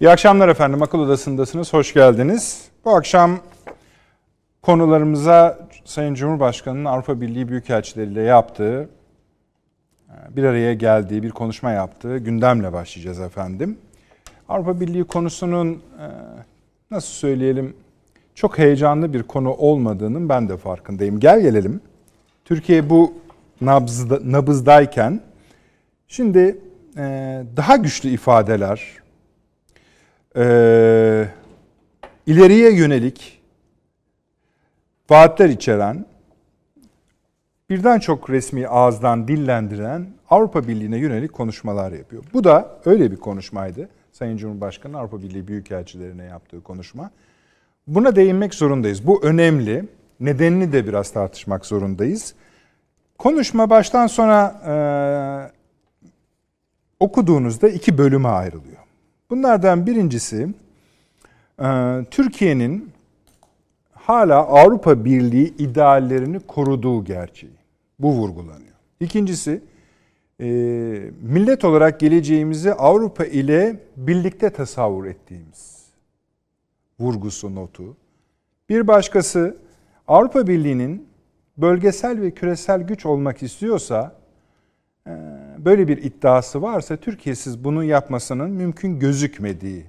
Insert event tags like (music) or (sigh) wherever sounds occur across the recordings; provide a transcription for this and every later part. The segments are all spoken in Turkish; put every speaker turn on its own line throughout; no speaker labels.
İyi akşamlar efendim. Akıl Odası'ndasınız. Hoş geldiniz. Bu akşam konularımıza Sayın Cumhurbaşkanı'nın Avrupa Birliği Büyükelçileriyle yaptığı, bir araya geldiği, bir konuşma yaptığı gündemle başlayacağız efendim. Avrupa Birliği konusunun e, nasıl söyleyelim çok heyecanlı bir konu olmadığının ben de farkındayım. Gel gelelim. Türkiye bu nabızda, nabızdayken şimdi e, daha güçlü ifadeler, e, ileriye yönelik vaatler içeren birden çok resmi ağızdan dillendiren Avrupa Birliği'ne yönelik konuşmalar yapıyor. Bu da öyle bir konuşmaydı. Sayın Cumhurbaşkanı Avrupa Birliği Büyükelçilerine yaptığı konuşma. Buna değinmek zorundayız. Bu önemli. Nedenini de biraz tartışmak zorundayız. Konuşma baştan sona e, okuduğunuzda iki bölüme ayrılıyor. Bunlardan birincisi e, Türkiye'nin hala Avrupa Birliği ideallerini koruduğu gerçeği. Bu vurgulanıyor. İkincisi e, millet olarak geleceğimizi Avrupa ile birlikte tasavvur ettiğimiz vurgusu notu. Bir başkası Avrupa Birliği'nin bölgesel ve küresel güç olmak istiyorsa e, böyle bir iddiası varsa Türkiye'siz bunu yapmasının mümkün gözükmediği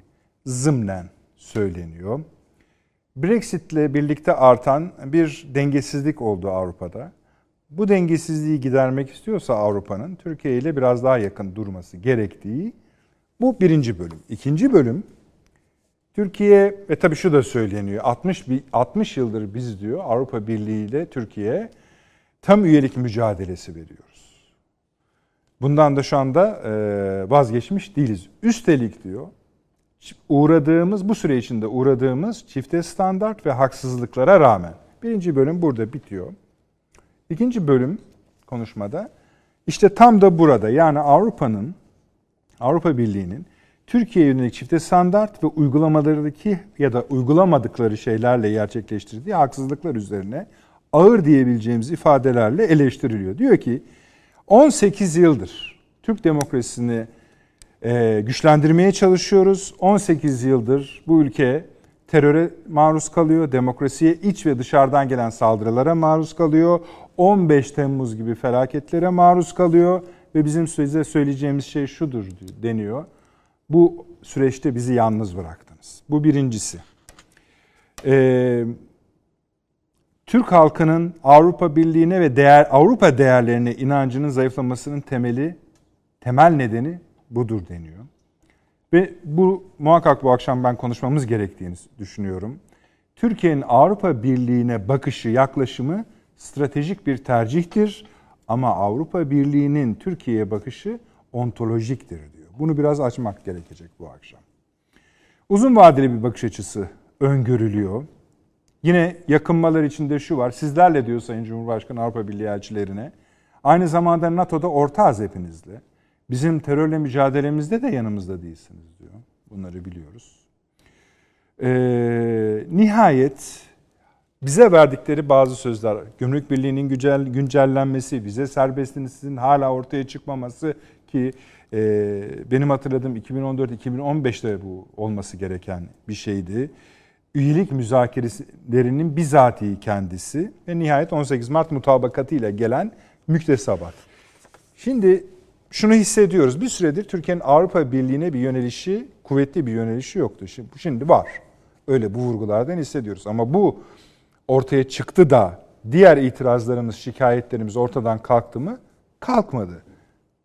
zımnen söyleniyor. Brexit ile birlikte artan bir dengesizlik oldu Avrupa'da. Bu dengesizliği gidermek istiyorsa Avrupa'nın Türkiye ile biraz daha yakın durması gerektiği bu birinci bölüm. İkinci bölüm Türkiye ve tabii şu da söyleniyor. 60 60 yıldır biz diyor Avrupa Birliği ile Türkiye tam üyelik mücadelesi veriyoruz. Bundan da şu anda vazgeçmiş değiliz. Üstelik diyor uğradığımız bu süre içinde uğradığımız çifte standart ve haksızlıklara rağmen birinci bölüm burada bitiyor. İkinci bölüm konuşmada işte tam da burada yani Avrupa'nın Avrupa Birliği'nin Türkiye'ye yönelik çifte standart ve uygulamalarındaki ya da uygulamadıkları şeylerle gerçekleştirdiği haksızlıklar üzerine ağır diyebileceğimiz ifadelerle eleştiriliyor. Diyor ki 18 yıldır Türk demokrasisini e, güçlendirmeye çalışıyoruz. 18 yıldır bu ülke teröre maruz kalıyor, demokrasiye iç ve dışarıdan gelen saldırılara maruz kalıyor. 15 Temmuz gibi felaketlere maruz kalıyor ve bizim size söyleyeceğimiz şey şudur deniyor. Bu süreçte bizi yalnız bıraktınız. Bu birincisi. Ee, Türk halkının Avrupa Birliği'ne ve değer Avrupa değerlerine inancının zayıflamasının temeli, temel nedeni budur deniyor. Ve bu muhakkak bu akşam ben konuşmamız gerektiğini düşünüyorum. Türkiye'nin Avrupa Birliği'ne bakışı, yaklaşımı stratejik bir tercihtir ama Avrupa Birliği'nin Türkiye'ye bakışı ontolojiktir diyor. Bunu biraz açmak gerekecek bu akşam. Uzun vadeli bir bakış açısı öngörülüyor. Yine yakınmalar içinde şu var. Sizlerle diyor Sayın Cumhurbaşkanı Avrupa Birliği elçilerine. Aynı zamanda NATO'da ortağız hepinizle. Bizim terörle mücadelemizde de yanımızda değilsiniz diyor. Bunları biliyoruz. Ee, nihayet bize verdikleri bazı sözler, Gümrük Birliği'nin güncel, güncellenmesi, bize serbestinizin hala ortaya çıkmaması ki e, benim hatırladığım 2014-2015'te bu olması gereken bir şeydi. Üyelik müzakerelerinin bizatihi kendisi ve nihayet 18 Mart mutabakatı ile gelen müktesebat. Şimdi şunu hissediyoruz. Bir süredir Türkiye'nin Avrupa Birliği'ne bir yönelişi, kuvvetli bir yönelişi yoktu. Şimdi, şimdi var. Öyle bu vurgulardan hissediyoruz. Ama bu ortaya çıktı da diğer itirazlarımız, şikayetlerimiz ortadan kalktı mı? Kalkmadı.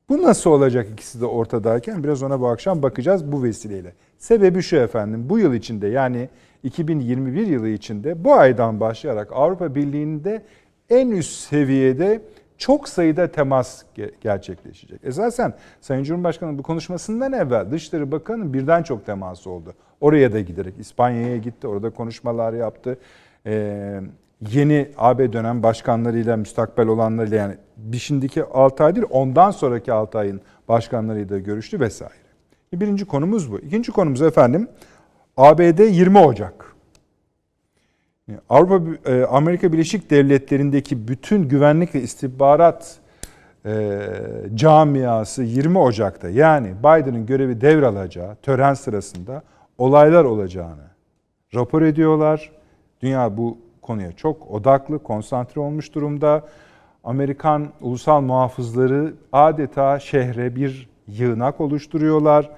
Bu nasıl olacak ikisi de ortadayken biraz ona bu akşam bakacağız bu vesileyle. Sebebi şu efendim bu yıl içinde yani 2021 yılı içinde bu aydan başlayarak Avrupa Birliği'nde en üst seviyede çok sayıda temas gerçekleşecek. Esasen Sayın Cumhurbaşkanı bu konuşmasından evvel Dışişleri Bakanı'nın birden çok teması oldu. Oraya da giderek İspanya'ya gitti, orada konuşmalar yaptı. Ee, yeni AB dönem başkanlarıyla, müstakbel olanlarıyla yani bir şimdiki 6 ay değil ondan sonraki 6 ayın başkanlarıyla görüştü vesaire. Birinci konumuz bu. İkinci konumuz efendim ABD 20 Ocak. Avrupa e, Amerika Birleşik Devletleri'ndeki bütün güvenlik ve istihbarat e, camiası 20 Ocak'ta yani Biden'ın görevi devralacağı tören sırasında olaylar olacağını rapor ediyorlar. Dünya bu konuya çok odaklı, konsantre olmuş durumda. Amerikan ulusal muhafızları adeta şehre bir yığınak oluşturuyorlar.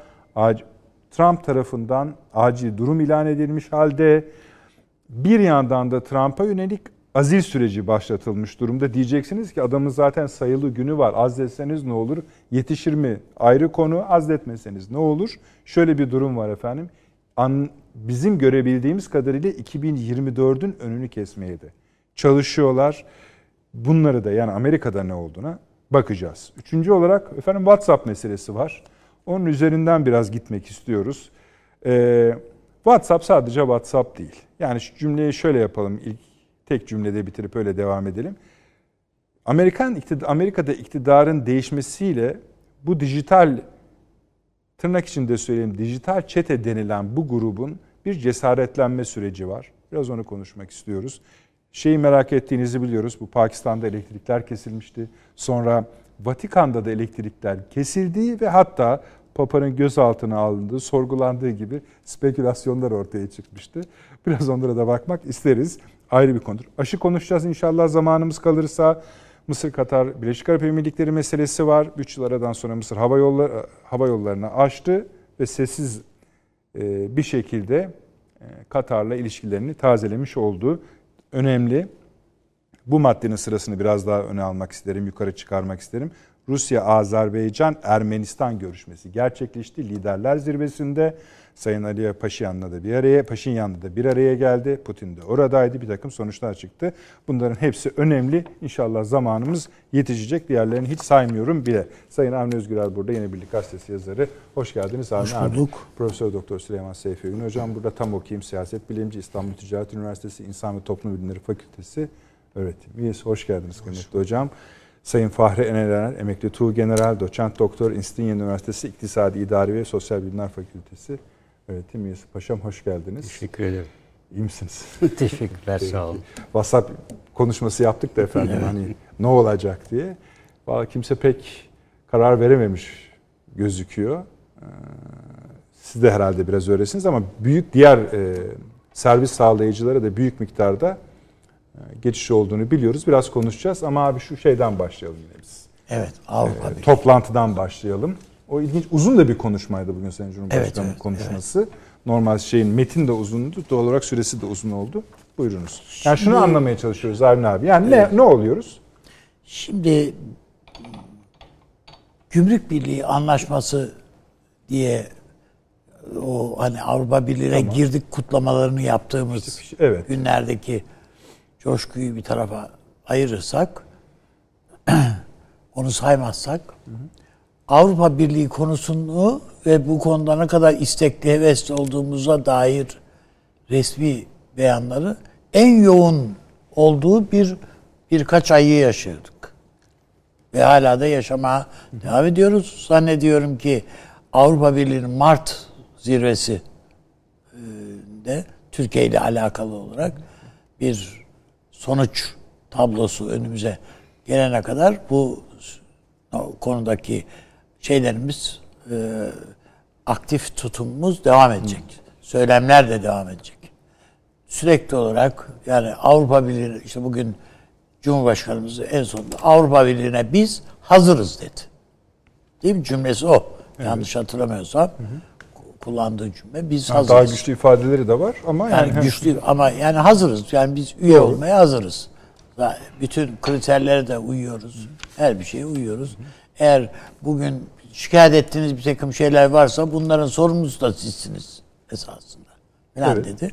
Trump tarafından acil durum ilan edilmiş halde bir yandan da Trump'a yönelik azil süreci başlatılmış durumda. Diyeceksiniz ki adamın zaten sayılı günü var. Azletseniz ne olur? Yetişir mi? Ayrı konu. Azletmeseniz ne olur? Şöyle bir durum var efendim. Bizim görebildiğimiz kadarıyla 2024'ün önünü kesmeye de çalışıyorlar. Bunları da yani Amerika'da ne olduğuna bakacağız. Üçüncü olarak efendim WhatsApp meselesi var. Onun üzerinden biraz gitmek istiyoruz. Ee, WhatsApp sadece WhatsApp değil. Yani şu cümleyi şöyle yapalım. İlk tek cümlede bitirip öyle devam edelim. Amerikan iktidar, Amerika'da iktidarın değişmesiyle bu dijital tırnak içinde söyleyeyim dijital çete denilen bu grubun bir cesaretlenme süreci var. Biraz onu konuşmak istiyoruz. Şeyi merak ettiğinizi biliyoruz. Bu Pakistan'da elektrikler kesilmişti. Sonra Vatikan'da da elektrikler kesildiği ve hatta Papa'nın gözaltına alındığı, sorgulandığı gibi spekülasyonlar ortaya çıkmıştı. Biraz onlara da bakmak isteriz. Ayrı bir konudur. Aşı konuşacağız inşallah zamanımız kalırsa. Mısır Katar Birleşik Arap Emirlikleri meselesi var. 3 yıl aradan sonra Mısır hava yolları hava yollarını açtı ve sessiz e, bir şekilde e, Katar'la ilişkilerini tazelemiş oldu. Önemli. Bu maddenin sırasını biraz daha öne almak isterim, yukarı çıkarmak isterim. Rusya, Azerbaycan, Ermenistan görüşmesi gerçekleşti. Liderler zirvesinde Sayın Ali Paşinyan'la da bir araya, Paşinyan'la da bir araya geldi. Putin de oradaydı. Bir takım sonuçlar çıktı. Bunların hepsi önemli. İnşallah zamanımız yetişecek. Diğerlerini hiç saymıyorum bile. Sayın Avni Özgürel burada Yeni Birlik Gazetesi yazarı. Hoş geldiniz.
Hoş bulduk.
Abi. Profesör Doktor Süleyman Seyfi Ün Hocam burada tam okuyayım. Siyaset Bilimci, İstanbul Ticaret Üniversitesi İnsan ve Toplum Bilimleri Fakültesi öğretim üyesi. Hoş geldiniz kıymetli hocam. Sayın Fahri Eneler, emekli Tuğ General, Doçent Doktor, İstinye Üniversitesi İktisadi İdari ve Sosyal Bilimler Fakültesi öğretim üyesi. Paşam hoş geldiniz.
Teşekkür ederim.
İyi misiniz? (laughs)
Teşekkürler, sağ olun.
WhatsApp konuşması yaptık da efendim hani ne olacak diye. Valla kimse pek karar verememiş gözüküyor. Ee, siz de herhalde biraz öylesiniz ama büyük diğer e, servis sağlayıcılara da büyük miktarda e, geçiş olduğunu biliyoruz. Biraz konuşacağız ama abi şu şeyden başlayalım yine biz.
Evet Avrupa
e, Toplantıdan başlayalım. O ilginç uzun da bir konuşmaydı bugün Sayın Cumhurbaşkanı evet, evet, konuşması. Evet. Normal şeyin metin de uzundu. Doğal olarak süresi de uzun oldu. Buyurunuz. Yani Şimdi, şunu anlamaya çalışıyoruz Avni abi. Yani evet. ne ne oluyoruz?
Şimdi Gümrük Birliği anlaşması diye o hani Avrupa Birliği'ne tamam. girdik kutlamalarını yaptığımız işte, evet. günlerdeki coşkuyu bir tarafa ayırırsak (clears throat) onu saymazsak hı hı. Avrupa Birliği konusunu ve bu konuda ne kadar istekli, hevesli olduğumuza dair resmi beyanları en yoğun olduğu bir birkaç ayı yaşadık. Ve hala da yaşamaya devam ediyoruz. Zannediyorum ki Avrupa Birliği'nin Mart zirvesi e, de Türkiye ile alakalı olarak bir sonuç tablosu önümüze gelene kadar bu konudaki şeylerimiz e, aktif tutumumuz devam edecek. Hı. Söylemler de devam edecek. Sürekli olarak yani Avrupa Birliği işte bugün Cumhurbaşkanımız en sonunda Avrupa Birliği'ne biz hazırız dedi. Değil mi? Cümlesi o. Evet. Yanlış hatırlamıyorsam. Hı hı. Kullandığı cümle biz yani hazırız.
Daha güçlü ifadeleri de var ama
yani, yani güçlü ama yani hazırız. Yani biz üye Doğru. olmaya hazırız. Bütün kriterlere de uyuyoruz. Her bir şeye uyuyoruz. Eğer bugün şikayet ettiğiniz bir takım şeyler varsa bunların sorumlusu da sizsiniz esasında. Falan evet. dedi.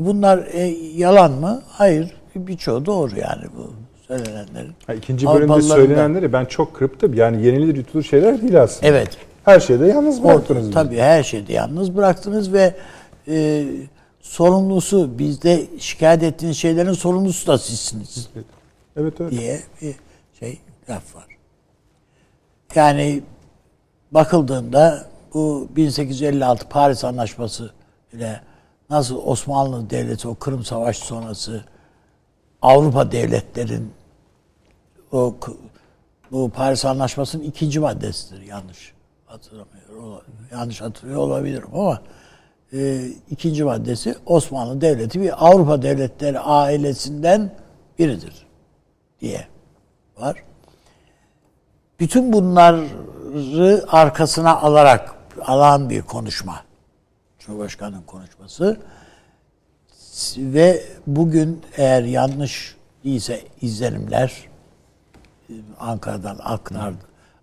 E bunlar e, yalan mı? Hayır. Birçoğu doğru yani bu söylenenlerin.
Ha, ikinci bölümde söylenenleri ben çok kırptım. Yani yenilir yutulur şeyler değil aslında.
Evet.
Her şeyde yalnız bıraktınız.
O, tabii her şeyde yalnız bıraktınız ve e, sorumlusu bizde şikayet ettiğiniz şeylerin sorumlusu da sizsiniz.
Evet öyle.
Diye bir şey laf var. Yani bakıldığında bu 1856 Paris Anlaşması ile nasıl Osmanlı Devleti o Kırım Savaşı sonrası Avrupa devletlerin o Bu Paris Anlaşması'nın ikinci maddesidir yanlış hatırlamıyorum. Yanlış hatırlıyor olabilirim ama e, ikinci maddesi Osmanlı Devleti bir Avrupa devletleri ailesinden biridir diye var. Bütün bunları arkasına alarak alan bir konuşma. Cumhurbaşkanı'nın konuşması. Ve bugün eğer yanlış değilse izlenimler Ankara'dan aktar,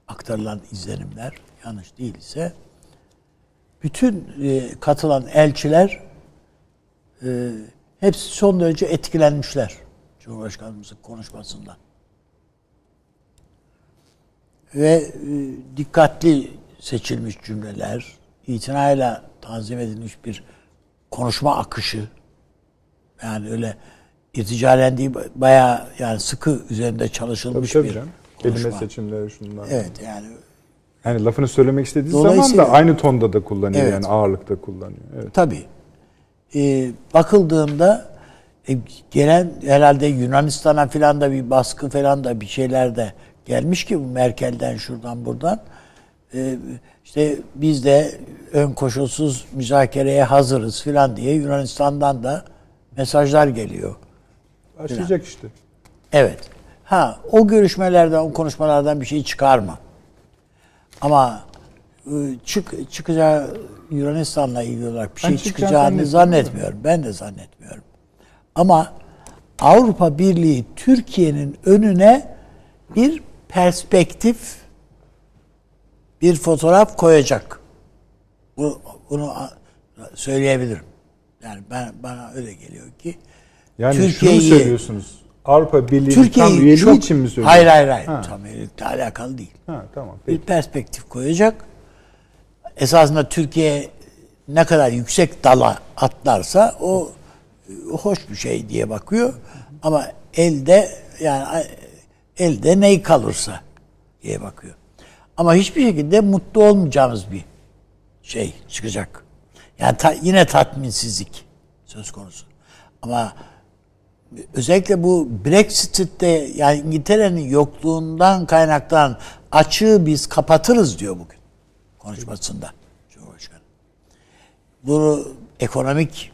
aktarılan izlenimler yanlış değilse bütün e, katılan elçiler e, hepsi son derece etkilenmişler Cumhurbaşkanımızın konuşmasından. Ve e, dikkatli seçilmiş cümleler, itinayla tanzim edilmiş bir konuşma akışı. Yani öyle irticalendiği bayağı yani sıkı üzerinde çalışılmış tabii, tabii bir canım.
konuşma. Kelime seçimleri şundan.
Evet yani
yani lafını söylemek istediği zaman da aynı tonda da kullanıyor evet. yani ağırlıkta kullanıyor. Evet.
Tabii. Ee, bakıldığında e, gelen herhalde Yunanistan'a falan da bir baskı falan da bir şeyler de gelmiş ki bu Merkel'den şuradan buradan. Ee, işte biz de ön koşulsuz müzakereye hazırız falan diye Yunanistan'dan da mesajlar geliyor.
Başlayacak falan. işte.
Evet. Ha o görüşmelerden, o konuşmalardan bir şey çıkar mı? Ama ıı, çık çıkacağı Yunanistan'la ilgili olarak bir şey çıkacağını zannetmiyorum. Ben de zannetmiyorum. Ama Avrupa Birliği Türkiye'nin önüne bir perspektif bir fotoğraf koyacak. Bunu, bunu söyleyebilirim. Yani ben bana öyle geliyor ki
yani Türkiye'yi şunu söylüyorsunuz. Avrupa Birliği tam üyeliği çok, için mi söylüyorsunuz?
Hayır hayır hayır. Ha. Tam üyelikle alakalı değil.
Ha, tamam. Peki.
Bir perspektif koyacak. Esasında Türkiye ne kadar yüksek dala atlarsa o hoş bir şey diye bakıyor. Ama elde yani elde ney kalırsa diye bakıyor. Ama hiçbir şekilde mutlu olmayacağımız bir şey çıkacak. Yani ta, yine tatminsizlik söz konusu. Ama özellikle bu Brexit'te yani İngiltere'nin yokluğundan kaynaklanan açığı biz kapatırız diyor bugün konuşmasında Cumhurbaşkanı. Bunu ekonomik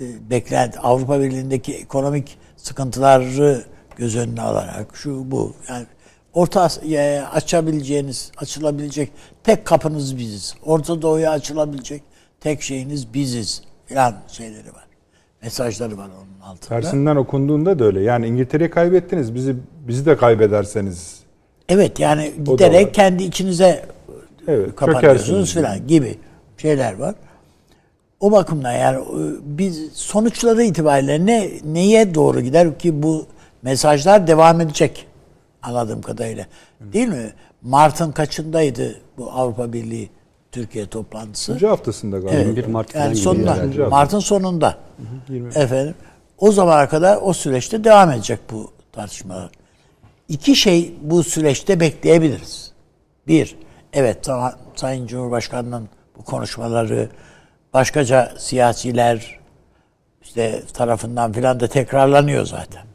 e, beklenti Avrupa Birliği'ndeki ekonomik sıkıntıları göz önüne alarak şu bu yani Orta Asya'ya açabileceğiniz, açılabilecek tek kapınız biziz. Orta Doğu'ya açılabilecek tek şeyiniz biziz filan şeyleri var. Mesajları var onun altında.
Tersinden okunduğunda da öyle. Yani İngiltere'yi kaybettiniz. Bizi bizi de kaybederseniz.
Evet yani giderek kendi içinize evet, kapatıyorsunuz filan gibi şeyler var. O bakımdan yani e, biz sonuçları itibariyle ne neye doğru gider ki bu mesajlar devam edecek anladığım kadarıyla. Değil mi? Mart'ın kaçındaydı bu Avrupa Birliği Türkiye toplantısı?
3. haftasında galiba. Evet.
1 Mart yani sonunda. Yani. Mart'ın sonunda. Hı hı, Efendim. O zamana kadar o süreçte devam edecek bu tartışmalar. İki şey bu süreçte bekleyebiliriz. Bir, evet Sayın Cumhurbaşkanı'nın bu konuşmaları başkaca siyasiler işte tarafından filan da tekrarlanıyor zaten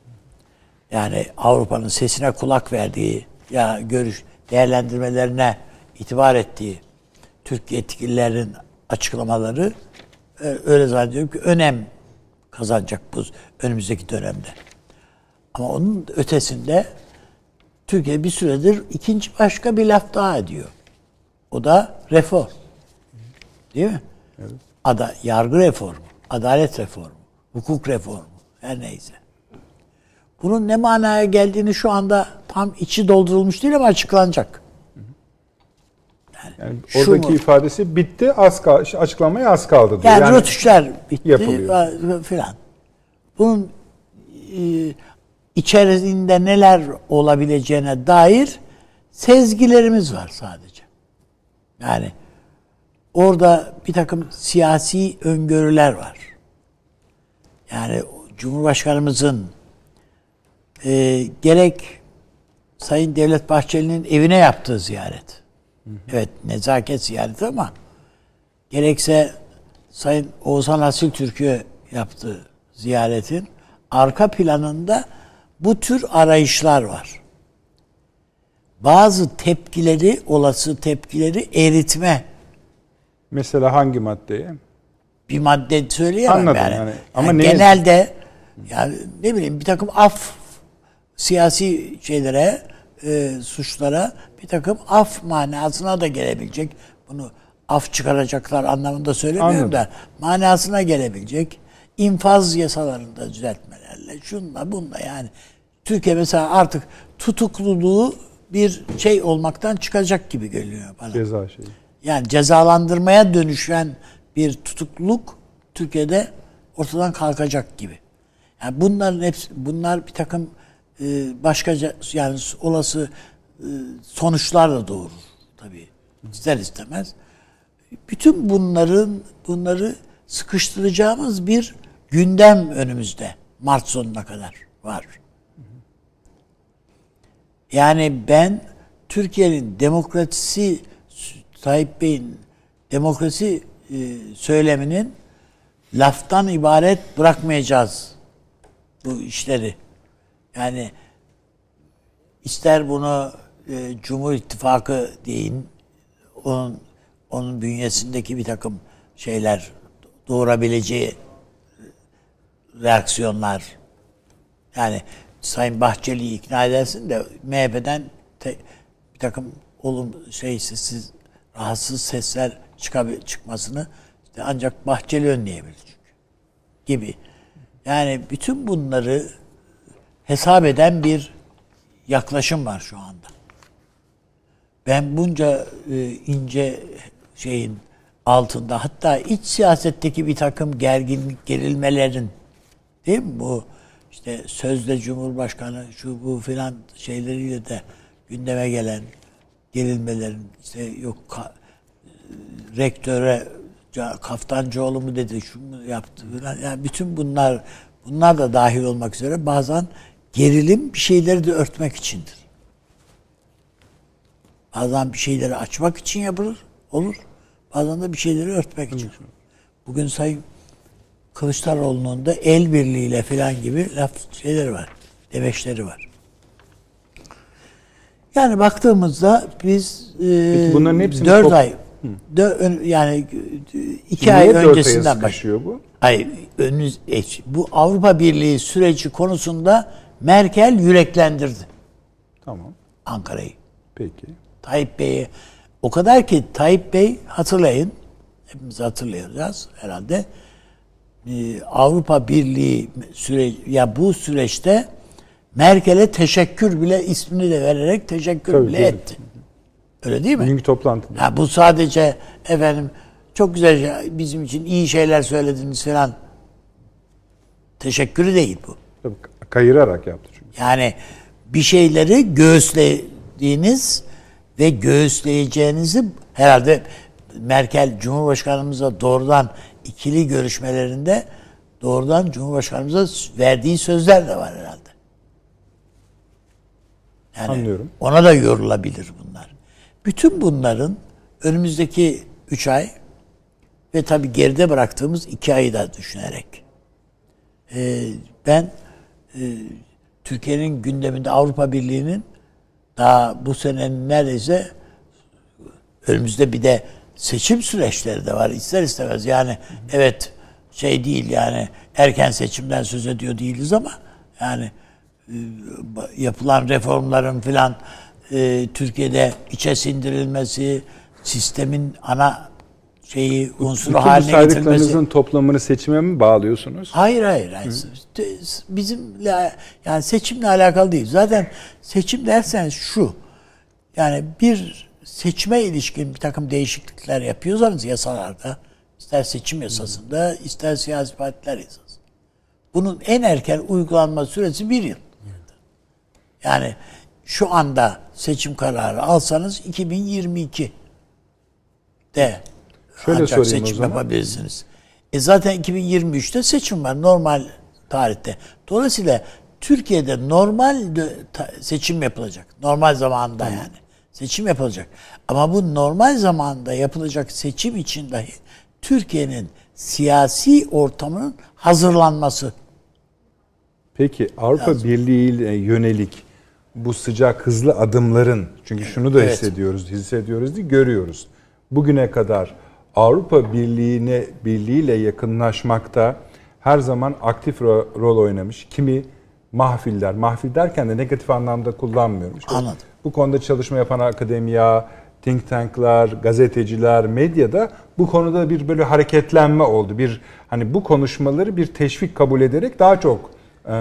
yani Avrupa'nın sesine kulak verdiği ya görüş değerlendirmelerine itibar ettiği Türk yetkililerin açıklamaları e, öyle zannediyorum ki önem kazanacak bu önümüzdeki dönemde. Ama onun ötesinde Türkiye bir süredir ikinci başka bir laf daha ediyor. O da reform. Değil mi? Evet. Ada, yargı reformu, adalet reformu, hukuk reformu her neyse. Bunun ne manaya geldiğini şu anda tam içi doldurulmuş değil ama açıklanacak.
Yani, yani oradaki mu? ifadesi bitti, az kal açıklamaya az kaldı
diyor. Yani, yani rötuşlar bitti yapılıyor. filan. Bunun e, içerisinde neler olabileceğine dair sezgilerimiz var sadece. Yani orada bir takım siyasi öngörüler var. Yani Cumhurbaşkanımızın e, gerek Sayın Devlet Bahçeli'nin evine yaptığı ziyaret. Hı hı. Evet nezaket ziyareti ama gerekse Sayın Oğuzhan Asil Türk'ü yaptığı ziyaretin arka planında bu tür arayışlar var. bazı tepkileri, olası tepkileri eritme.
Mesela hangi maddeye?
Bir madde söyleyemem
Anladım
yani.
yani. Ama
yani genelde yani ne bileyim bir takım af siyasi şeylere, e, suçlara bir takım af manasına da gelebilecek. Bunu af çıkaracaklar anlamında söylemiyorum
Anladım.
da manasına gelebilecek infaz yasalarında düzeltmelerle şunla bunla yani Türkiye mesela artık tutukluluğu bir şey olmaktan çıkacak gibi geliyor bana.
Ceza şeyi.
Yani cezalandırmaya dönüşen bir tutukluluk Türkiye'de ortadan kalkacak gibi. Yani bunların hepsi bunlar bir takım e, başkaca yani olası e, sonuçlar da doğurur tabii. İster istemez. Bütün bunların bunları sıkıştıracağımız bir gündem önümüzde Mart sonuna kadar var. Yani ben Türkiye'nin demokrasisi Tayyip Bey'in demokrasi e, söyleminin laftan ibaret bırakmayacağız bu işleri. Yani ister bunu e, Cumhur İttifakı deyin, onun onun bünyesindeki bir takım şeyler doğurabileceği reaksiyonlar. Yani Sayın Bahçeli'yi ikna edersin de MHP'den te, bir takım olum şey sessiz rahatsız sesler çıkabil, çıkmasını işte ancak Bahçeli önleyebilir çünkü. Gibi. Yani bütün bunları hesap eden bir yaklaşım var şu anda. Ben bunca e, ince şeyin altında hatta iç siyasetteki bir takım gerginlik gerilmelerin değil mi bu işte sözde Cumhurbaşkanı şu bu filan şeyleriyle de gündeme gelen gerilmelerin işte yok ka, rektöre Kaftancıoğlu mu dedi şu mu yaptı filan yani bütün bunlar bunlar da dahil olmak üzere bazen gerilim bir şeyleri de örtmek içindir. Bazen bir şeyleri açmak için yapılır, olur. Bazen de bir şeyleri örtmek için. Bugün Sayın Kılıçdaroğlu'nun da el birliğiyle falan gibi laf şeyleri var. Demeçleri var. Yani baktığımızda biz
Peki bunların hepsini
4
top-
ay dö- yani 2
Niye
ay öncesinden baş.
sıkışıyor bu?
Hayır, önünüz e, bu Avrupa Birliği süreci konusunda Merkel yüreklendirdi
Tamam.
Ankara'yı.
Peki.
Tayyip Bey'i o kadar ki Tayyip Bey hatırlayın hepimiz hatırlayacağız herhalde Ee, Avrupa Birliği süre ya bu süreçte Merkel'e teşekkür bile ismini de vererek teşekkür
Tabii,
bile etti. Öyle değil mi?
Bugünkü toplantıda.
Ha, bu sadece efendim çok güzel şey- bizim için iyi şeyler söylediniz falan teşekkürü değil bu.
Tabii, kayırarak yaptı çünkü.
Yani bir şeyleri göğüslediğiniz ve göğüsleyeceğinizi herhalde Merkel Cumhurbaşkanımıza doğrudan ikili görüşmelerinde doğrudan Cumhurbaşkanımıza verdiği sözler de var herhalde. Yani
Anlıyorum.
Ona da yorulabilir bunlar. Bütün bunların önümüzdeki üç ay ve tabii geride bıraktığımız iki ayı da düşünerek e, ben Türkiye'nin gündeminde Avrupa Birliği'nin daha bu senenin neredeyse önümüzde bir de seçim süreçleri de var ister istemez. Yani evet şey değil yani erken seçimden söz ediyor değiliz ama yani e, yapılan reformların filan e, Türkiye'de içe sindirilmesi sistemin ana şeyi unsuru
Bütün
haline
saydıklarınızın toplamını seçime mi bağlıyorsunuz?
Hayır hayır. hayır. Bizimle yani seçimle alakalı değil. Zaten seçim derseniz şu. Yani bir seçime ilişkin bir takım değişiklikler yapıyorsanız yasalarda ister seçim yasasında ister siyasi partiler yasasında. Bunun en erken uygulanma süresi bir yıl. Yani şu anda seçim kararı alsanız 2022 de
Şöyle
ancak
sorayım o
seçim
zaman.
yapabilirsiniz. E zaten 2023'te seçim var normal tarihte. Dolayısıyla Türkiye'de normal seçim yapılacak. Normal zamanda yani. Seçim yapılacak. Ama bu normal zamanda yapılacak seçim için dahi Türkiye'nin siyasi ortamının hazırlanması.
Peki Avrupa Birliği ile yönelik bu sıcak hızlı adımların çünkü şunu da evet. hissediyoruz, hissediyoruz değil, görüyoruz. Bugüne kadar Avrupa Birliği'ne birliğiyle yakınlaşmakta her zaman aktif rol oynamış. Kimi mahfiller, mahfil derken de negatif anlamda kullanmıyorum. İşte
Anladım.
Bu konuda çalışma yapan akademiya, think tanklar, gazeteciler, medyada bu konuda bir böyle hareketlenme oldu. Bir hani bu konuşmaları bir teşvik kabul ederek daha çok e,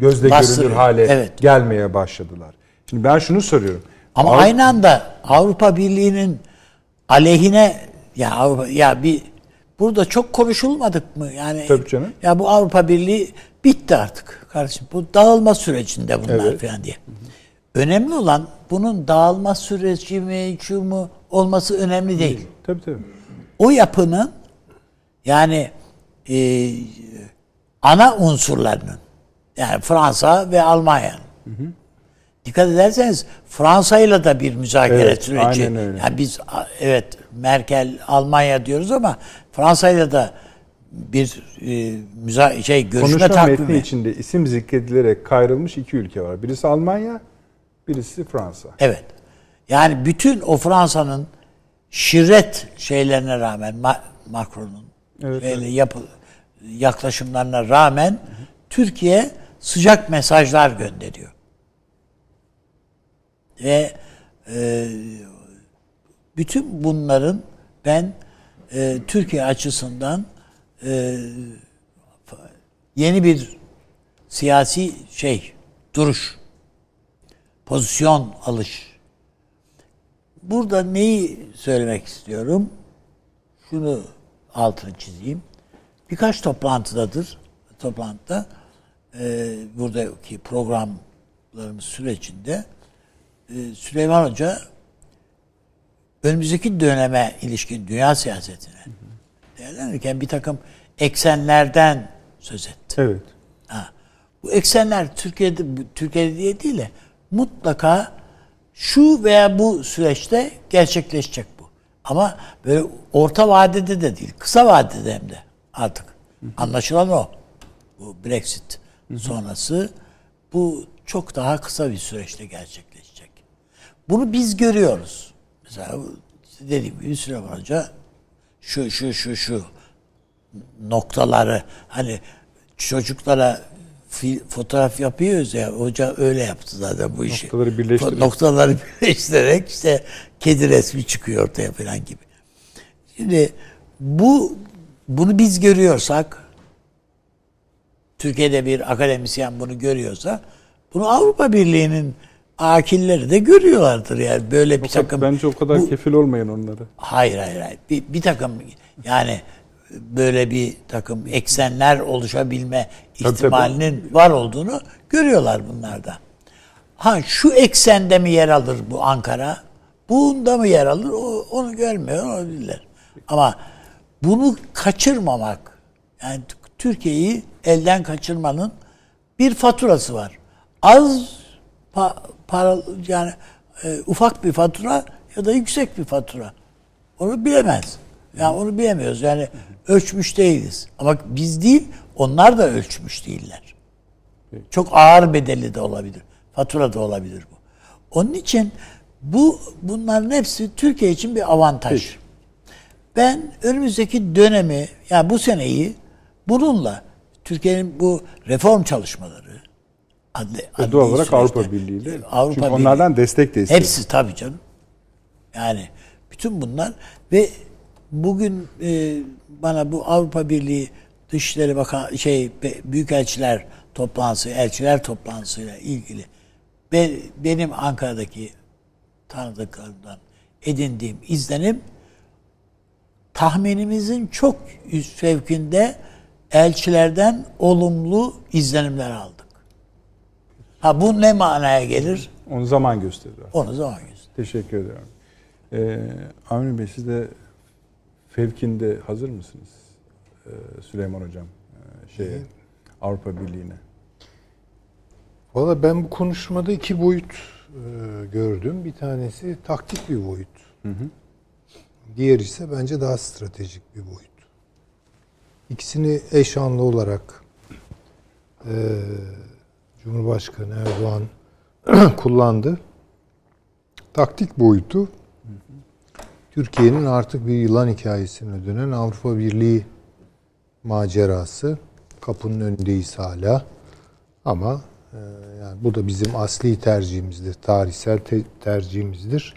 gözle Bastırıyor. görünür hale evet. gelmeye başladılar. Şimdi ben şunu soruyorum.
Ama Avrupa... aynı anda Avrupa Birliği'nin aleyhine ya Avrupa ya bir burada çok konuşulmadık mı? Yani
Tabii canım.
Ya bu Avrupa Birliği bitti artık kardeşim. Bu dağılma sürecinde bunlar evet. falan diye. Önemli olan bunun dağılma süreci mi, şu mu olması önemli değil. değil.
Tabii tabii.
O yapının yani e, ana unsurlarının yani Fransa ve Almanya. Hı hı. Dikkat ederseniz Fransa ile de bir müzakere evet, süreci. Yani biz evet Merkel Almanya diyoruz ama Fransa ile de bir e, müza şey görüşme Konuşma takvimi. metni
içinde isim zikredilerek kayrılmış iki ülke var. Birisi Almanya, birisi Fransa.
Evet. Yani bütün o Fransa'nın şirret şeylerine rağmen Macron'un evet, evet. yapı yaklaşımlarına rağmen hı hı. Türkiye sıcak mesajlar gönderiyor. Ve e, bütün bunların ben e, Türkiye açısından e, yeni bir siyasi şey, duruş, pozisyon alış. Burada neyi söylemek istiyorum? Şunu altını çizeyim. Birkaç toplantıdadır. Toplantıda e, buradaki programlarımız sürecinde e, Süleyman Hoca önümüzdeki döneme ilişkin dünya siyasetine değerlendirirken bir takım eksenlerden söz etti.
Evet.
Ha. Bu eksenler Türkiye'de Türkiye'de diye değil de mutlaka şu veya bu süreçte gerçekleşecek bu. Ama böyle orta vadede de değil, kısa vadede hem de artık. Hı hı. Anlaşılan o. Bu Brexit hı sonrası bu çok daha kısa bir süreçte gerçekleşecek. Bunu biz görüyoruz. Mesela dediğim gibi Süleyman Hoca şu şu şu şu noktaları hani çocuklara fotoğraf yapıyoruz ya hoca öyle yaptı zaten bu işi.
Noktaları birleştirerek.
Noktaları (laughs) birleştirerek işte kedi resmi çıkıyor ortaya falan gibi. Şimdi bu bunu biz görüyorsak Türkiye'de bir akademisyen bunu görüyorsa bunu Avrupa Birliği'nin akilleri de görüyorlardır yani böyle bir takım.
Bence o kadar bu, kefil olmayın onları.
Hayır hayır hayır. Bir, bir takım yani böyle bir takım eksenler oluşabilme ihtimalinin tabii, tabii. var olduğunu görüyorlar bunlarda. Ha şu eksende mi yer alır bu Ankara? Bunda mı yer alır? O, onu görmüyor olabilirler. Ama bunu kaçırmamak yani Türkiye'yi elden kaçırmanın bir faturası var. Az para yani e, ufak bir fatura ya da yüksek bir fatura. Onu bilemez. Yani onu bilemiyoruz. Yani ölçmüş değiliz. Ama biz değil, onlar da ölçmüş değiller. Çok ağır bedeli de olabilir. Fatura da olabilir bu. Onun için bu bunların hepsi Türkiye için bir avantaj. Peki. Ben önümüzdeki dönemi, yani bu seneyi bununla Türkiye'nin bu reform çalışmaları
adli, adli doğal olarak süreçte, Avrupa Birliği ile. Avrupa Çünkü Birliği, onlardan destek de
istiyor. Hepsi tabii canım. Yani bütün bunlar ve bugün e, bana bu Avrupa Birliği Dışişleri Bakan şey büyükelçiler toplantısı, elçiler toplantısıyla ilgili ben, benim Ankara'daki tanıdıklarımdan edindiğim izlenim tahminimizin çok üst fevkinde elçilerden olumlu izlenimler aldık. Ha bu ne manaya gelir?
Onu zaman gösterir.
Onu zaman gösterir.
Teşekkür ederim. Ee, Avni Bey siz de fevkinde hazır mısınız? Ee, Süleyman Hocam e, şeye, Avrupa Birliği'ne.
Valla ben bu konuşmada iki boyut e, gördüm. Bir tanesi taktik bir boyut. Hı hı. Diğer ise bence daha stratejik bir boyut. İkisini eş anlı olarak e, Cumhurbaşkanı Erdoğan (clears throat) kullandı. Taktik boyutu Türkiye'nin artık bir yılan hikayesine dönen Avrupa Birliği macerası. Kapının önündeyiz hala. Ama e, yani bu da bizim asli tercihimizdir. Tarihsel te- tercihimizdir.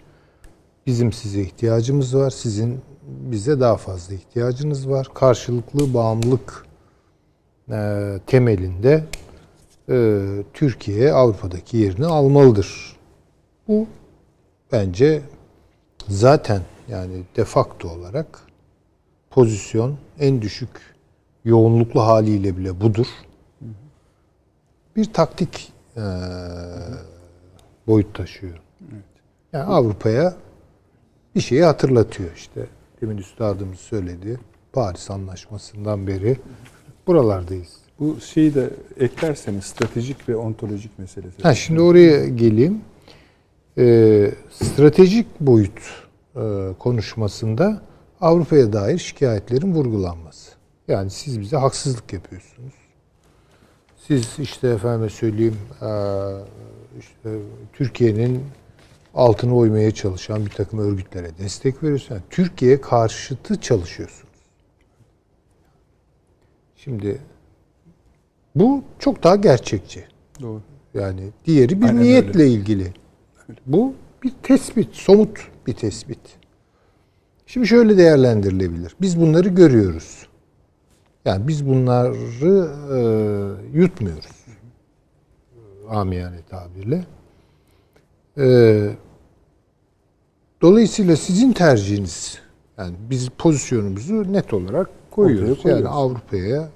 Bizim size ihtiyacımız var. Sizin bize daha fazla ihtiyacınız var. Karşılıklı bağımlılık e, temelinde e, Türkiye Avrupa'daki yerini almalıdır. Bu bence zaten yani de facto olarak pozisyon en düşük yoğunluklu haliyle bile budur. Bir taktik e, boyut taşıyor. Yani Avrupa'ya bir şeyi hatırlatıyor işte. Demin üstadımız söyledi. Paris Anlaşması'ndan beri buralardayız.
Bu şeyi de eklerseniz stratejik ve ontolojik meselesi.
Ha, şimdi oraya geleyim. Ee, stratejik boyut e, konuşmasında Avrupa'ya dair şikayetlerin vurgulanması. Yani siz bize haksızlık yapıyorsunuz. Siz işte efendim söyleyeyim e, işte Türkiye'nin altını oymaya çalışan bir takım örgütlere destek veriyorsunuz. Yani Türkiye karşıtı çalışıyorsunuz. Şimdi bu çok daha gerçekçi.
Doğru.
Yani diğeri bir
Aynen
niyetle
öyle.
ilgili. Bu bir tespit, somut bir tespit. Şimdi şöyle değerlendirilebilir. Biz bunları görüyoruz. Yani biz bunları e, yutmuyoruz. Amiyane tabirle. E, dolayısıyla sizin tercihiniz, yani biz pozisyonumuzu net olarak koyuyoruz.
Koyuyoruz.
Yani Avrupa'ya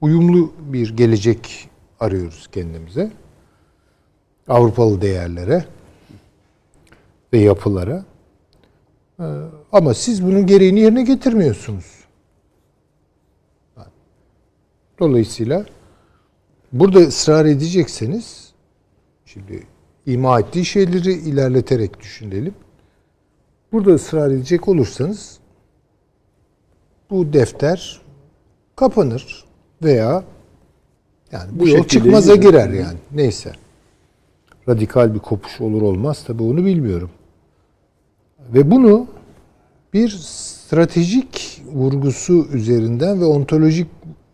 uyumlu bir gelecek arıyoruz kendimize. Avrupalı değerlere ve yapılara. Ee, Ama siz bunun gereğini yerine getirmiyorsunuz. Dolayısıyla burada ısrar edecekseniz şimdi ima ettiği şeyleri ilerleterek düşünelim. Burada ısrar edecek olursanız bu defter kapanır veya yani bu,
Bu
yol çıkmaza
yürür.
girer yani. Neyse. Radikal bir kopuş olur olmaz tabi onu bilmiyorum. Ve bunu bir stratejik vurgusu üzerinden ve ontolojik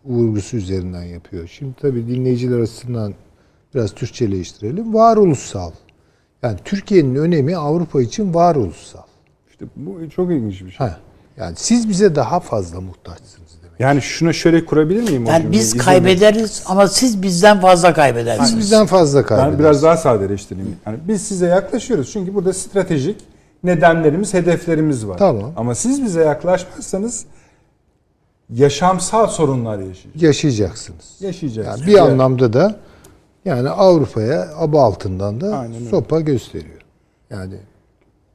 vurgusu üzerinden yapıyor. Şimdi tabi dinleyiciler açısından biraz Türkçeleştirelim. Varoluşsal. Yani Türkiye'nin önemi Avrupa için varoluşsal.
İşte bu çok ilginç bir şey.
Ha. Yani siz bize daha fazla muhtaçsınız.
Yani şuna şöyle kurabilir miyim?
Yani biz
verin.
kaybederiz ama siz bizden fazla kaybedersiniz.
Siz bizden fazla kaybedersiniz.
Ben biraz daha sadeleştireyim. Yani biz size yaklaşıyoruz çünkü burada stratejik nedenlerimiz, hedeflerimiz var.
Tamam.
Ama siz bize yaklaşmazsanız yaşamsal sorunlar yaşayacağız.
yaşayacaksınız.
Yaşayacağız.
Yani bir anlamda da yani Avrupa'ya aba altından da
Aynen öyle.
sopa gösteriyor. Yani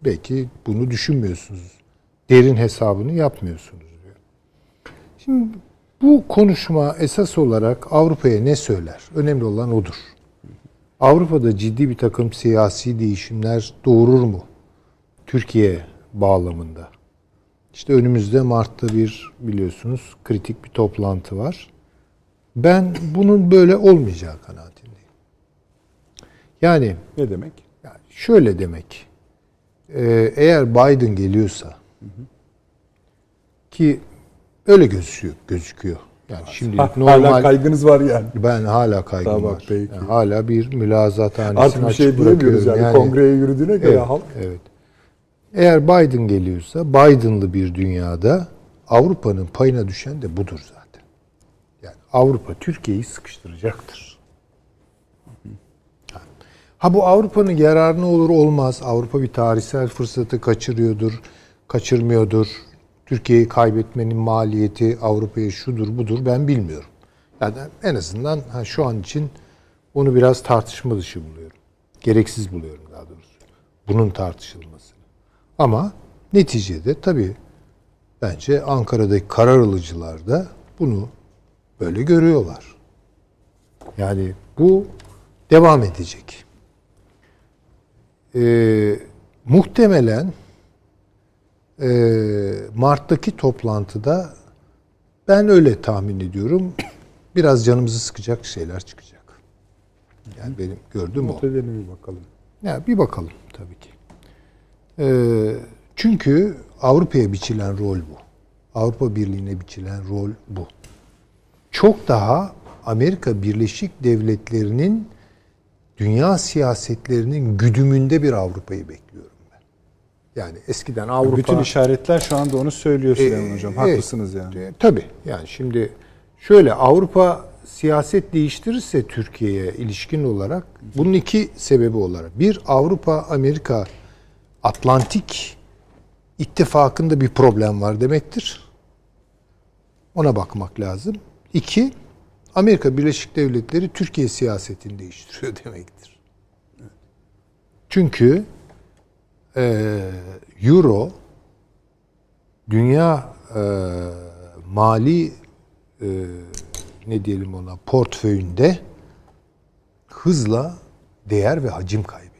belki bunu düşünmüyorsunuz. Derin hesabını yapmıyorsunuz. Şimdi bu konuşma esas olarak Avrupa'ya ne söyler? Önemli olan odur. Avrupa'da ciddi bir takım siyasi değişimler doğurur mu? Türkiye bağlamında. İşte önümüzde Mart'ta bir biliyorsunuz kritik bir toplantı var. Ben bunun böyle olmayacağı kanaatindeyim. Yani
Ne demek?
yani şöyle demek. Ee, eğer Biden geliyorsa ki öyle gözüküyor, gözüküyor. Yani şimdi
Ha,
normal
Hala kaygınız var yani.
ben hala kaygım
Tamam,
var.
peki.
Yani hala bir mülazathanesini
Artık bir şey diyemiyoruz
bırakıyorum.
yani. Kongreye yürüdüğüne göre
evet,
halk.
Evet. Eğer Biden geliyorsa Biden'lı bir dünyada Avrupa'nın payına düşen de budur zaten. Yani Avrupa Türkiye'yi sıkıştıracaktır. Ha bu Avrupa'nın yararına olur olmaz. Avrupa bir tarihsel fırsatı kaçırıyordur, kaçırmıyordur. Türkiye'yi kaybetmenin maliyeti Avrupa'ya şudur budur ben bilmiyorum. Yani en azından ha, şu an için onu biraz tartışma dışı buluyorum. Gereksiz buluyorum daha doğrusu. Bunun tartışılmasını. Ama neticede tabii bence Ankara'daki karar alıcılar da bunu böyle görüyorlar. Yani bu devam edecek. Ee, muhtemelen Mart'taki toplantıda ben öyle tahmin ediyorum (clears throat) biraz canımızı sıkacak şeyler çıkacak. Yani benim gördüğüm
Not
o.
edelim bir bakalım.
Ya bir bakalım tabii ki. Ee, çünkü Avrupa'ya biçilen rol bu. Avrupa Birliği'ne biçilen rol bu. Çok daha Amerika Birleşik Devletleri'nin dünya siyasetlerinin güdümünde bir Avrupa'yı bekliyorum ben. Yani eskiden Avrupa...
Bütün işaretler şu anda onu söylüyor Süleyman
Ee,
Hocam. Haklısınız yani.
E, tabii. Yani şimdi şöyle Avrupa siyaset değiştirirse Türkiye'ye ilişkin olarak bunun iki sebebi olarak. Bir Avrupa Amerika Atlantik ittifakında bir problem var demektir. Ona bakmak lazım. İki, Amerika Birleşik Devletleri Türkiye siyasetini değiştiriyor (laughs) demektir. Çünkü e, Euro dünya e, mali e, ne diyelim ona portföyünde hızla değer ve hacim kaybediyor.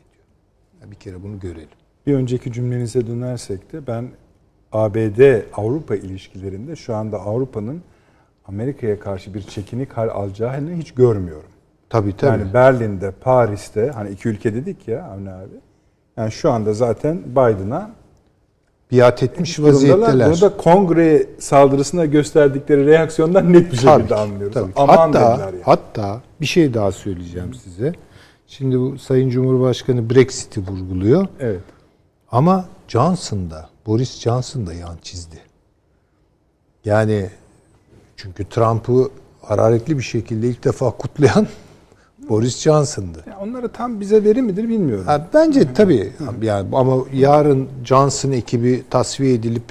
Yani bir kere bunu görelim.
Bir önceki cümlenize dönersek de ben ABD Avrupa ilişkilerinde şu anda Avrupa'nın Amerika'ya karşı bir çekinik hal alacağını hiç görmüyorum.
Tabii tabii.
Yani Berlin'de, Paris'te hani iki ülke dedik ya Avni abi. Yani şu anda zaten Biden'a
biat etmiş vaziyetteler.
Bunu da kongre saldırısına gösterdikleri reaksiyondan net bir
Tabii
şekilde
ki,
anlıyoruz.
tabii ki.
Aman
hatta,
yani.
hatta bir şey daha söyleyeceğim size. Şimdi bu Sayın Cumhurbaşkanı Brexit'i vurguluyor.
Evet.
Ama Johnson da, Boris Johnson da yan çizdi. Yani çünkü Trump'ı hararetli bir şekilde ilk defa kutlayan Boris Johnson'dı.
Yani onları tam bize verir midir bilmiyorum.
Ha, bence tabii yani ama yarın Johnson ekibi tasfiye edilip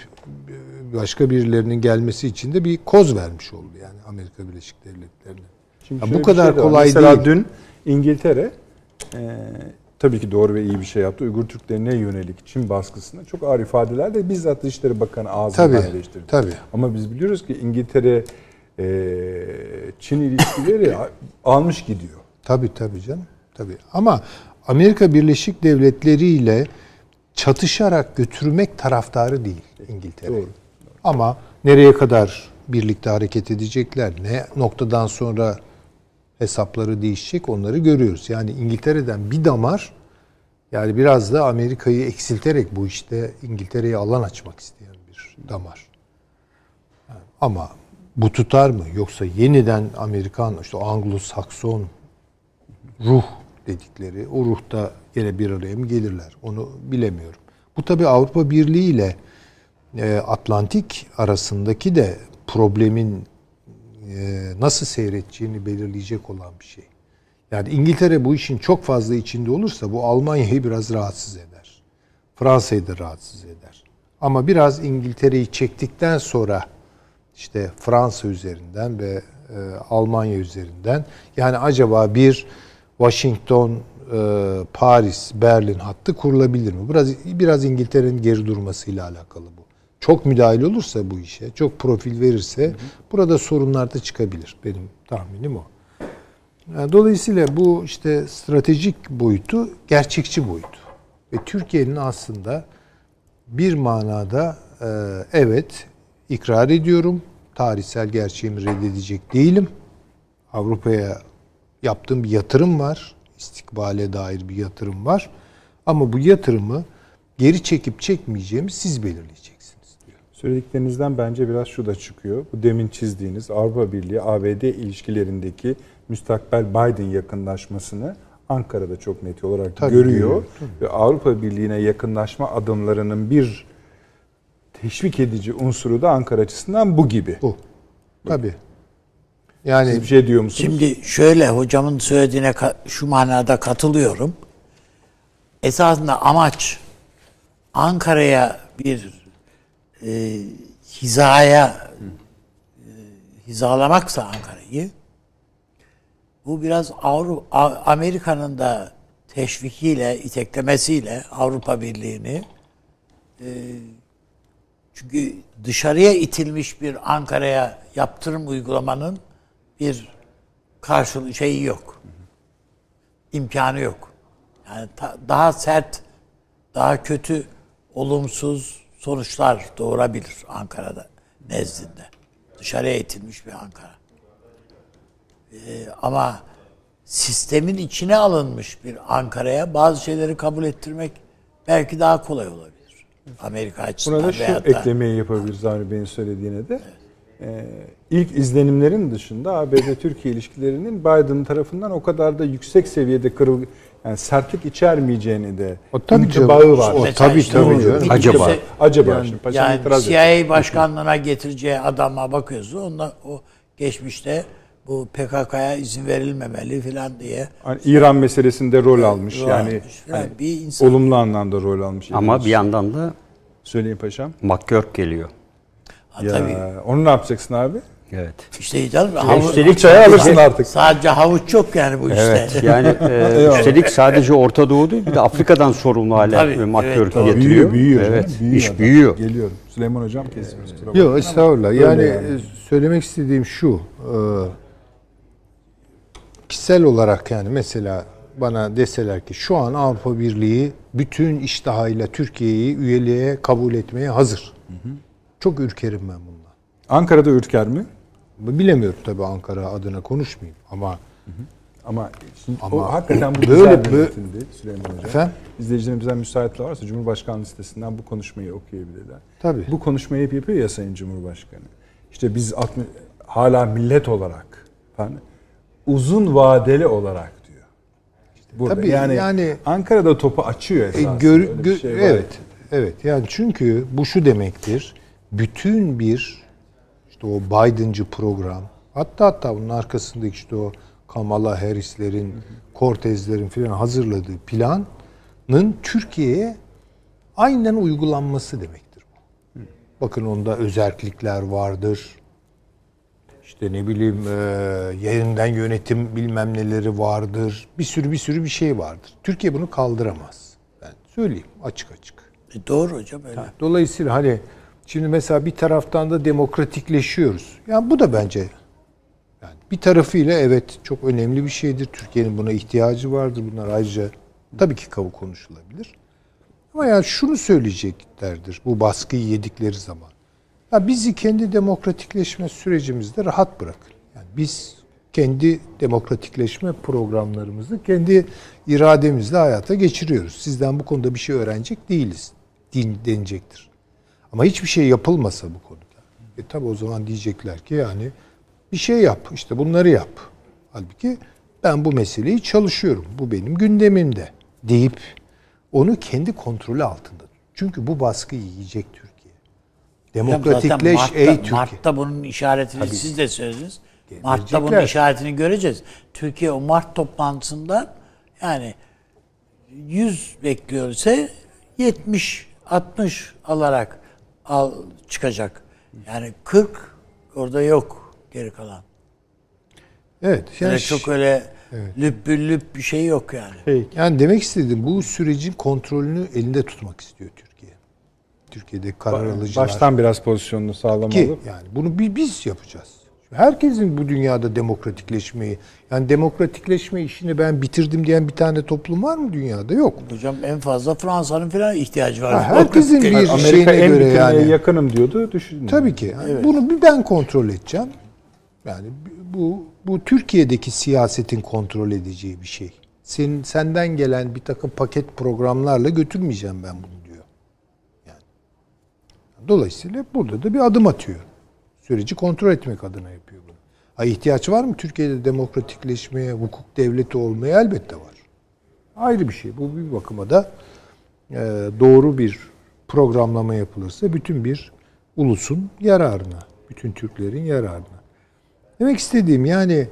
e, başka birilerinin gelmesi için de bir koz vermiş oldu yani Amerika Birleşik Devletleri'ne.
Çünkü
Ya bu kadar
şey
kolay
Mesela
değil.
dün İngiltere e, tabii ki doğru ve iyi bir şey yaptı. Uygur Türklerine yönelik Çin baskısına çok ağır ifadelerle bizzat Dışişleri Bakanı ağzından
Tabii,
eleştirdi.
tabii.
Ama biz biliyoruz ki İngiltere e, Çin ilişkileri (coughs) almış gidiyor.
Tabii tabii canım. Tabii. Ama Amerika Birleşik Devletleri ile çatışarak götürmek taraftarı değil İngiltere.
Doğru.
Ama nereye kadar birlikte hareket edecekler, ne noktadan sonra hesapları değişecek onları görüyoruz. Yani İngiltere'den bir damar yani biraz da Amerika'yı eksilterek bu işte İngiltere'ye alan açmak isteyen bir damar. Ama bu tutar mı? Yoksa yeniden Amerikan, işte Anglo-Sakson ruh dedikleri, o ruhta yine bir araya mı gelirler? Onu bilemiyorum. Bu tabi Avrupa Birliği ile e, Atlantik arasındaki de problemin e, nasıl seyredeceğini belirleyecek olan bir şey. Yani İngiltere bu işin çok fazla içinde olursa bu Almanya'yı biraz rahatsız eder. Fransa'yı da rahatsız eder. Ama biraz İngiltere'yi çektikten sonra işte Fransa üzerinden ve e, Almanya üzerinden yani acaba bir Washington, e, Paris, Berlin hattı kurulabilir mi? Biraz biraz İngiltere'nin geri durmasıyla alakalı bu. Çok müdahil olursa bu işe, çok profil verirse burada sorunlar da çıkabilir. Benim tahminim o. Yani dolayısıyla bu işte stratejik boyutu gerçekçi boyut. Ve Türkiye'nin aslında bir manada e, evet ikrar ediyorum. Tarihsel gerçeğimi reddedecek değilim. Avrupa'ya yaptığım bir yatırım var. İstikbale dair bir yatırım var. Ama bu yatırımı geri çekip çekmeyeceğimi siz belirleyeceksiniz diyor.
Söylediklerinizden bence biraz şu da çıkıyor. Bu demin çizdiğiniz Avrupa Birliği ABD ilişkilerindeki müstakbel Biden yakınlaşmasını Ankara'da çok net olarak
Tabii,
görüyor
görüyor,
ve Avrupa Birliği'ne yakınlaşma adımlarının bir teşvik edici unsuru da Ankara açısından bu gibi.
Bu. Tabii. Yani
Siz bir şey diyor musunuz?
Şimdi şöyle hocamın söylediğine şu manada katılıyorum. Esasında amaç Ankara'ya bir e, hizaya e, hizalamaksa Ankara'yı bu biraz Avrupa Amerika'nın da teşvikiyle, iteklemesiyle Avrupa Birliği'ni e, çünkü dışarıya itilmiş bir Ankara'ya yaptırım uygulamanın bir karşılığı şeyi yok. İmkanı yok. Yani ta- daha sert, daha kötü, olumsuz sonuçlar doğurabilir Ankara'da nezdinde. Dışarıya itilmiş bir Ankara. Ee, ama sistemin içine alınmış bir Ankara'ya bazı şeyleri kabul ettirmek belki daha kolay olabilir. Amerika açısından.
Buna da şu eklemeyi yapabiliriz Avni Bey'in söylediğine de. Ee, ilk izlenimlerin dışında ABD-Türkiye (laughs) ilişkilerinin Biden tarafından o kadar da yüksek seviyede kırıl yani sertlik içermeyeceğini de
o, tabii
intibağı var.
O, tabii işte tabii.
canım.
Acaba. Acaba.
Yani,
Şimdi
yani CIA başkanlığına getireceği adama bakıyorsun. Onda o geçmişte bu PKK'ya izin verilmemeli filan diye.
Hani İran meselesinde rol almış. Rol yani almış hani bir insan. olumlu anlamda rol almış.
Ama bir yandan da
Söyleyin paşam.
McGurk geliyor.
Ha, ya, tabii. Onu ne yapacaksın abi?
Evet.
İşte canım
havuç, üstelik çaya alırsın artık.
Sadece havuç çok yani bu
evet,
işte. (laughs)
Yani e, üstelik sadece Orta Doğu değil bir de Afrika'dan sorumlu hale McGurk'ü evet, getiriyor.
Büyüyor, büyüyor.
Evet,
büyüyor
iş adam. büyüyor.
Geliyorum. Süleyman Hocam kesiyoruz.
Yok estağfurullah. Yani, yani söylemek istediğim şu. E, kişisel olarak yani mesela bana deseler ki şu an Avrupa Birliği bütün iştahıyla Türkiye'yi üyeliğe kabul etmeye hazır. Hı hı. Çok ürkerim ben bundan.
Ankara'da ürker mi?
Bilemiyorum tabii Ankara adına konuşmayayım ama hı hı.
Ama, ama o hakikaten bu
böyle bir
Süleyman Hocam. Efendim? İzleyicilerimizden müsaitler varsa Cumhurbaşkanlığı sitesinden bu konuşmayı okuyabilirler.
Tabii.
Bu konuşmayı hep yapıyor ya Sayın Cumhurbaşkanı. İşte biz hala millet olarak falan uzun vadeli olarak diyor. İşte burada. Tabii yani, yani Ankara'da topu açıyor e, esasında. E, gör, gör,
şey evet. Evet. Yani çünkü bu şu demektir. Bütün bir işte o Biden'cı program hatta hatta bunun arkasındaki işte o Kamala Harris'lerin, Cortez'lerin filan hazırladığı planın Türkiye'ye aynen uygulanması demektir bu. Bakın onda özellikler vardır işte ne bileyim e, yerinden yönetim bilmem neleri vardır. Bir sürü bir sürü bir şey vardır. Türkiye bunu kaldıramaz. Ben söyleyeyim açık açık.
E doğru hocam öyle.
Dolayısıyla hani şimdi mesela bir taraftan da demokratikleşiyoruz. Yani bu da bence yani bir tarafıyla evet çok önemli bir şeydir. Türkiye'nin buna ihtiyacı vardır. Bunlar ayrıca tabii ki kavu konuşulabilir. Ama yani şunu söyleyeceklerdir bu baskıyı yedikleri zaman. Ya bizi kendi demokratikleşme sürecimizde rahat bırakın. Yani biz kendi demokratikleşme programlarımızı kendi irademizle hayata geçiriyoruz. Sizden bu konuda bir şey öğrenecek değiliz din denecektir. Ama hiçbir şey yapılmasa bu konuda. E tabi o zaman diyecekler ki yani bir şey yap işte bunları yap. Halbuki ben bu meseleyi çalışıyorum. Bu benim gündemimde deyip onu kendi kontrolü altında. Çünkü bu baskıyı yiyecek Türkiye. Demokratikleş Mart'ta, ey Türkiye.
Mart'ta bunun işaretini Tabii. siz de söylediniz. Mart'ta bunun işaretini göreceğiz. Türkiye o Mart toplantısında yani 100 bekliyorsa 70 60 alarak al çıkacak. Yani 40 orada yok geri kalan.
Evet.
Yani, yani çok öyle evet. lüp lüp bir şey yok yani.
Peki. Yani demek istedim bu sürecin kontrolünü elinde tutmak istiyor Türkiye. Türkiye'de karar alıcılar.
Baştan biraz pozisyonunu sağlamalı. Ki
yani bunu biz yapacağız. Herkesin bu dünyada demokratikleşmeyi, yani demokratikleşme işini ben bitirdim diyen bir tane toplum var mı dünyada? Yok.
Hocam en fazla Fransa'nın falan ihtiyacı var. Ha,
herkesin bir Amerika şeyine en göre yani.
yakınım diyordu. Düşünün.
Tabii ki. Yani evet. Bunu bir ben kontrol edeceğim. Yani bu bu Türkiye'deki siyasetin kontrol edeceği bir şey. Senin senden gelen bir takım paket programlarla götürmeyeceğim ben bunu. Dolayısıyla burada da bir adım atıyor. Süreci kontrol etmek adına yapıyor bunu. Ha ihtiyaç var mı Türkiye'de demokratikleşmeye, hukuk devleti olmaya elbette var. Ayrı bir şey. Bu bir bakıma da e, doğru bir programlama yapılırsa bütün bir ulusun yararına, bütün Türklerin yararına. Demek istediğim yani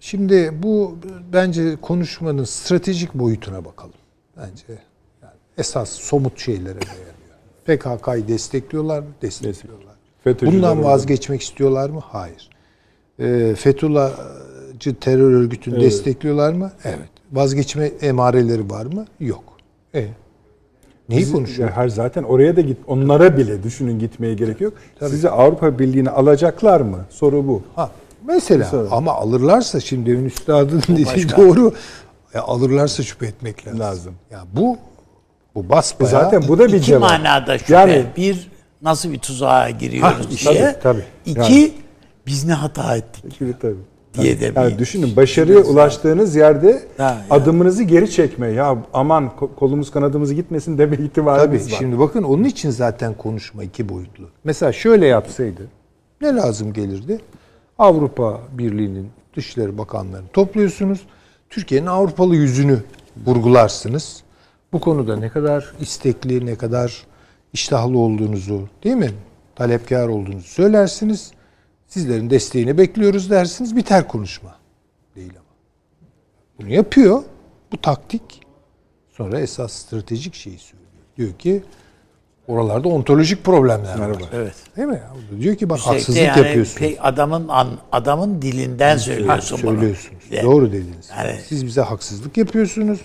şimdi bu bence konuşmanın stratejik boyutuna bakalım. Bence yani esas somut şeylere değer. PKK'yı destekliyorlar mı? Destekliyorlar. FETÖ'cüler Bundan vazgeçmek istiyorlar mı? Hayır. E, Fethullahçı terör örgütünü evet. destekliyorlar mı? Evet. Vazgeçme emareleri var mı? Yok. E Neyi Sizi, konuşuyor?
Her zaten oraya da git onlara bile düşünün gitmeye gerek yok. Tabii. Sizi Avrupa Birliği'ne alacaklar mı? Soru bu.
Ha, mesela Soru. ama alırlarsa şimdi demin üstadın dediği (laughs) doğru. Ya alırlarsa şüphe etmek lazım. lazım. Ya bu bu basbayağı...
Zaten bu da bir
iki
cevap.
manada şüphe. Yani, bir nasıl bir tuzağa giriyoruz ha, diye. Tabii, tabii. İki yani. biz ne hata ettik? İki, tabii. diye de
yani düşünün başarıya ulaştığınız yerde
Ha,
adımınızı geri çekme. Ya aman kolumuz kanadımız gitmesin (laughs) deme ihtimaliniz
Tabii
var.
şimdi bakın onun için zaten konuşma iki boyutlu. Mesela şöyle yapsaydı ne lazım gelirdi? Avrupa Birliği'nin Dışişleri Bakanlarını topluyorsunuz. Türkiye'nin Avrupalı yüzünü vurgularsınız. Bu konuda ne kadar istekli, ne kadar iştahlı olduğunuzu, değil mi? Talepkar olduğunuzu söylersiniz. Sizlerin desteğini bekliyoruz dersiniz. Biter konuşma. Değil ama. Bunu yapıyor. Bu taktik. Sonra esas stratejik şeyi söylüyor. Diyor ki oralarda ontolojik problemler var.
Evet.
Değil mi? Diyor ki bak
Üstelik
haksızlık
yani
yapıyorsunuz.
pek adamın an- adamın dilinden söylüyorsun bunu.
Söylüyorsunuz.
Yani-
Doğru dediniz.
Yani-
Siz bize haksızlık yapıyorsunuz.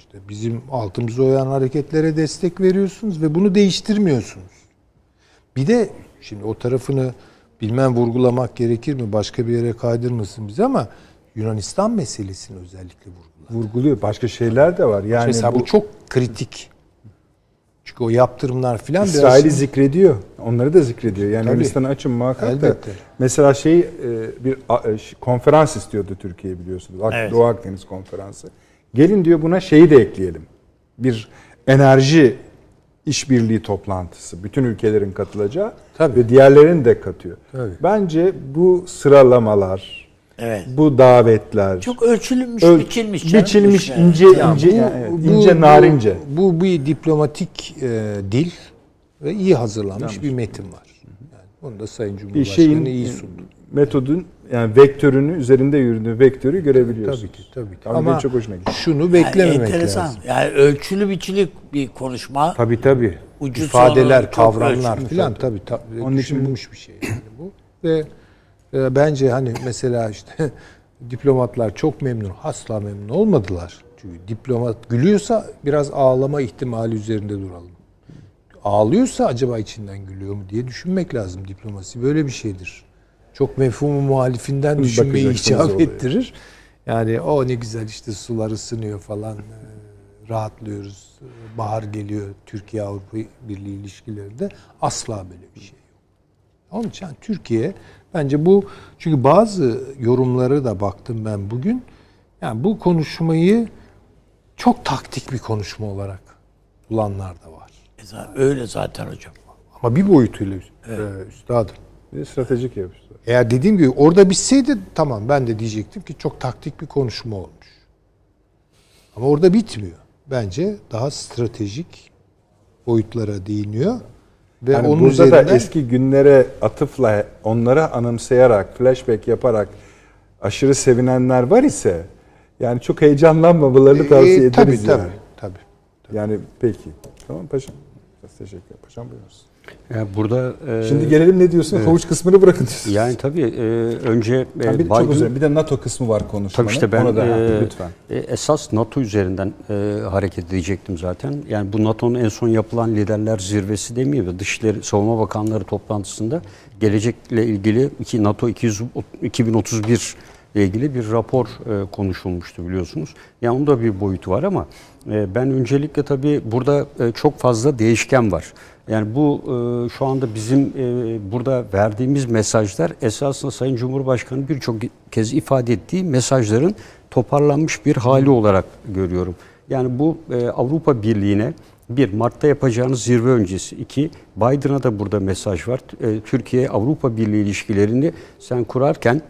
İşte bizim altımıza oyan hareketlere destek veriyorsunuz ve bunu değiştirmiyorsunuz. Bir de şimdi o tarafını bilmem vurgulamak gerekir mi? Başka bir yere kaydırmasın bizi ama Yunanistan meselesini özellikle vurgular.
Vurguluyor. Başka şeyler de var. Yani
Mesela bu, çok kritik. Çünkü o yaptırımlar filan
İsrail'i
biraz
zikrediyor. Onları da zikrediyor. Yani. Yunanistan'ı açın muhakkak da.
Elbette.
Mesela şey e, bir e, konferans istiyordu Türkiye biliyorsunuz.
Evet.
Doğu Akdeniz konferansı. Gelin diyor buna şeyi de ekleyelim. Bir enerji işbirliği toplantısı. Bütün ülkelerin katılacağı
Tabii.
ve diğerlerini de katıyor.
Tabii.
Bence bu sıralamalar,
Evet.
bu davetler
Çok ölçülmüş,
öl-
biçilmiş. canım.
biçilmiş
Yani.
ince
Ya
ince
bu-
yani evet,
bu-
ince
bu-
narince.
Bu, bir diplomatik e, dil ve iyi hazırlanmış bir metin var. Yani onu da Sayın
bir
Cumhurbaşkanı
şeyin
iyi sundu.
Metodun yani vektörünü üzerinde yürüdüğü vektörü görebiliyorsunuz.
Tabii ki, tabii ki.
Ama,
Ama
çok hoşuna gitti.
şunu
Yani
beklememek
enteresan.
lazım.
Yani ölçülü biçili bir konuşma.
Tabii tabii.
Ucu
İfadeler, kavramlar filan tabii, tabii
Onun için
düşünülmüş bir şey yani bu. Ve e, bence hani mesela işte (laughs) diplomatlar çok memnun, asla memnun olmadılar. Çünkü diplomat gülüyorsa biraz ağlama ihtimali üzerinde duralım. Ağlıyorsa acaba içinden gülüyor mu diye düşünmek lazım diplomasi. Böyle bir şeydir. Çok mefhumu muhalifinden düşünmeyi
bakacaksınız
icap ettirir. Yani o ne güzel işte sular ısınıyor falan e, rahatlıyoruz. Bahar geliyor Türkiye Avrupa Birliği ilişkilerinde asla böyle bir şey yok. Onun için yani Türkiye bence bu çünkü bazı yorumları da baktım ben bugün. Yani bu konuşmayı çok taktik bir konuşma olarak bulanlar da var.
E Öyle zaten hocam.
Ama bir boyutuyla e, üstadım.
Bir de stratejik yapmışlar.
Eğer dediğim gibi orada bitseydi tamam ben de diyecektim ki çok taktik bir konuşma olmuş. Ama orada bitmiyor. Bence daha stratejik boyutlara değiniyor. Ve
Yani
onun
burada
üzerinden
da eski günlere atıfla onlara anımsayarak, flashback yaparak aşırı sevinenler var ise yani çok heyecanlanmamalarını tavsiye
Ee,
ederiz
tabii,
yani.
tabii, tabii.
Yani peki. Tamam paşam. Teşekkür ederim. Paşam buyurunuz.
Yani burada e,
Şimdi gelelim ne diyorsun? Havuç kısmını bırakın diyorsun.
yani tabii e, önce e,
Yani bir, çok
Biden-
özür dilerim. Bir de NATO kısmı var konuşmanın.
Tabii işte ben
Onu da
e,
lütfen.
e, esas NATO üzerinden e, hareket edecektim zaten. Yani bu NATO'nun en son yapılan liderler zirvesi demeyeyim de Dışişleri Savunma Bakanları toplantısında gelecekle ilgili iki NATO 200, 2031 ile ilgili bir rapor e, konuşulmuştu biliyorsunuz. Yani onun da bir boyutu var ama e, ben öncelikle tabii burada e, çok fazla değişken var. Yani bu e, şu anda bizim e, burada verdiğimiz mesajlar esasında Sayın Cumhurbaşkanı birçok kez ifade ettiği mesajların toparlanmış bir hali olarak görüyorum. Yani bu e, Avrupa Birliği'ne bir Mart'ta yapacağınız zirve öncesi. iki Biden'a da burada mesaj var. Türkiye Avrupa Birliği ilişkilerini sen kurarken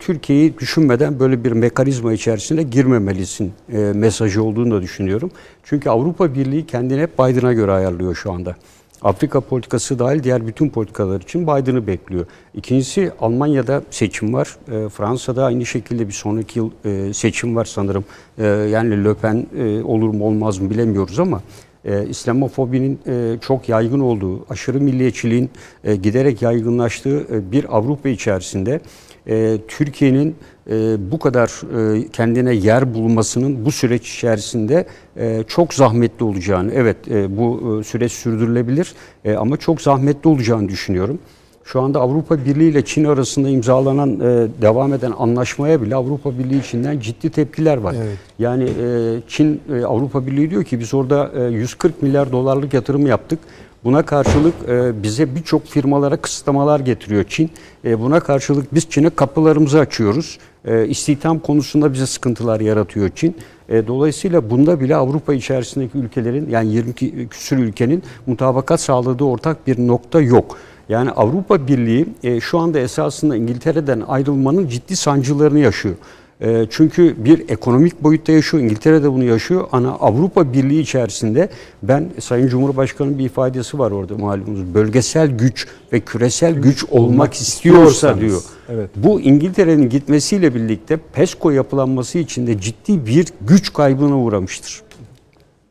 Türkiye'yi düşünmeden böyle bir mekanizma içerisine girmemelisin mesajı olduğunu da düşünüyorum. Çünkü Avrupa Birliği kendini hep Biden'a göre ayarlıyor şu anda. Afrika politikası dahil diğer bütün politikalar için Biden'ı bekliyor. İkincisi Almanya'da seçim var. E, Fransa'da aynı şekilde bir sonraki yıl e, seçim var sanırım. E, yani Le Pen e, olur mu olmaz mı bilemiyoruz ama e, İslamofobinin e, çok yaygın olduğu, aşırı milliyetçiliğin e, giderek yaygınlaştığı e, bir Avrupa içerisinde e, Türkiye'nin e, bu kadar e, kendine yer bulmasının bu süreç içerisinde e, çok zahmetli olacağını, evet e, bu e, süreç sürdürülebilir e, ama çok zahmetli olacağını düşünüyorum. Şu anda Avrupa Birliği ile Çin arasında imzalanan, e, devam eden anlaşmaya bile Avrupa Birliği içinden ciddi tepkiler var.
Evet.
Yani e, Çin, e, Avrupa Birliği diyor ki biz orada e, 140 milyar dolarlık yatırım yaptık. Buna karşılık e, bize birçok firmalara kısıtlamalar getiriyor Çin. E, buna karşılık biz Çin'e kapılarımızı açıyoruz. E, istihdam konusunda bize sıkıntılar yaratıyor Çin. E, dolayısıyla bunda bile Avrupa içerisindeki ülkelerin yani 20 küsur ülkenin mutabakat sağladığı ortak bir nokta yok. Yani Avrupa Birliği e, şu anda esasında İngiltere'den ayrılmanın ciddi sancılarını yaşıyor. E, çünkü bir ekonomik boyutta yaşıyor, İngiltere de bunu yaşıyor. Ana Avrupa Birliği içerisinde ben Sayın Cumhurbaşkanı'nın bir ifadesi var orada malumunuz. Bölgesel güç ve küresel güç olmak istiyorsa diyor. Evet. Bu İngiltere'nin gitmesiyle birlikte PESCO yapılanması için de ciddi bir güç kaybına uğramıştır.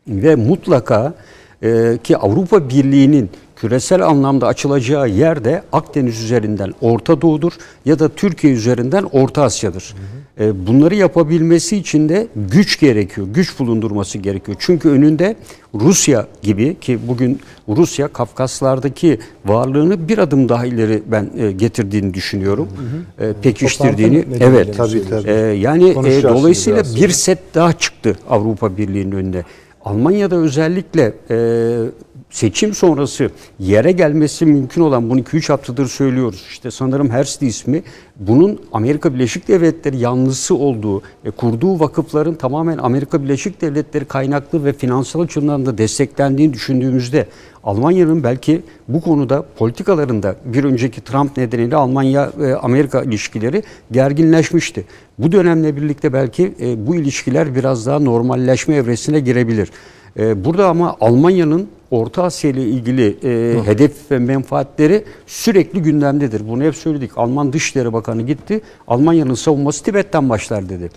Ve mutlaka e, ki Avrupa Birliği'nin küresel anlamda açılacağı yer de Akdeniz üzerinden Orta Doğu'dur ya da Türkiye üzerinden Orta Asya'dır. Hı hı. E, bunları yapabilmesi için de güç gerekiyor, güç bulundurması gerekiyor. Çünkü önünde Rusya gibi ki bugün Rusya Kafkaslardaki varlığını bir adım daha ileri ben e, getirdiğini düşünüyorum. Hı hı. E, pekiştirdiğini. Evet. Tabii tabii. Yani dolayısıyla bir set daha çıktı Avrupa Birliği'nin önünde. Almanya'da özellikle seçim sonrası yere gelmesi mümkün olan bunu 2-3 haftadır söylüyoruz. İşte sanırım Hersli ismi bunun Amerika Birleşik Devletleri yanlısı olduğu, e, kurduğu vakıfların tamamen Amerika Birleşik Devletleri kaynaklı ve finansal açıdan da desteklendiğini düşündüğümüzde Almanya'nın belki bu konuda politikalarında bir önceki Trump nedeniyle Almanya-Amerika ilişkileri gerginleşmişti. Bu dönemle birlikte belki e, bu ilişkiler biraz daha normalleşme evresine girebilir. E, burada ama Almanya'nın Orta Asya ile ilgili e, hedef ve menfaatleri sürekli gündemdedir. Bunu hep söyledik. Alman Dışişleri Bakanı gitti. Almanya'nın savunması Tibet'ten başlar dedi.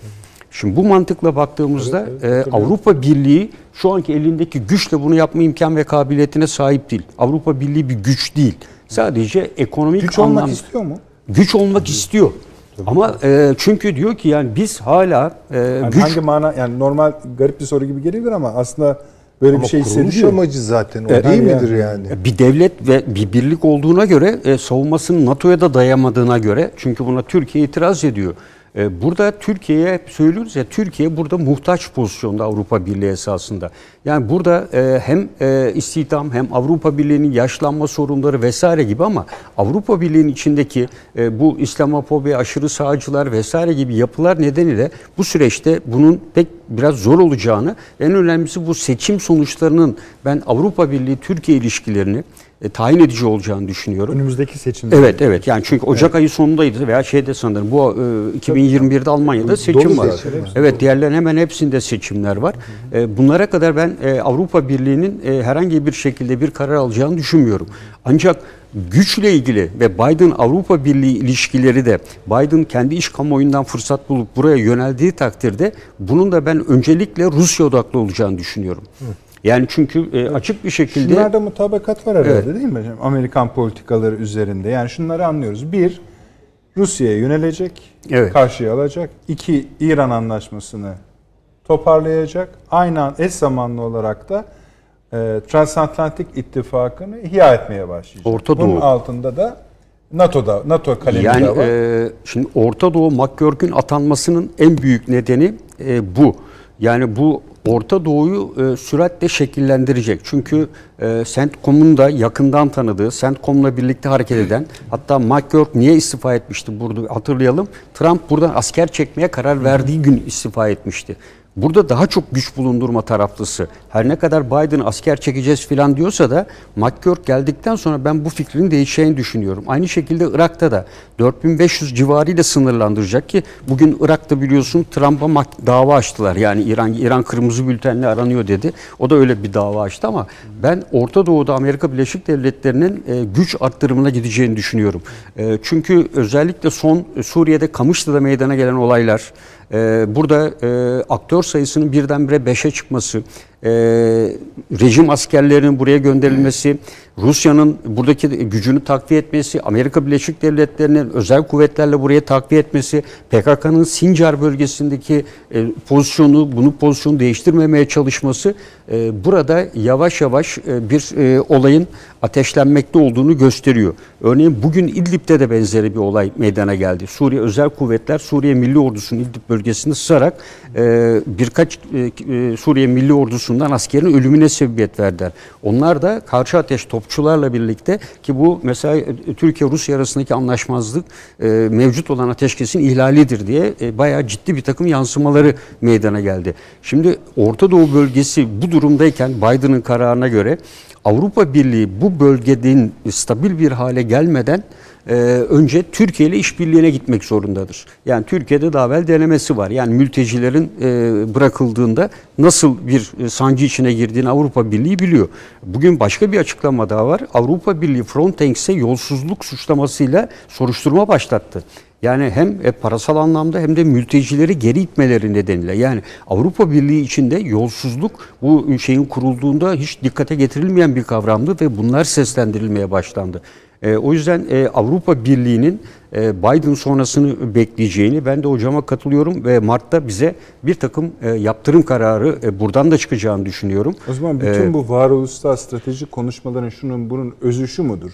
Şimdi bu mantıkla baktığımızda evet, evet, e, Avrupa Birliği şu anki elindeki güçle bunu yapma imkan ve kabiliyetine sahip değil. Avrupa Birliği bir güç değil. Sadece ekonomik
güç anlam... olmak istiyor mu?
Güç olmak istiyor. Tabii. Ama e, çünkü diyor ki yani biz hala e,
yani güç hangi mana yani normal garip bir soru gibi gelebilir ama aslında Böyle
Ama
bir şey
hissediliyor. amacı zaten o e, değil yani, midir yani?
Bir devlet ve bir birlik olduğuna göre e, savunmasının NATO'ya da dayamadığına göre çünkü buna Türkiye itiraz ediyor. E, burada Türkiye'ye hep söylüyoruz ya Türkiye burada muhtaç pozisyonda Avrupa Birliği esasında. Yani burada e, hem e, istihdam hem Avrupa Birliği'nin yaşlanma sorunları vesaire gibi ama Avrupa Birliği'nin içindeki bu İslamofobi, aşırı sağcılar vesaire gibi yapılar nedeniyle bu süreçte bunun pek biraz zor olacağını en önemlisi bu seçim sonuçlarının ben Avrupa Birliği Türkiye ilişkilerini e, tayin edici olacağını düşünüyorum.
Önümüzdeki seçimde.
Evet evet yani çünkü Ocak evet. ayı sonundaydı veya şeyde sanırım bu e, 2021'de Almanya'da seçim Dolu var. Seçim. Evet diğerlerin hemen hepsinde seçimler var. E, bunlara kadar ben e, Avrupa Birliği'nin e, herhangi bir şekilde bir karar alacağını düşünmüyorum. Ancak güçle ilgili ve Biden Avrupa Birliği ilişkileri de Biden kendi iş kamuoyundan fırsat bulup buraya yöneldiği takdirde bunun da ben öncelikle Rusya odaklı olacağını düşünüyorum. Hı. Yani çünkü e, açık bir şekilde...
Şunlarda mutabakat var herhalde evet. değil mi hocam? Amerikan politikaları üzerinde. Yani şunları anlıyoruz. Bir, Rusya'ya yönelecek, evet. karşıya alacak. İki, İran anlaşmasını toparlayacak. Aynı eş zamanlı olarak da e, Transatlantik İttifakı'nı ihya etmeye başlayacak. Orta Doğu. Bunun altında da NATO'da, NATO kalemi yani, var.
E, şimdi Orta Doğu McGurk'ün atanmasının en büyük nedeni e, bu. Yani bu Orta Doğu'yu e, süratle şekillendirecek. Çünkü e, CENTCOM'un da yakından tanıdığı, CENTCOM'la birlikte hareket eden, hatta McGurk niye istifa etmişti burada hatırlayalım. Trump buradan asker çekmeye karar verdiği gün istifa etmişti. Burada daha çok güç bulundurma taraflısı. Her ne kadar Biden asker çekeceğiz falan diyorsa da McGurk geldikten sonra ben bu fikrin değişeceğini düşünüyorum. Aynı şekilde Irak'ta da 4500 civarıyla sınırlandıracak ki bugün Irak'ta biliyorsun Trump'a dava açtılar. Yani İran İran kırmızı bültenle aranıyor dedi. O da öyle bir dava açtı ama ben Orta Doğu'da Amerika Birleşik Devletleri'nin e, güç arttırımına gideceğini düşünüyorum. E, çünkü özellikle son Suriye'de Kamışlı'da meydana gelen olaylar burada e, aktör sayısının birdenbire 5'e çıkması, e, rejim askerlerinin buraya gönderilmesi, Rusya'nın buradaki gücünü takviye etmesi, Amerika Birleşik Devletleri'nin özel kuvvetlerle buraya takviye etmesi, PKK'nın Sincar bölgesindeki e, pozisyonu, bunu pozisyonu değiştirmemeye çalışması e, burada yavaş yavaş e, bir e, olayın ateşlenmekte olduğunu gösteriyor. Örneğin bugün İdlib'de de benzeri bir olay meydana geldi. Suriye Özel Kuvvetler Suriye Milli Ordusu'nun İdlib bölgesinde sızarak e, birkaç e, e Suriye Milli Ordusu ordusundan askerin ölümüne sebebiyet verdiler. Onlar da karşı ateş topçularla birlikte ki bu mesela Türkiye-Rusya arasındaki anlaşmazlık e, mevcut olan ateşkesin ihlalidir diye e, bayağı ciddi bir takım yansımaları meydana geldi. Şimdi Orta Doğu bölgesi bu durumdayken Biden'ın kararına göre Avrupa Birliği bu bölgenin stabil bir hale gelmeden e, önce Türkiye ile işbirliğine gitmek zorundadır. Yani Türkiye'de daha evvel denemesi var. Yani mültecilerin e, bırakıldığında nasıl bir e, sancı içine girdiğini Avrupa Birliği biliyor. Bugün başka bir açıklama daha var. Avrupa Birliği Frontex'e yolsuzluk suçlamasıyla soruşturma başlattı. Yani hem e, parasal anlamda hem de mültecileri geri itmeleri nedeniyle. Yani Avrupa Birliği içinde yolsuzluk bu şeyin kurulduğunda hiç dikkate getirilmeyen bir kavramdı ve bunlar seslendirilmeye başlandı. E, o yüzden e, Avrupa Birliği'nin e, Biden sonrasını bekleyeceğini ben de hocama katılıyorum ve Mart'ta bize bir takım e, yaptırım kararı e, buradan da çıkacağını düşünüyorum.
O zaman bütün ee, bu varoluşsal stratejik konuşmaların şunun bunun özü şu mudur?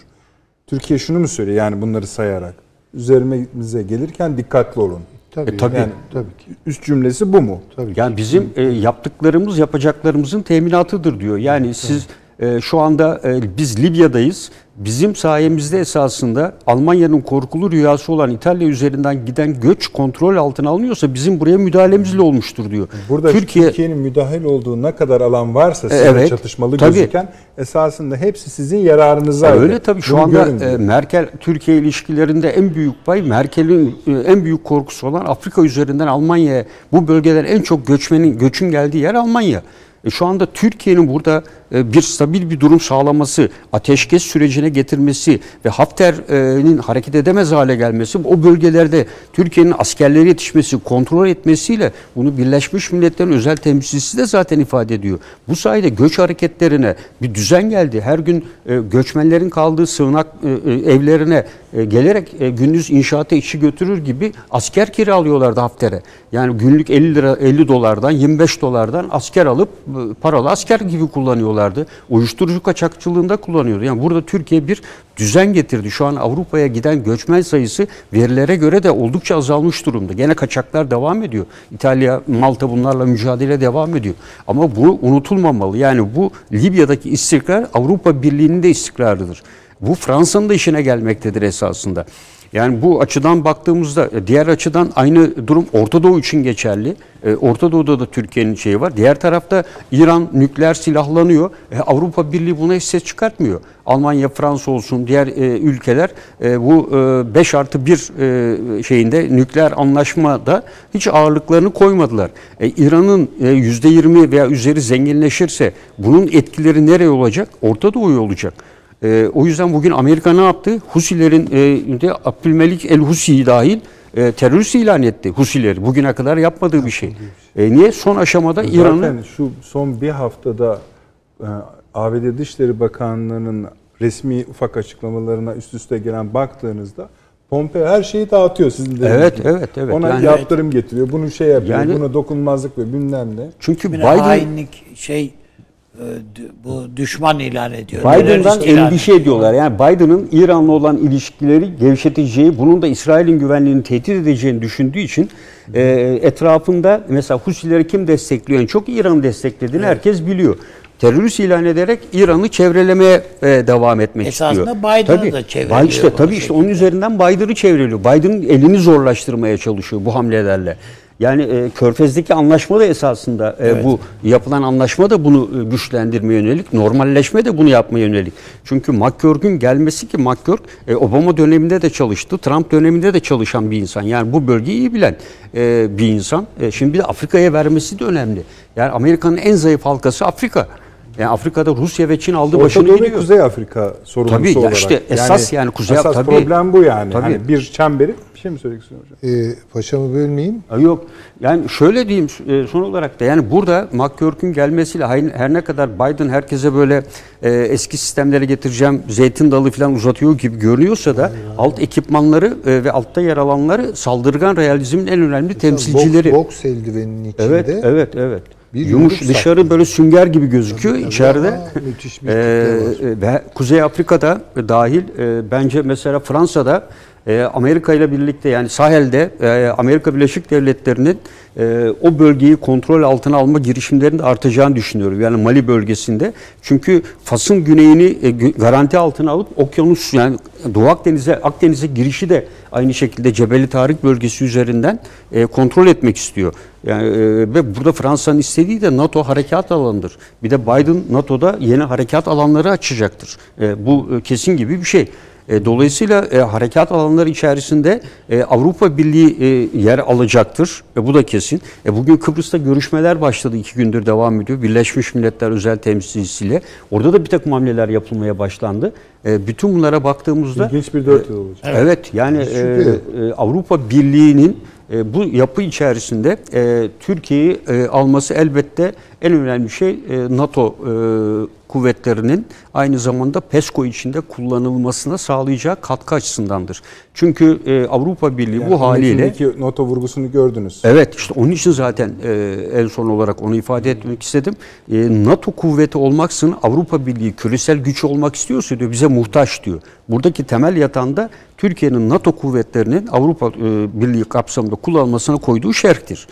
Türkiye şunu mu söylüyor yani bunları sayarak? Üzerimize gelirken dikkatli olun.
Tabii, e, tabii. Yani,
tabii ki. Üst cümlesi bu mu?
Tabii yani bizim e, yaptıklarımız yapacaklarımızın teminatıdır diyor. Yani tabii. siz e, şu anda e, biz Libya'dayız. Bizim sayemizde esasında Almanya'nın korkulu rüyası olan İtalya üzerinden giden göç kontrol altına alınıyorsa bizim buraya müdahalemizle olmuştur diyor.
Burada Türkiye, Türkiye'nin müdahil olduğu ne kadar alan varsa size evet, çatışmalı tabii, gözüken esasında hepsi sizin yararınıza.
Öyle tabii şu Bunu anda e, Merkel Türkiye ilişkilerinde en büyük pay Merkel'in e, en büyük korkusu olan Afrika üzerinden Almanya'ya bu bölgeden en çok göçmenin göçün geldiği yer Almanya. E şu anda Türkiye'nin burada e, bir stabil bir durum sağlaması, ateşkes sürecine getirmesi ve Hafter'in hareket edemez hale gelmesi, o bölgelerde Türkiye'nin askerleri yetişmesi, kontrol etmesiyle bunu Birleşmiş Milletler'in özel temsilcisi de zaten ifade ediyor. Bu sayede göç hareketlerine bir düzen geldi. Her gün e, göçmenlerin kaldığı sığınak evlerine gelerek gündüz inşaata işi götürür gibi asker kiralıyorlardı Hafter'e. Yani günlük 50 lira 50 dolardan 25 dolardan asker alıp paralı asker gibi kullanıyorlardı. Uyuşturucu kaçakçılığında kullanıyordu. Yani burada Türkiye bir düzen getirdi. Şu an Avrupa'ya giden göçmen sayısı verilere göre de oldukça azalmış durumda. Gene kaçaklar devam ediyor. İtalya, Malta bunlarla mücadele devam ediyor. Ama bu unutulmamalı. Yani bu Libya'daki istikrar Avrupa Birliği'nin de istikrarıdır. Bu Fransa'nın da işine gelmektedir esasında. Yani bu açıdan baktığımızda e, diğer açıdan aynı durum Orta Doğu için geçerli. E, Orta Doğu'da da Türkiye'nin şeyi var. Diğer tarafta İran nükleer silahlanıyor. E, Avrupa Birliği buna hiç ses çıkartmıyor. Almanya, Fransa olsun diğer ülkeler bu 5 artı 1 şeyinde nükleer anlaşmada hiç ağırlıklarını koymadılar. İran'ın %20 veya üzeri zenginleşirse bunun etkileri nereye olacak? Orta Doğu'ya olacak. E, o yüzden bugün Amerika ne yaptı? Husilerin e, de Abdülmelik El Husi'yi dahil e, terörist ilan etti Husileri. Bugüne kadar yapmadığı bir şey. E, niye? Son aşamada İran'ı... Zaten
şu son bir haftada e, ABD Dışişleri Bakanlığı'nın resmi ufak açıklamalarına üst üste gelen baktığınızda Pompeo her şeyi dağıtıyor sizin
de. Evet, gibi. evet, evet.
Ona yani, yaptırım getiriyor. Bunu şey yapıyor. Yani, buna dokunmazlık ve bilmem ne.
Çünkü Biden hainlik şey bu düşman ilan ediyor.
Biden'dan endişe ediyorlar. Yani Biden'ın İran'la olan ilişkileri gevşeteceği, bunun da İsrail'in güvenliğini tehdit edeceğini düşündüğü için e, etrafında mesela Husileri kim destekliyor? En çok İran'ı desteklediğini evet. herkes biliyor. Terörist ilan ederek İran'ı çevrelemeye e, devam etmek
Esasında
istiyor.
Esasında Biden'ı da çevreliyor.
İşte, tabii işte onun üzerinden Biden'ı çevreliyor. Biden'ın elini zorlaştırmaya çalışıyor bu hamlelerle. Yani e, Körfez'deki anlaşma da esasında e, evet. bu yapılan anlaşma da bunu e, güçlendirmeye yönelik, normalleşme de bunu yapmaya yönelik. Çünkü McCurk'ün gelmesi ki McCurk e, Obama döneminde de çalıştı, Trump döneminde de çalışan bir insan. Yani bu bölgeyi iyi bilen e, bir insan. E, şimdi bir de Afrika'ya vermesi de önemli. Yani Amerika'nın en zayıf halkası Afrika. Yani Afrika'da Rusya ve Çin aldı başını gidiyor.
Orta Kuzey Afrika sorumlusu
tabii,
olarak.
işte esas yani, yani Kuzey
Esas tabii, problem bu yani. Tabii. Hani bir çemberi şey mi söylemek istiyorsun
hocam? Ee, paşamı bölmeyeyim.
Yok. Yani şöyle diyeyim e, son olarak da yani burada McCurk'ün gelmesiyle her ne kadar Biden herkese böyle e, eski sistemlere getireceğim zeytin dalı falan uzatıyor gibi görünüyorsa da Aynen. alt ekipmanları e, ve altta yer alanları saldırgan realizmin en önemli Mesela temsilcileri.
Boks, boks eldiveninin içinde.
Evet, evet, evet. Bir Yumuş dışarı sattı. böyle sünger gibi gözüküyor Tabii, içeride. Müthiş bir ee, ve Kuzey Afrika'da dahil e, bence mesela Fransa'da e, Amerika ile birlikte yani sahilde e, Amerika Birleşik Devletleri'nin e, o bölgeyi kontrol altına alma girişimlerinin artacağını düşünüyorum. Yani Mali bölgesinde. Çünkü Fas'ın güneyini e, garanti altına alıp okyanus yani Doğu Akdeniz'e Akdeniz'e girişi de aynı şekilde Cebeli Tarık bölgesi üzerinden e, kontrol etmek istiyor. Yani ve burada Fransa'nın istediği de NATO harekat alanıdır. Bir de Biden NATO'da yeni harekat alanları açacaktır. Bu kesin gibi bir şey. E, dolayısıyla e, harekat alanları içerisinde e, Avrupa Birliği e, yer alacaktır. E, bu da kesin. E, bugün Kıbrıs'ta görüşmeler başladı. iki gündür devam ediyor. Birleşmiş Milletler özel temsilcisiyle. Orada da bir takım hamleler yapılmaya başlandı. E, bütün bunlara baktığımızda...
İlginç bir dört yıl olacak.
Evet, evet yani e, e, Avrupa Birliği'nin e, bu yapı içerisinde e, Türkiye'yi e, alması elbette en önemli şey e, NATO e, kuvvetlerinin aynı zamanda PESCO içinde kullanılmasına sağlayacağı katkı açısındandır. Çünkü e, Avrupa Birliği yani bu haliyle
NATO vurgusunu gördünüz.
Evet işte onun için zaten e, en son olarak onu ifade etmek istedim. E, NATO kuvveti olmaksın Avrupa Birliği küresel güç olmak istiyorsa diyor bize muhtaç diyor. Buradaki temel yatanda Türkiye'nin NATO kuvvetlerinin Avrupa e, Birliği kapsamında kullanılmasına koyduğu şerhtir.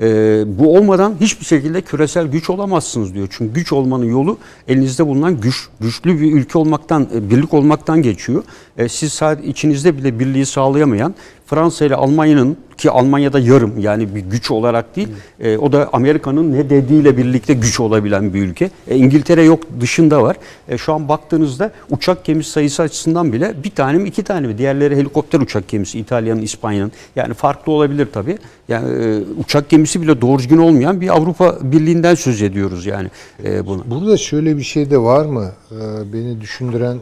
E, bu olmadan hiçbir şekilde küresel güç olamazsınız diyor. Çünkü güç olmanın yolu elinizde bulunan güç, güçlü bir ülke olmaktan, e, birlik olmaktan geçiyor. E, siz sadece içinizde bile birliği sağlayamayan Fransa ile Almanya'nın ki Almanya'da yarım yani bir güç olarak değil e, o da Amerika'nın ne dediğiyle birlikte güç olabilen bir ülke. E, İngiltere yok dışında var. E, şu an baktığınızda uçak gemisi sayısı açısından bile bir tane mi iki tane mi diğerleri helikopter uçak gemisi İtalya'nın İspanya'nın yani farklı olabilir tabii. Yani e, uçak gemisi bile doğru düzgün olmayan bir Avrupa Birliği'nden söz ediyoruz yani e, bunu.
Burada şöyle bir şey de var mı? E, beni düşündüren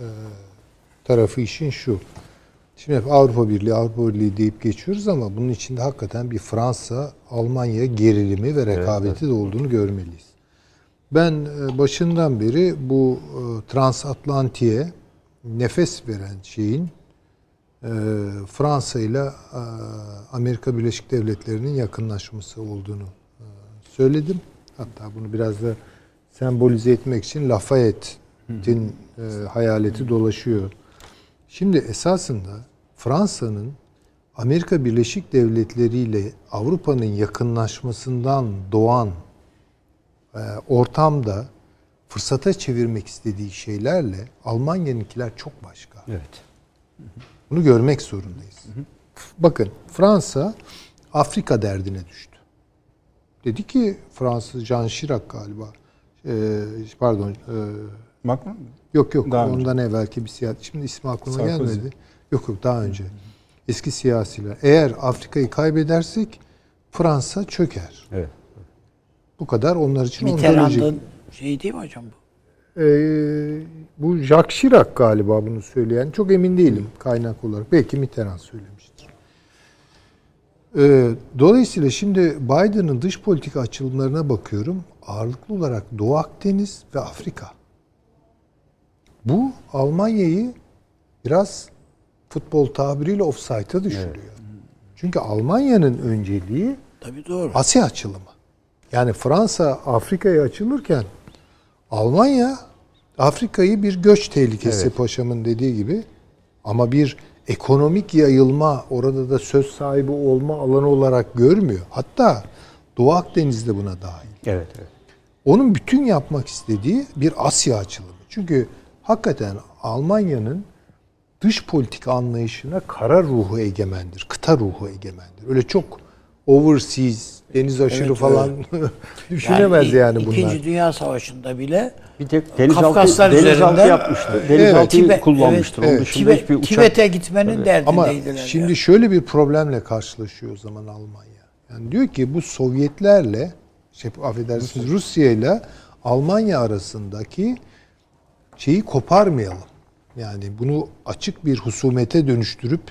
e, tarafı işin şu. Şimdi hep Avrupa Birliği, Avrupa Birliği deyip geçiyoruz ama bunun içinde hakikaten bir Fransa, Almanya gerilimi ve rekabeti evet, evet. de olduğunu görmeliyiz. Ben e, başından beri bu e, transatlantiye nefes veren şeyin e, Fransa ile Amerika Birleşik Devletleri'nin yakınlaşması olduğunu söyledim. Hatta bunu biraz da sembolize etmek için Lafayette'in hayaleti dolaşıyor Şimdi esasında Fransa'nın Amerika Birleşik Devletleri ile Avrupa'nın yakınlaşmasından doğan e, ortamda fırsata çevirmek istediği şeylerle Almanya'nınkiler çok başka.
Evet.
Bunu görmek zorundayız. Hı hı. Bakın Fransa Afrika derdine düştü. Dedi ki Fransız Jean Chirac galiba. E, pardon. E,
Macron
Yok yok daha ondan önce. evvelki bir siyasi. Şimdi ismi aklıma Sarkozy. gelmedi. Yok yok daha önce. Eski siyasiler. Eğer Afrika'yı kaybedersek Fransa çöker.
Evet.
Bu kadar onlar için
Mitterrand'ın şey değil mi hocam bu?
Ee, bu Jacques Chirac galiba bunu söyleyen. Çok emin değilim kaynak olarak. Belki Mitterrand söylemiştir. Ee, dolayısıyla şimdi Biden'ın dış politika açılımlarına bakıyorum. Ağırlıklı olarak Doğu Akdeniz ve Afrika. Bu Almanya'yı biraz futbol tabiriyle offside'a düşürüyor. Evet. Çünkü Almanya'nın önceliği
Tabii doğru.
Asya açılımı. Yani Fransa Afrika'ya açılırken Almanya Afrika'yı bir göç tehlikesi evet. paşamın dediği gibi ama bir ekonomik yayılma orada da söz sahibi olma alanı olarak görmüyor. Hatta Doğu Akdeniz'de buna dahil.
Evet, evet.
Onun bütün yapmak istediği bir Asya açılımı. Çünkü hakikaten Almanya'nın dış politika anlayışına kara ruhu egemendir. Kıta ruhu egemendir. Öyle çok overseas, deniz aşırı evet, falan (laughs) düşünemez yani, yani bunlar.
İkinci Dünya Savaşı'nda bile
bir tek Kafkaslar denizaltı yapmıştı. Denizaltıyı evet, kullanmıştır. Evet, Onun dışında
Tibet, hiçbir uçak... Tibet'e gitmenin evet. derdindeydiler.
Ama şimdi yani. şöyle bir problemle karşılaşıyor o zaman Almanya. Yani diyor ki bu Sovyetlerle, şey, affedersiniz Rusya ile Almanya arasındaki şeyi koparmayalım. Yani bunu açık bir husumete dönüştürüp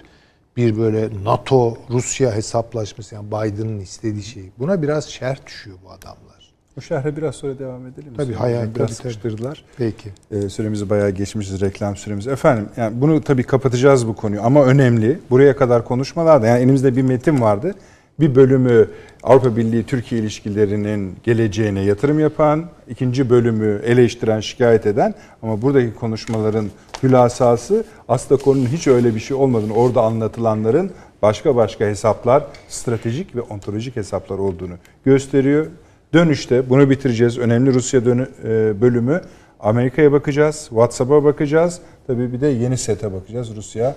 bir böyle NATO Rusya hesaplaşması yani Biden'ın istediği şey. Buna biraz şerh düşüyor bu adamlar.
O şerhe biraz sonra devam edelim.
Tabii hayal
biraz sıkıştırdılar.
Peki.
Ee, süremizi bayağı geçmişiz reklam süremiz. Efendim yani bunu tabii kapatacağız bu konuyu ama önemli. Buraya kadar konuşmalarda yani elimizde bir metin vardı. Bir bölümü Avrupa Birliği Türkiye ilişkilerinin geleceğine yatırım yapan, ikinci bölümü eleştiren, şikayet eden ama buradaki konuşmaların hülasası aslında konunun hiç öyle bir şey olmadığını, orada anlatılanların başka başka hesaplar, stratejik ve ontolojik hesaplar olduğunu gösteriyor. Dönüşte bunu bitireceğiz. Önemli Rusya dönü, e, bölümü Amerika'ya bakacağız, WhatsApp'a bakacağız. Tabii bir de yeni sete bakacağız. Rusya,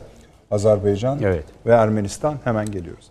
Azerbaycan evet. ve Ermenistan hemen geliyoruz.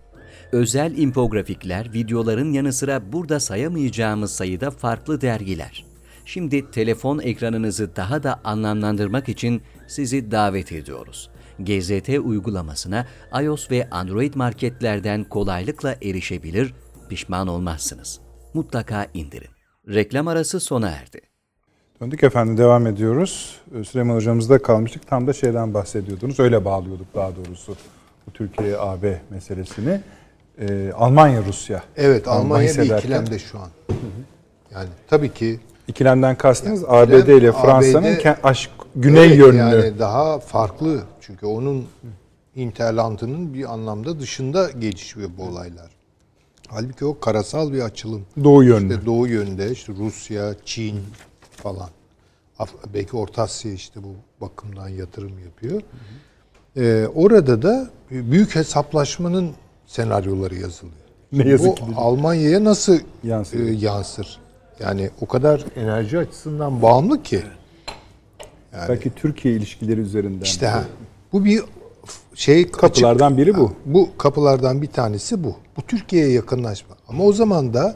Özel infografikler, videoların yanı sıra burada sayamayacağımız sayıda farklı dergiler. Şimdi telefon ekranınızı daha da anlamlandırmak için sizi davet ediyoruz. GZT uygulamasına iOS ve Android marketlerden kolaylıkla erişebilir, pişman olmazsınız. Mutlaka indirin. Reklam arası sona erdi.
Döndük efendim devam ediyoruz. Ee, Süleyman hocamızda kalmıştık. Tam da şeyden bahsediyordunuz. Öyle bağlıyorduk daha doğrusu bu Türkiye-AB meselesini. Ee, Almanya-Rusya.
Evet Almanya bir ikilemde şu an. Yani tabii ki
İkilemden kastınız yani, ABD ile Fransa'nın aşk güney evet, yönlü. Yani
daha farklı. Çünkü onun interlantının bir anlamda dışında gelişiyor bu olaylar. Halbuki o karasal bir açılım.
Doğu yönlü.
İşte doğu yönde işte Rusya, Çin falan. Belki Orta Asya işte bu bakımdan yatırım yapıyor. Ee, orada da büyük hesaplaşmanın senaryoları yazılıyor. Ne yazık ki. Bu Almanya'ya nasıl yansır. E, yansır? Yani o kadar enerji açısından bağımlı ki.
Yani, Belki Türkiye ilişkileri üzerinden.
İşte ha, bu bir şey
kapılardan biri bu.
Bu kapılardan bir tanesi bu. Bu Türkiye'ye yakınlaşma. Ama o zaman da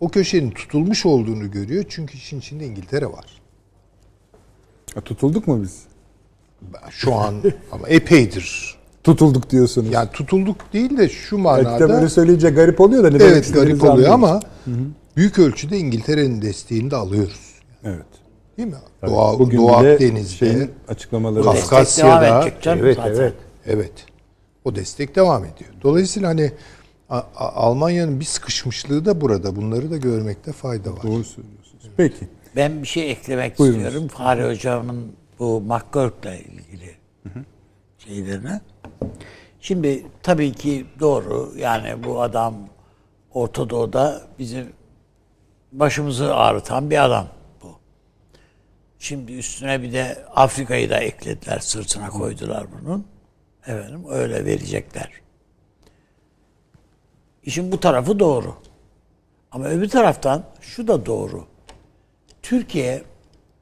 o köşenin tutulmuş olduğunu görüyor. Çünkü işin içinde İngiltere var.
Ya, tutulduk mu biz?
Şu an ama epeydir.
Tutulduk diyorsunuz.
Yani tutulduk değil de şu manada.
Evet, böyle söyleyince garip oluyor da.
Ne evet garip oluyor ama hı hı. büyük ölçüde İngiltere'nin desteğini de alıyoruz.
Evet.
Değil mi? Tabii, Doğa, Bugün Doğu Akdeniz'de,
açıklamaları
Kafkasya'da. Evet, evet. Evet. O destek devam ediyor. Dolayısıyla hani Almanya'nın bir sıkışmışlığı da burada. Bunları da görmekte fayda var.
Doğru söylüyorsunuz. Peki.
Ben bir şey eklemek Buyurunuz. istiyorum. Fahri Hocam'ın bu McGurk'la ilgili hı hı. şeylerine. Şimdi tabii ki doğru. Yani bu adam Orta Doğu'da bizim başımızı ağrıtan bir adam bu. Şimdi üstüne bir de Afrika'yı da eklediler, sırtına koydular bunun. Efendim öyle verecekler. İşin bu tarafı doğru. Ama öbür taraftan şu da doğru. Türkiye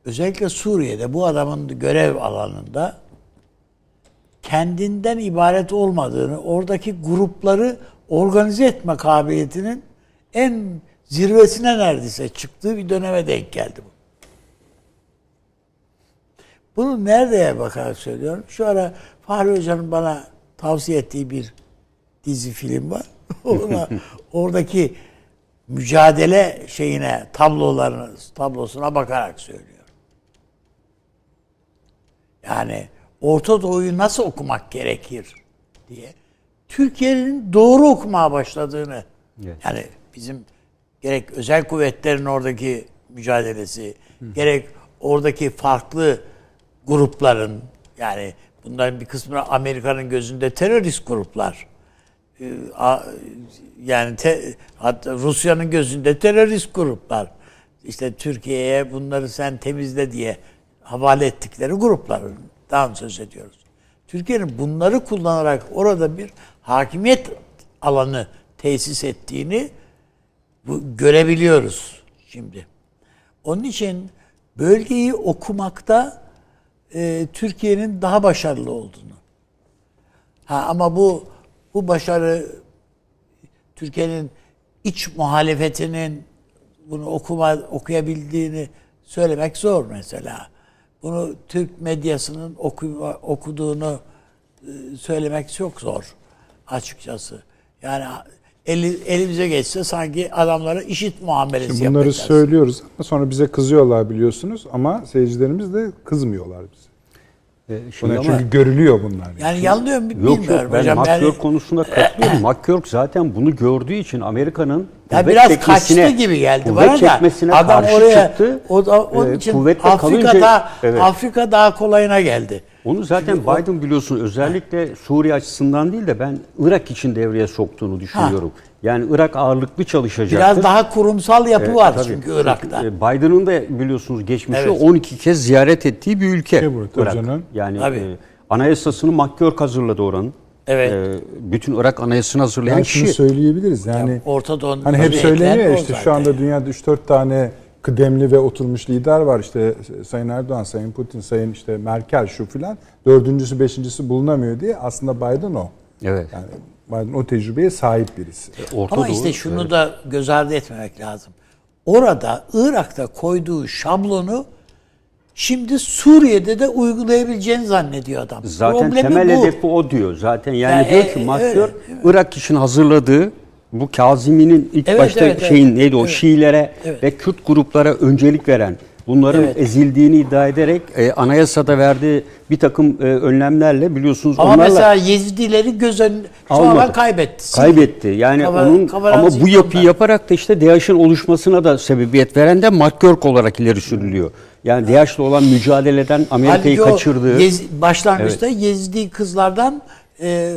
özellikle Suriye'de bu adamın görev alanında kendinden ibaret olmadığını, oradaki grupları organize etme kabiliyetinin en zirvesine neredeyse çıktığı bir döneme denk geldi bu. Bunu nereye bakarak söylüyorum? Şu ara Fahri Hoca'nın bana tavsiye ettiği bir dizi film var. (laughs) Ona, oradaki mücadele şeyine, tablolarını, tablosuna bakarak söylüyor. Yani Orta Doğu'yu nasıl okumak gerekir diye. Türkiye'nin doğru okumaya başladığını, evet. yani bizim gerek özel kuvvetlerin oradaki mücadelesi, Hı. gerek oradaki farklı grupların, yani bunların bir kısmı Amerika'nın gözünde terörist gruplar, ee, yani te, hatta Rusya'nın gözünde terörist gruplar işte Türkiye'ye bunları sen temizle diye havale ettikleri gruplardan söz ediyoruz. Türkiye'nin bunları kullanarak orada bir hakimiyet alanı tesis ettiğini bu, görebiliyoruz şimdi. Onun için bölgeyi okumakta e, Türkiye'nin daha başarılı olduğunu. Ha, ama bu bu başarı Türkiye'nin iç muhalefetinin bunu okuma okuyabildiğini söylemek zor mesela. Bunu Türk medyasının oku, okuduğunu e, söylemek çok zor açıkçası. Yani eli, elimize geçse sanki adamlara işit muamelesi
Şimdi bunları
yapacağız.
söylüyoruz ama sonra bize kızıyorlar biliyorsunuz ama seyircilerimiz de kızmıyorlar bize.
E, şimdi
Buna
ama-
çünkü görülüyor bunlar.
Yani yanılıyor mu
Yok
bilmiyorum
yok ben
hocam. Yani-
McClure konusunda katılıyorum. (laughs) McClure zaten bunu gördüğü için Amerika'nın
Ya biraz kaçtı gibi geldi bana da. Adam
karşı
oraya
çıktı.
o da onun
Ee,
için
kuvvetle
Afrika
kalınca-
daha
Evet.
Afrika daha kolayına geldi.
Onu zaten Biden biliyorsun özellikle Suriye açısından değil de ben Irak için devreye soktuğunu düşünüyorum. Yani Irak ağırlıklı çalışacaktır.
Biraz daha kurumsal yapı
Ee,
var
tabii.
çünkü Irak'ta.
Ee, Biden'ın da biliyorsunuz geçmişi
Evet.
12 kez ziyaret ettiği bir ülke.
Ülke bu, tabii
Irak.
canım.
Yani
Tabii.
e, anayasasını McClure hazırladı oranın.
Evet.
Ee, bütün Irak anayasasını hazırlayan
Yani şunu
kişi.
söyleyebiliriz. Yani
Orta Doğu'nun
hani hep söyleniyor ya işte şu anda dünyada 3-4 tane kıdemli ve oturmuş lider var. İşte Sayın Erdoğan, Sayın Putin, Sayın işte Merkel şu filan. Dördüncüsü, beşincisi bulunamıyor diye aslında Biden o.
Evet.
Yani Biden o tecrübeye sahip birisi.
Orta
Ama
Doğu,
işte şunu
evet.
da göz ardı etmemek lazım. Orada Irak'ta koyduğu şablonu şimdi Suriye'de de uygulayabileceğini zannediyor adam.
Zaten
Problemi
temel
bu.
hedefi o diyor. Zaten yani
Yani,
diyor
e,
ki
e,
McClure
evet,
Irak için hazırladığı bu Kazimi'nin ilk
Evet,
başta
evet, evet.
şeyin neydi o
Evet.
Şiilere
Evet.
ve Kürt gruplara öncelik veren bunların
Evet.
ezildiğini iddia ederek e, anayasada verdiği bir takım e, önlemlerle biliyorsunuz
Ama
onlarla
mesela Yezidileri göz önüne sonra kaybetti.
kaybetti. Yani
Kava-
onun ama bu yapıyı yaparak da işte DAEŞ'in oluşmasına da sebebiyet veren de McCurk olarak ileri sürülüyor. Yani DAEŞ'le olan mücadeleden Amerika'yı kaçırdığı
Yez- başlangıçta Yezidi kızlardan e,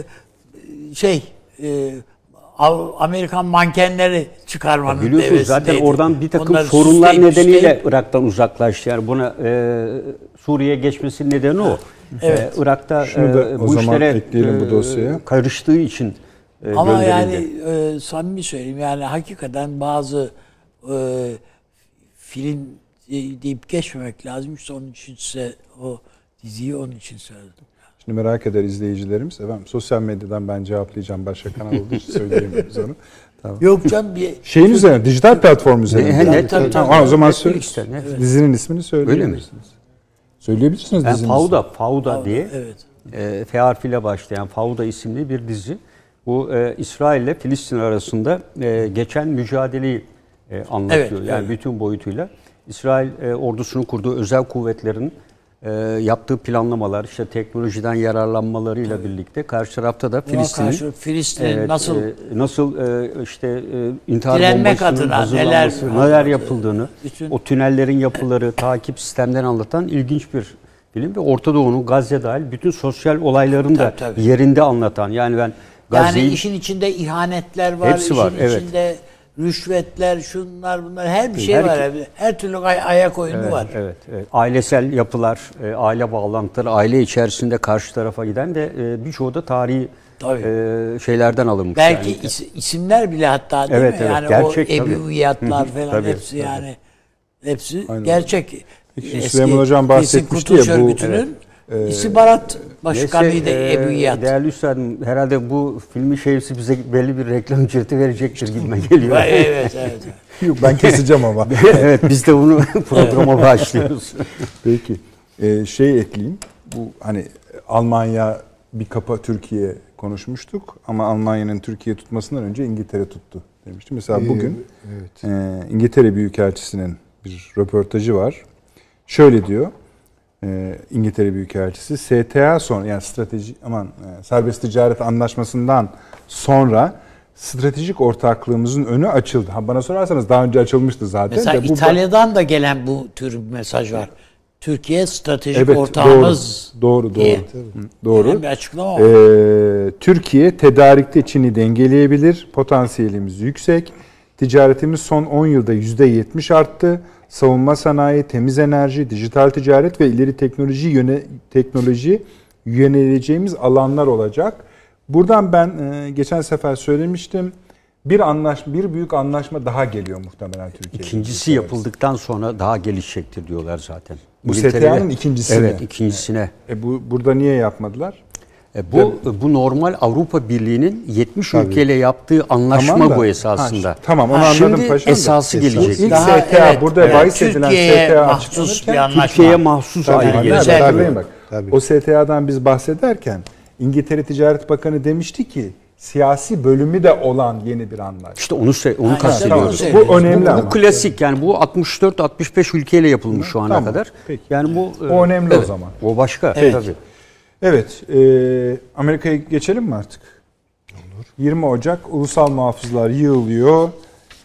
şey e, Amerikan mankenleri çıkarmanın
Biliyorsunuz zaten
devesindeydi.
oradan bir takım
Onları
sorunlar
süsleyip
nedeniyle
püsleyip-
Irak'tan uzaklaştı. Yani buna e, Suriye'ye geçmesinin nedeni o.
Evet.
E, Irak'ta
Şunu da
e,
o
bu
zaman
işlere
bu dosyaya.
karıştığı için e,
Ama
gönderildi.
yani e, samimi söyleyeyim yani hakikaten bazı e, film e, deyip geçmemek lazım. İşte onun için size o diziyi onun için söyledim.
Şimdi merak eder izleyicilerimiz. Efendim sosyal medyadan ben cevaplayacağım. Başka kanal olduğu için söyleyemiyoruz onu. Tamam.
Yok canım bir
Şeyin üzerine, dijital platform üzerinde.
Ne- net-
tabii,
Tamam,
tabii.
o zaman söyle.
işte.
Dizinin ismini söyleyebilirsiniz. Söyleyebilirsiniz
Yani
dizinin
Fauda, Fauda diye
evet.
e, F harfiyle başlayan Fauda isimli bir dizi. Bu e, İsrail ile Filistin arasında e, geçen mücadeleyi e, anlatıyor.
Evet,
yani
evet.
bütün boyutuyla. İsrail e, ordusunun kurduğu özel kuvvetlerin e, yaptığı planlamalar, işte teknolojiden yararlanmalarıyla birlikte karşı tarafta da Filistin'in
karşı Filistin'in
Evet,
nasıl
e, nasıl e, işte e, intihar
Direnmek adına
hazırlanması,
neler-
neler, yapıldığını,
Bütün-
o tünellerin yapıları, takip sistemlerini anlatan ilginç bir film ve Orta Doğu'nun Gazze dahil bütün sosyal olayların da
Tabii, tabii.
yerinde anlatan. Yani ben
yani
Gazze'yi
işin içinde ihanetler var,
Hepsi
işin
var, evet.
içinde rüşvetler, şunlar bunlar her bir şey
Her
var.
iki-
Her türlü ay- ayak oyunu
Evet,
var.
Evet, evet. Ailesel yapılar, e, aile bağlantıları, aile içerisinde karşı tarafa giden de e, birçoğu da tarihi
Tabii.
e, şeylerden alınmış.
Belki
yani.
is- isimler bile hatta değil
Evet,
mi?
evet,
Yani
gerçek
o ebeviyatlar falan
tabii,
hepsi
tabii.
yani hepsi
Aynen.
gerçek.
Peki
Eski
Süleyman Hocam bahsetmişti ya bu-
Örgütü'nün
Evet.
istihbarat başkanıydı
e,
Ebeviyat.
Değerli üstadım herhalde bu filmin şeysi bize belli bir reklam ücreti verecektir gibime geliyor. (laughs)
evet, evet, evet. (laughs)
Yok ben keseceğim ama. (laughs)
evet biz de bunu programa başlıyoruz.
Peki. Ee, şey ekleyeyim. Bu hani Almanya bir kapa Türkiye konuşmuştuk ama Almanya'nın Türkiye tutmasından önce İngiltere tuttu demiştim. Mesela
Ee,
bugün
evet.
e, İngiltere Büyükelçisi'nin bir röportajı var. Şöyle diyor. E, İngiltere Büyükelçisi STA sonra yani strateji aman e, serbest ticaret anlaşmasından sonra stratejik ortaklığımızın önü açıldı. Ha bana sorarsanız daha önce açılmıştı zaten.
Mesela
de bu-
İtalya'dan da gelen bu tür bir mesaj var. Türkiye stratejik
Evet,
ortağımız
doğru, doğru,
diye.
doğru.
Bir açıklama var.
Ee, Türkiye tedarikte Çin'i dengeleyebilir. Potansiyelimiz yüksek. Ticaretimiz son 10 yılda %70 arttı. Savunma sanayi, temiz enerji, dijital ticaret ve ileri teknoloji yöne, teknoloji yöneleceğimiz alanlar olacak. Buradan ben e, geçen sefer söylemiştim. Bir anlaşma, bir büyük anlaşma daha geliyor muhtemelen Türkiye'ye.
İkincisi yapıldıktan sonra daha gelişecektir diyorlar zaten.
Bu STA'nın ikincisine.
Evet ikincisine.
E bu burada niye yapmadılar?
E, bu bu normal Avrupa Birliği'nin 70
Tabii.
ülkeyle yaptığı anlaşma
Tamam da-
bu esasında.
Ha, tamam, onu
Ha,
anladım
Şimdi
paşam da.
esası
Bu
gelecek.
ilk
Daha,
STA
evet,
burada
evet.
bahis edilen STA
mahsus bir anlaşma.
Türkiye'ye mahsus
Tabii,
ayrı
tabii,
gelecek.
hatırlayın bak.
Tabii.
O STA'dan biz bahsederken İngiltere Ticaret Bakanı demişti ki siyasi bölümü de olan yeni bir anlayış.
İşte onu onu kastediyoruz.
Bu önemli
Bu,
ama.
bu klasik yani bu 64-65 ülkeyle yapılmış şu ana
Tamam,
kadar.
peki.
Yani bu
O önemli o zaman.
O başka
Evet.
tabii.
Evet, e, Amerika'ya geçelim mi artık? Olur. 20 Ocak ulusal muhafızlar yığılıyor.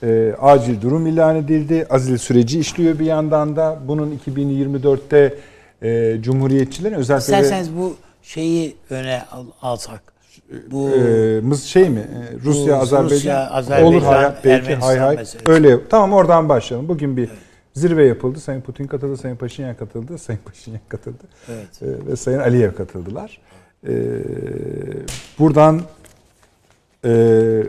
E, acil durum ilan edildi. Azil süreci işliyor bir yandan da. Bunun 2024'te e, Cumhuriyetçilerin özellikle
İsterseniz bu şeyi öne al- alsak. Bu
e, mız- şey mi? E, Rusya,
Bu
Azerbaycan.
Rusya, Azerbaycan,
Olur hayat belki
Ermenistan
hay hay. Öyle. Tamam oradan başlayalım. Bugün bir zirve yapıldı. Sayın Putin katıldı, Sayın Paşinyan katıldı, (laughs) Sayın Paşinyan katıldı.
Evet.
E, ve Sayın Aliyev katıldılar. E, buradan e,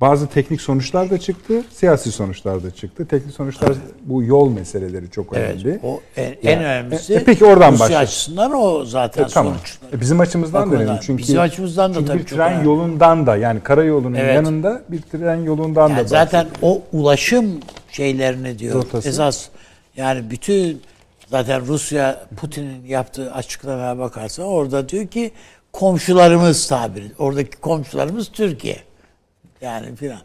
bazı teknik sonuçlar da çıktı, siyasi sonuçlar da çıktı. Teknik sonuçlar bu yol meseleleri çok
evet.
önemli.
O en, en
Yani,
önemlisi.
e, e, peki oradan
Rusya
başla.
açısından o zaten
E, tamam.
sonuçlar.
E, bizim açımızdan da önemli çünkü
Bizim açımızdan da
çünkü
tabii
bir tren
önemli.
yolundan da yani karayolunun
Evet.
yanında bir tren yolundan
Yani
da
zaten o ulaşım şeylerini diyor.
Rotası.
Esas yani bütün zaten Rusya Putin'in yaptığı açıklamaya bakarsan orada diyor ki komşularımız tabiri. Oradaki komşularımız Türkiye. Yani filan.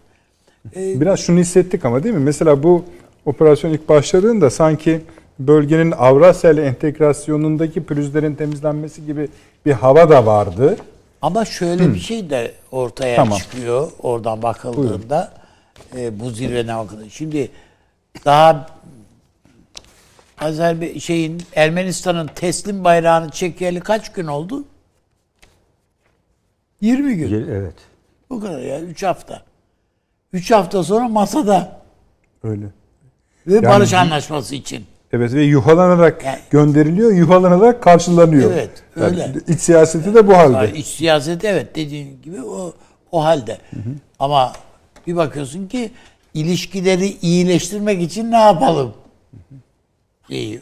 Biraz şunu hissettik ama değil mi? Mesela bu operasyon ilk başladığında sanki bölgenin Avrasya ile entegrasyonundaki pürüzlerin temizlenmesi gibi bir hava da vardı.
Ama şöyle bir şey de ortaya
Tamam.
çıkıyor oradan bakıldığında e, bu zirveden bakıldığında. Şimdi daha Azerbe şeyin Ermenistan'ın teslim bayrağını çekeli kaç gün oldu? 20 gün.
Evet.
Bu kadar ya 3 hafta. 3 hafta sonra masada
Öyle.
ve barış anlaşması için.
Evet ve yuhalanarak
Yani-
gönderiliyor, yuhalanarak karşılanıyor.
Evet,
Yani
öyle.
iç siyaseti de bu halde.
Yani iç siyaset evet dediğin gibi o o halde. Ama bir bakıyorsun ki ilişkileri iyileştirmek için ne yapalım? Şeyi,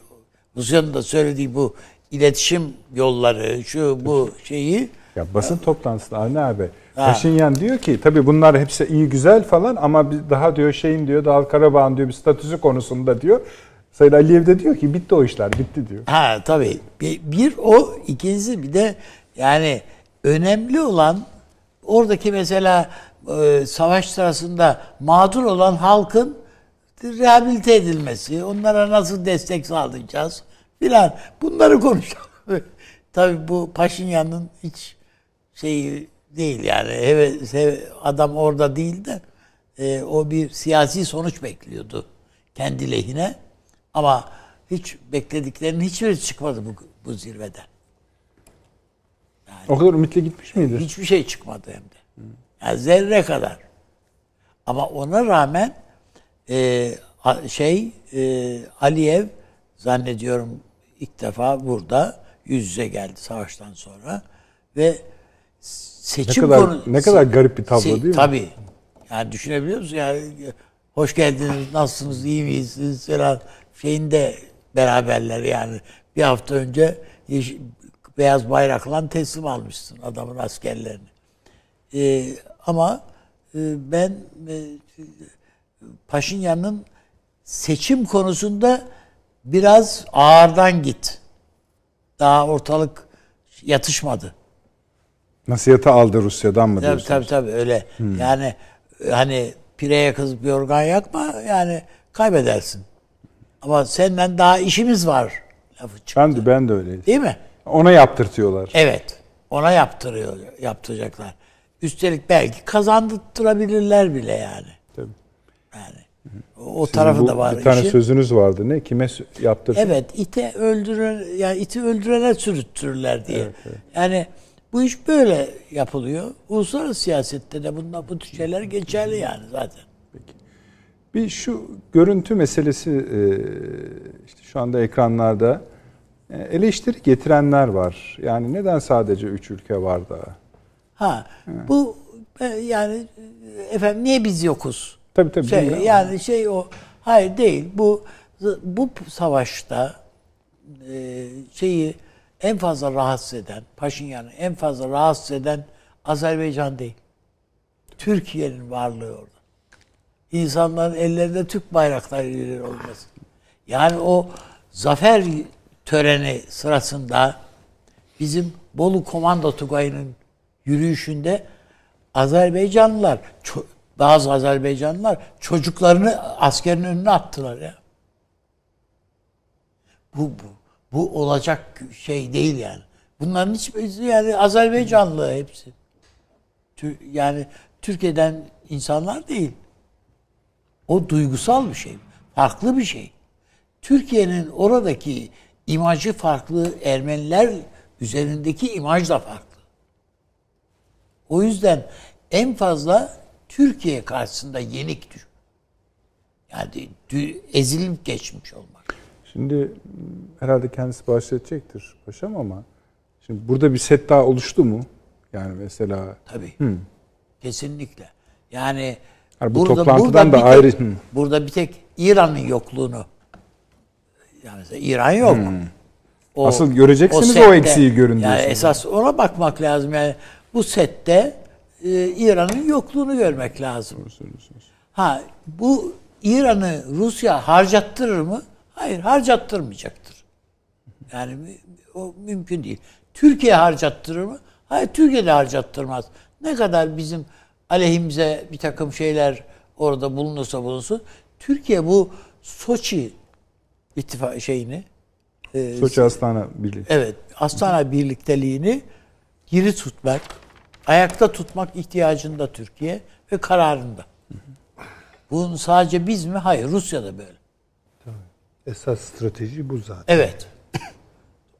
Rusya'nın da söylediği bu iletişim yolları, şu bu şeyi
Ya basın toplantısında Avni abi
Ha.
Paşinyan diyor ki tabii bunlar hepsi iyi güzel falan ama biz daha diyor şeyin diyor Dağ Karabağ'ın diyor bir statüsü konusunda diyor. Sayın Aliyev de diyor ki bitti o işler bitti diyor.
Ha tabii. Bir, bir o, ikincisi bir de yani önemli olan oradaki mesela e, savaş sırasında mağdur olan halkın rehabilite edilmesi, onlara nasıl destek sağlayacağız filan bunları konuşalım. (laughs) tabii bu Paşinyan'ın hiç şeyi değil yani heve- adam orada değil de e, o bir siyasi sonuç bekliyordu kendi lehine ama hiç beklediklerinin hiçbiri çıkmadı bu, bu zirveden.
O kadar ümitli gitmiş miydi?
Hiçbir şey çıkmadı hem de. Yani zerre kadar. Ama ona rağmen e, şey e, Aliyev zannediyorum ilk defa burada yüz yüze geldi savaştan sonra ve seçim
Ne kadar-
konu
ne kadar garip bir tablo
Se-
değil mi?
Tabii. Yani düşünebiliyor musun? Yani hoş geldiniz, nasılsınız, iyi misiniz falan şeyinde beraberler yani. Bir hafta önce beyaz bayrakla teslim almışsın adamın askerlerini. Ee, ama e, ben e, Paşinyan'ın seçim konusunda biraz ağırdan git. Daha ortalık yatışmadı.
Nasihatı aldı Rusya'dan mı diyorsunuz?
tabii tabii öyle. Yani hani pireye kızıp yorgan yakma yani kaybedersin. Ama senden daha işimiz var lafı çıktı.
Ben de, ben de öyleyim.
Değil mi?
Ona yaptırtıyorlar.
Evet. Ona yaptırıyor, yaptıracaklar. Üstelik belki kazandırabilirler bile yani.
Tabii.
Yani o,
Sizin
tarafı
bu
da var
Bir tane
işin.
sözünüz vardı. Ne? Kime yaptırsın?
Evet, ite öldüren yani iti öldürene sürüttürürler diye. Yani bu iş böyle yapılıyor. Uluslararası siyasette de bunlar bu tür şeyler geçerli yani zaten.
Bir şu görüntü meselesi e, işte şu anda ekranlarda e, eleştiri getirenler var. Yani neden sadece üç ülke var da?
Ha, bu e, yani efendim niye biz yokuz?
Tabii tabii.
Şey, yani şey o hayır değil. Bu bu savaşta şeyi en fazla rahatsız eden, Paşinyan'ı en fazla rahatsız eden Azerbaycan değil. Türkiye'nin varlığı orada. İnsanların ellerinde Türk bayrakları olması. Yani o zafer töreni sırasında bizim Bolu Komando Tugayı'nın yürüyüşünde Azerbaycanlılar bazı Azerbaycanlılar çocuklarını askerin önüne attılar ya. Bu, bu, bu olacak şey değil yani. Bunların hiçbirisi yani Azerbaycanlı hepsi. Yani Türkiye'den insanlar değil. O duygusal bir şey. Farklı bir şey. Türkiye'nin oradaki imajı farklı. Ermeniler üzerindeki imaj da farklı. O yüzden en fazla Türkiye karşısında yenik düşün. Yani ezilip geçmiş olmak.
Şimdi herhalde kendisi bahsedecektir paşam ama şimdi burada bir set daha oluştu mu? Yani mesela
Tabii. Hı. Kesinlikle. Yani,
yani bu burada, toplantıdan burada da ayrı tek,
burada bir tek İran'ın yokluğunu yani İran yok. Hmm.
O, Asıl göreceksiniz o, sette, o eksiği görün
Yani esas ona bakmak lazım. Yani bu sette e, İran'ın yokluğunu görmek lazım. Ha bu İran'ı Rusya harcattırır mı? Hayır, harcattırmayacaktır. Yani o mümkün değil. Türkiye harcattırır mı? Hayır, Türkiye de harcattırmaz. Ne kadar bizim aleyhimize bir takım şeyler orada bulunursa bulunsun. Türkiye bu Soçi ittifak şeyini
e, Soçi Astana Birliği.
Evet. Astana birlikteliğini geri tutmak, ayakta tutmak ihtiyacında Türkiye ve kararında. Bunun sadece biz mi? Hayır. Rusya da böyle.
Esas strateji bu zaten.
Evet. (coughs)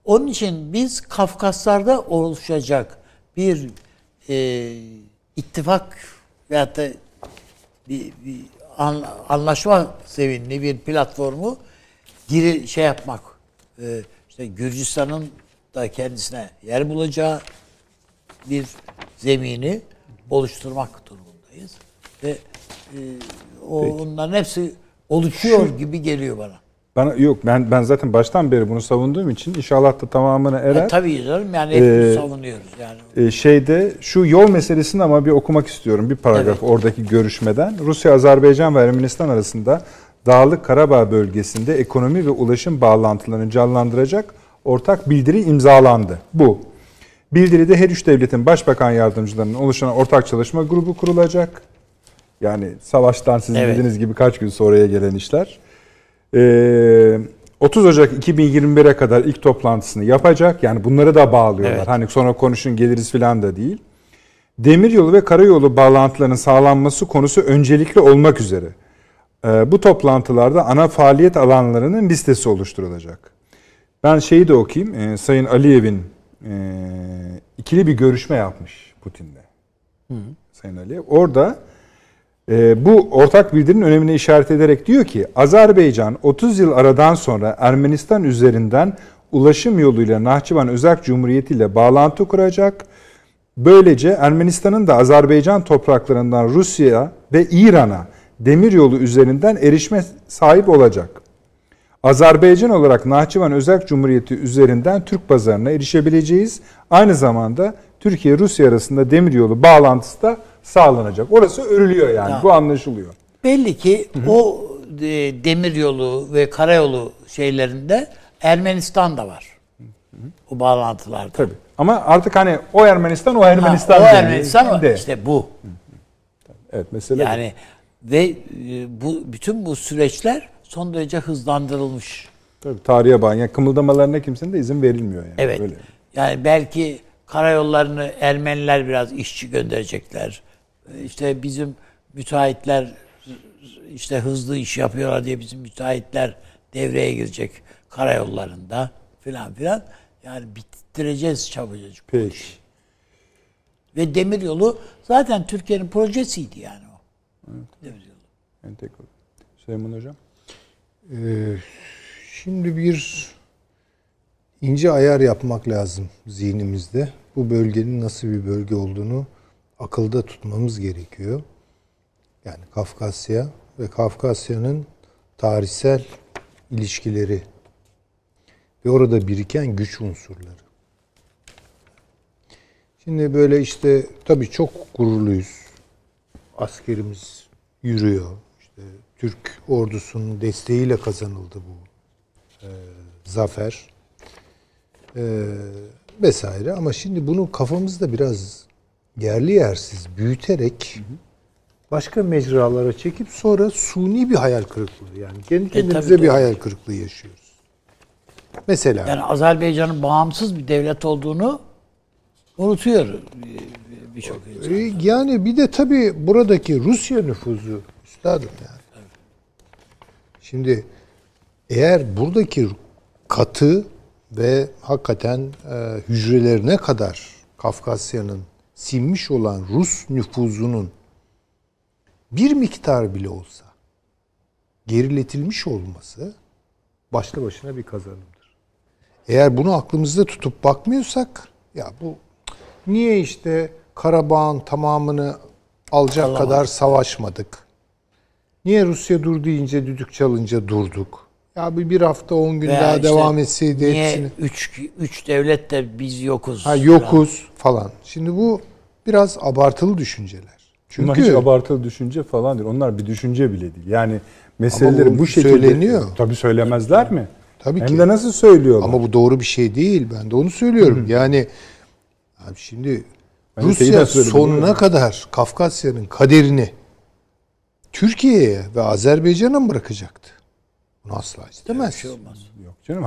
Onun için biz Kafkaslar'da oluşacak bir e, ittifak veyahut da bir, bir an, anlaşma sevinli bir platformu giri şey yapmak. E, işte Gürcistan'ın da kendisine yer bulacağı bir zemini oluşturmak durumundayız. Ve e, o, onların hepsi oluşuyor Şu, gibi geliyor bana.
Bana yok ben ben zaten baştan beri bunu savunduğum için inşallah da tamamını erer. E,
tabii canım yani hep ee, savunuyoruz yani.
E, şeyde şu yol meselesini ama bir okumak istiyorum bir paragraf evet. oradaki görüşmeden. Rusya, Azerbaycan ve Ermenistan arasında Dağlık Karabağ bölgesinde ekonomi ve ulaşım bağlantılarını canlandıracak ortak bildiri imzalandı. Bu. Bildiride her üç devletin başbakan yardımcılarının oluşan ortak çalışma grubu kurulacak. Yani savaştan sizin evet. dediğiniz gibi kaç gün sonraya gelen işler. Ee, 30 Ocak 2021'e kadar ilk toplantısını yapacak. Yani bunları da bağlıyorlar. Evet. Hani sonra konuşun geliriz falan da değil. Demiryolu ve karayolu bağlantılarının sağlanması konusu öncelikli olmak üzere. Ee, bu toplantılarda ana faaliyet alanlarının listesi oluşturulacak. Ben şeyi de okuyayım. Ee, Sayın Aliyev'in e, ikili bir görüşme yapmış Putin'le. Sayın Aliyev. Orada e, bu ortak bildirinin önemine işaret ederek diyor ki Azerbaycan 30 yıl aradan sonra Ermenistan üzerinden ulaşım yoluyla Nahçıvan Özerk Cumhuriyeti ile bağlantı kuracak. Böylece Ermenistan'ın da Azerbaycan topraklarından Rusya ve İran'a demiryolu üzerinden erişme sahip olacak. Azerbaycan olarak Nahçıvan Özerk Cumhuriyeti üzerinden Türk pazarına erişebileceğiz. Aynı zamanda Türkiye-Rusya arasında demiryolu bağlantısı da sağlanacak. Orası örülüyor yani. Ya, Bu anlaşılıyor.
Belli ki Hı-hı. o e, demiryolu ve karayolu şeylerinde Ermenistan da var. Hı-hı. O bağlantılarda.
Tabii. Ama artık hani o Ermenistan o Ermenistan.
Ha, o Ermenistan de. işte bu.
Evet mesela.
Yani ve e, bu bütün bu süreçler son derece hızlandırılmış.
Tabii tarihe bağlı. Yani kımıldamalarına kimsenin de izin verilmiyor yani.
Evet.
Öyle.
Yani belki karayollarını Ermeniler biraz işçi gönderecekler. İşte bizim müteahhitler işte hızlı iş yapıyorlar diye bizim müteahhitler devreye girecek karayollarında filan filan. Yani bitireceğiz çabucacık.
Peki.
Ve demiryolu zaten Türkiye'nin projesiydi yani o. Evet. Demiryolu.
Entegre. Süleyman Hocam.
Ee, şimdi bir ince ayar yapmak lazım zihnimizde. Bu bölgenin nasıl bir bölge olduğunu akılda tutmamız gerekiyor. Yani Kafkasya ve Kafkasya'nın tarihsel ilişkileri ve orada biriken güç unsurları. Şimdi böyle işte tabii çok gururluyuz. Askerimiz yürüyor. İşte Türk ordusunun desteğiyle kazanıldı bu e, zafer e, vesaire. Ama şimdi bunu kafamızda biraz yerli yersiz büyüterek başka mecralara çekip sonra suni bir hayal kırıklığı yani kendi kendimize
tabii,
bir
doğru.
hayal kırıklığı yaşıyoruz. Mesela
Yani Azerbaycan'ın bağımsız bir devlet olduğunu unutuyor bir- birçok insan.
E, Yani bir de tabii buradaki Rusya nüfuzu üstadım yani. Şimdi eğer buradaki katı ve hakikaten e, hücrelerine kadar Kafkasya'nın sinmiş olan Rus nüfuzunun bir miktar bile olsa geriletilmiş olması başlı başına bir kazanımdır. Eğer bunu aklımızda tutup bakmıyorsak ya bu niye işte Karabağ'ın tamamını alacak kadar savaşmadık? Niye Rusya dur deyince düdük çalınca durduk? Ya bir, bir hafta on gün
Veya
daha
işte
devam etseydi
niye
hepsini.
üç, üç devlet de biz yokuz.
Ha yokuz falan. Şimdi bu biraz abartılı düşünceler.
Bunlar
Çünkü
hiç abartılı düşünce falan değil. Onlar bir düşünce bile değil. Yani meseleleri
bu
bu şekilde
söyleniyor.
Tabii söylemezler mi?
Tabii
Hem
ki.
de nasıl söylüyorlar?
ama bu doğru bir şey değil. Ben de onu söylüyorum. yani abi şimdi
Ben
Rusya sonuna kadar Kafkasya'nın kaderini Türkiye'ye ve Azerbaycan'a mı bırakacaktı? Bunu asla istemez.
şey olmaz.
Yok canım.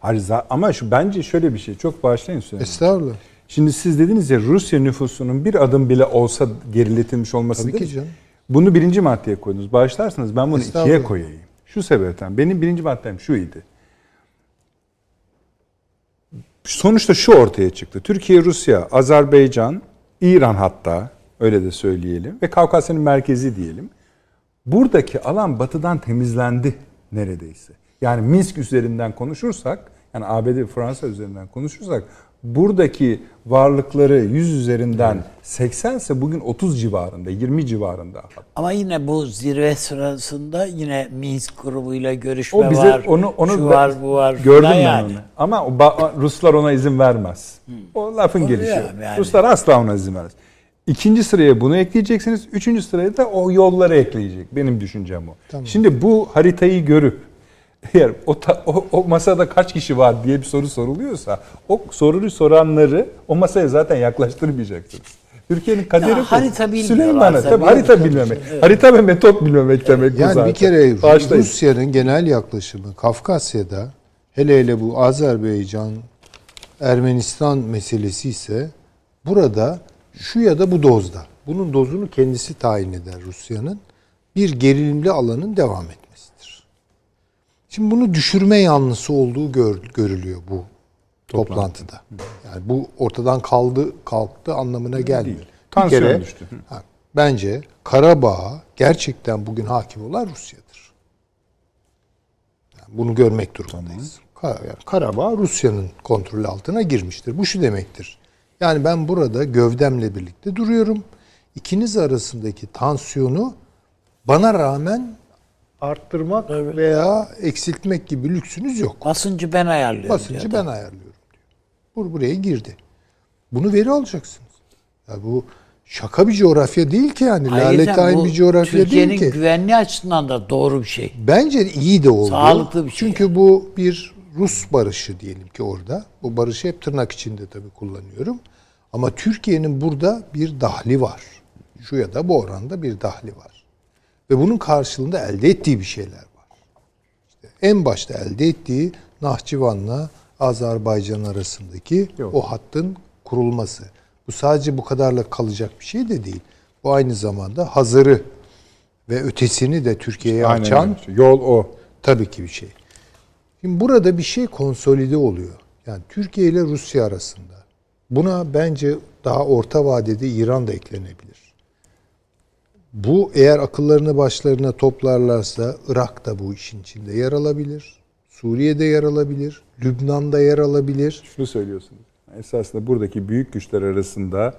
Hani, ama şu bence şöyle bir şey. Çok bağışlayın söyleyin.
Estağfurullah.
Şimdi siz dediniz ya Rusya nüfusunun bir adım bile olsa geriletilmiş olması
Tabii ki
dediniz.
canım.
Bunu birinci maddeye koydunuz. Bağışlarsanız ben bunu ikiye koyayım. Şu sebepten. Benim birinci maddem şu idi. Sonuçta şu ortaya çıktı. Türkiye, Rusya, Azerbaycan, İran hatta öyle de söyleyelim ve Kavkasya'nın merkezi diyelim. Buradaki alan batıdan temizlendi neredeyse. Yani Minsk üzerinden konuşursak, yani ABD Fransa üzerinden konuşursak buradaki varlıkları 100 üzerinden 80 ise bugün 30 civarında, 20 civarında.
Ama yine bu zirve sırasında yine Minsk grubuyla görüşme
O bize
var.
onu onu
şu var bu var.
Gördüm ben
yani.
onu. Ama Ruslar ona izin vermez. O lafın
Oluyor
gelişi.
yani.
Ruslar asla ona izin vermez. İkinci sıraya bunu ekleyeceksiniz. Üçüncü sıraya da o yolları ekleyecek. Benim düşüncem o. Şimdi bu haritayı görüp (laughs) eğer o, ta- o, o masada kaç kişi var diye bir soru soruluyorsa o soruyu soranları o masaya zaten yaklaştırmayacaksınız. Türkiye'nin kaderi
Ya
bu.
harita
Süleyman'a
tabii.
tabii harita bilmemek.
evet.
Harita ve metot bilmemek demek bu
Yani
zaten.
bir kere
Başlayın.
Rusya'nın genel yaklaşımı Kafkasya'da hele hele bu Azerbaycan Ermenistan meselesi ise burada şu ya da bu dozda. Bunun dozunu kendisi tayin eder Rusya'nın. Bir gerilimli alanın devam etmesidir. Şimdi bunu düşürme yanlısı olduğu gör- görülüyor bu toplantıda. Yani bu ortadan kaldı kalktı anlamına gelmiyor. Bir
Tansiyon
kere
düştü.
ha, bence Karabağ'a gerçekten bugün hakim olan Rusya'dır. Yani bunu görmek durumundayız. Ka- yani Karabağ Rusya'nın kontrolü altına girmiştir. Bu şu demektir. Yani ben burada gövdemle birlikte duruyorum. İkiniz arasındaki tansiyonu bana rağmen arttırmak veya eksiltmek gibi lüksünüz yok.
Basıncı ben ayarlıyorum.
Basıncı ben ayarlıyorum diyor. Bu buraya girdi. Bunu veri alacaksınız. Ya bu şaka bir coğrafya değil ki yani.
Ayrıca
Lalet
bu
bir coğrafya
Türkiye'nin
değil ki.
güvenliği açısından da doğru bir şey.
Bence iyi de oldu.
Sağlıklı bir şey
Çünkü bu bir Rus barışı diyelim ki orada. Bu barışı hep tırnak içinde tabii kullanıyorum. Ama Türkiye'nin burada bir dahli var. Şu ya da bu oranda bir dahli var. Ve bunun karşılığında elde ettiği bir şeyler var. İşte en başta elde ettiği Nahçıvan'la Azerbaycan arasındaki o hattın kurulması. Bu sadece bu kadarla kalacak bir şey de değil. Bu aynı zamanda Hazır'ı ve ötesini de Türkiye'ye
Aynen
açan.
Yol o.
tabii ki bir şey. Şimdi burada bir şey konsolide oluyor. Yani Türkiye ile Rusya arasında. Buna bence daha orta vadede İran da eklenebilir. Bu eğer akıllarını başlarına toplarlarsa Irak da bu işin içinde yer alabilir. Suriye'de yer alabilir. Lübnan'da yer alabilir.
Şunu söylüyorsunuz. Esasında buradaki büyük güçler arasında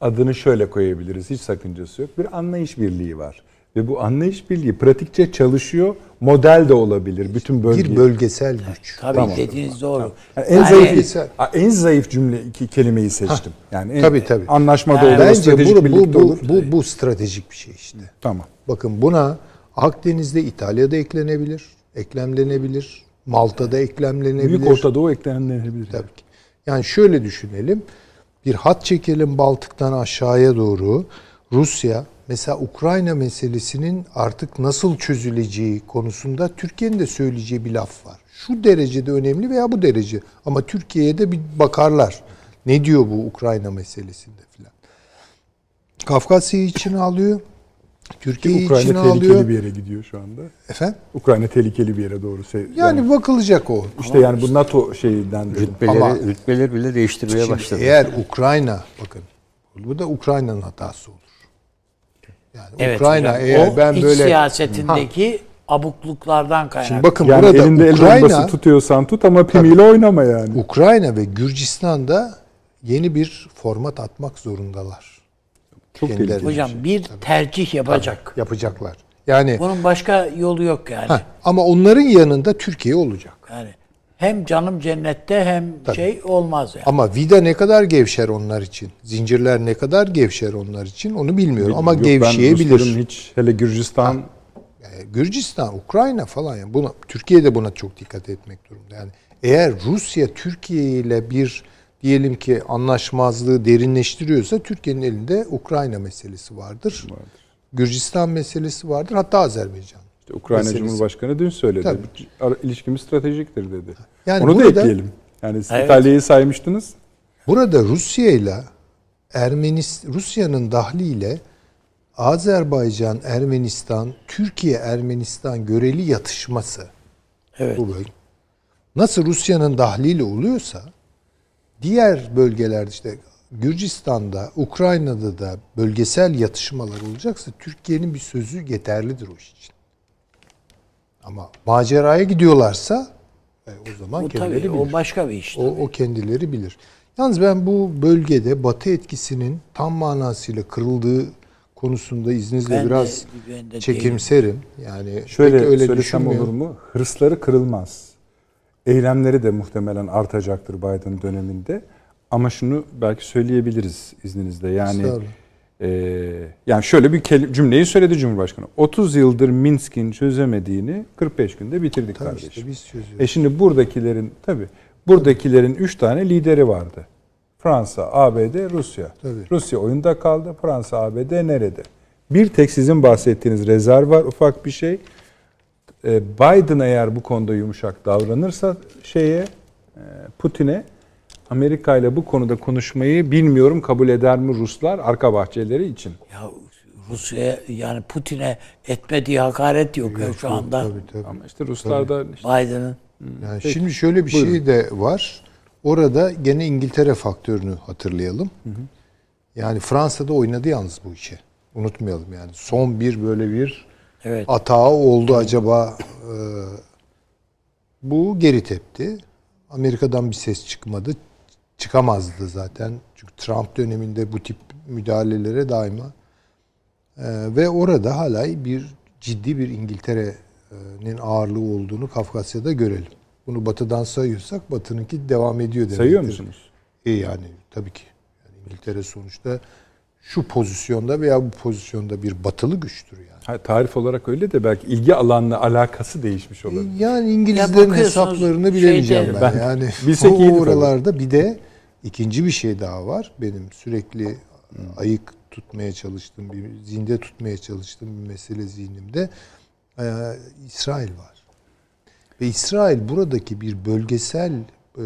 adını şöyle koyabiliriz. Hiç sakıncası yok. Bir anlayış birliği var. Ve bu anlayış birliği pratikçe çalışıyor. Model de olabilir. Bütün bölge.
Bir bölgesel güç.
Tabii
Tamam.
dediğiniz doğru.
Yani en
Yani-
zayıf Ha, en zayıf cümle iki kelimeyi seçtim. Yani en,
Tabii, tabii.
Anlaşmada
Yani
olur,
Bence
stratejik
bu, bu, bu,
olur.
bu, bu stratejik bir şey işte.
Tamam.
Bakın buna Akdeniz'de İtalya'da eklenebilir, eklemlenebilir. Malta'da eklemlenebilir.
Büyük Orta Doğu eklenebilir.
Tabii ki. Yani şöyle düşünelim. bir hat çekelim Baltık'tan aşağıya doğru. Rusya mesela Ukrayna meselesinin artık nasıl çözüleceği konusunda Türkiye'nin de söyleyeceği bir laf var. Şu derecede önemli veya bu derece ama Türkiye'ye de bir bakarlar. Ne diyor bu Ukrayna meselesinde filan. Kafkasya'yı içine alıyor. Türkiye
Ukrayna
içine
tehlikeli
alıyor.
bir yere gidiyor şu anda.
Efendim?
Ukrayna tehlikeli bir yere doğru.
Yani,
yani
bakılacak o.
işte yani bu NATO şeyinden.
Rütbeleri,
Ama-
rütbeleri bile değiştirmeye
Şimdi
başladı.
eğer Ukrayna bakın bu da Ukrayna'nın hatası olur. Yani
Evet
Ukrayna
hocam,
eğer
o
ben
iç
böyle
siyasetindeki abukluklardan kaynaklı.
Şimdi bakın
Yani
burada
elinde el
Ukrayna
bombası tutuyorsan tut ama pimiyle oynama yani.
Ukrayna ve Gürcistan'da yeni bir format atmak zorundalar.
Çok
kendileri-.
Hocam bir tercih yapacak.
Yapacaklar. Yani
Bunun başka yolu yok yani.
heh, ama onların yanında Türkiye olacak.
Yani hem canım cennette hem şey olmaz yani.
Ama vida ne kadar gevşer onlar için? Zincirler ne kadar gevşer onlar için onu bilmiyorum ama
Yok, ben
gevşeyebilir.
Rusların hiç hele Gürcistan
E, Gürcistan, Ukrayna falan yani buna Türkiye de buna çok dikkat etmek durumunda. Yani eğer Rusya Türkiye ile bir diyelim ki anlaşmazlığı derinleştiriyorsa Türkiye'nin elinde Ukrayna meselesi vardır. Gürcistan meselesi vardır. Hatta Azerbaycan.
İşte Ukrayna
meselesi.
Cumhurbaşkanı dün söyledi.
Tabii.
İlişkimiz stratejiktir dedi.
Yani
Onu da
burada-
ekleyelim. Yani
Evet.
İtalya'yı saymıştınız.
Burada Rusya ile Ermenis Rusya'nın dahliyle Azerbaycan, Ermenistan, Türkiye, Ermenistan göreli yatışması
Evet.
bu bölge. Nasıl Rusya'nın dahliyle oluyorsa diğer bölgelerde işte Gürcistan'da, Ukrayna'da da bölgesel yatışmalar olacaksa Türkiye'nin bir sözü yeterlidir o iş için. Ama maceraya gidiyorlarsa e, o zaman
Bu
kendileri
tabii
bilir.
o başka bir iş.
O, o kendileri bilir. Yalnız ben bu bölgede Batı etkisinin tam manasıyla kırıldığı konusunda izninizle
Ben de-
biraz
ben de
çekimserim. Yani
Şöyle
pek öyle
söylesem
düşünmüyorum.
olur mu? Hırsları kırılmaz. Eylemleri de muhtemelen artacaktır Biden döneminde. Ama şunu belki söyleyebiliriz izninizle. Yani
Estağfurullah.
e, yani şöyle bir cümleyi söyledi Cumhurbaşkanı. 30 yıldır Minsk'in çözemediğini 45 günde bitirdik
Tabii
kardeşim.
işte biz çözüyoruz.
E şimdi buradakilerin tabii buradakilerin 3 tane lideri vardı. Fransa, ABD, Rusya.
Tabii.
Rusya oyunda kaldı. Fransa, ABD nerede? Bir tek sizin bahsettiğiniz rezerv var ufak bir şey. E, Biden eğer bu konuda yumuşak davranırsa şeye e, Putin'e Amerika ile bu konuda konuşmayı bilmiyorum kabul eder mi Ruslar arka bahçeleri için.
Ya Rusya yani Putin'e etmediği hakaret yok ya şu anda
Tabii, tabii.
Ama işte Ruslar da işte
Biden'ın.
Yani şimdi şöyle bir şey de var. Orada gene İngiltere faktörünü hatırlayalım. Yani Fransa'da oynadı yalnız bu işi. Unutmayalım yani. Son bir böyle bir
Evet.
atağı oldu acaba e, bu geri tepti. Amerika'dan bir ses çıkmadı. Çıkamazdı zaten. Çünkü Trump döneminde bu tip müdahalelere daima e, ve orada hala bir ciddi bir İngiltere'nin ağırlığı olduğunu Kafkasya'da görelim. Bunu batıdan sayıyorsak batınınki devam ediyor demektir.
sayıyor musunuz?
İyi yani tabii ki. Yani İngiltere sonuçta şu pozisyonda veya bu pozisyonda bir batılı güçtür yani.
Ha, tarif olarak öyle de belki ilgi alanla alakası değişmiş olabilir.
Yani
Ya
İngilizlerin
bakıyorsunuz
hesaplarını bilemeyeceğim
şeyde-
ben.
Ben-
Yani
bilsek
o oralarda bir de ikinci bir şey daha var. Benim sürekli ayık tutmaya çalıştığım, bir zinde tutmaya çalıştığım bir mesele zihnimde. Ee, İsrail var. Ve İsrail buradaki bir bölgesel e,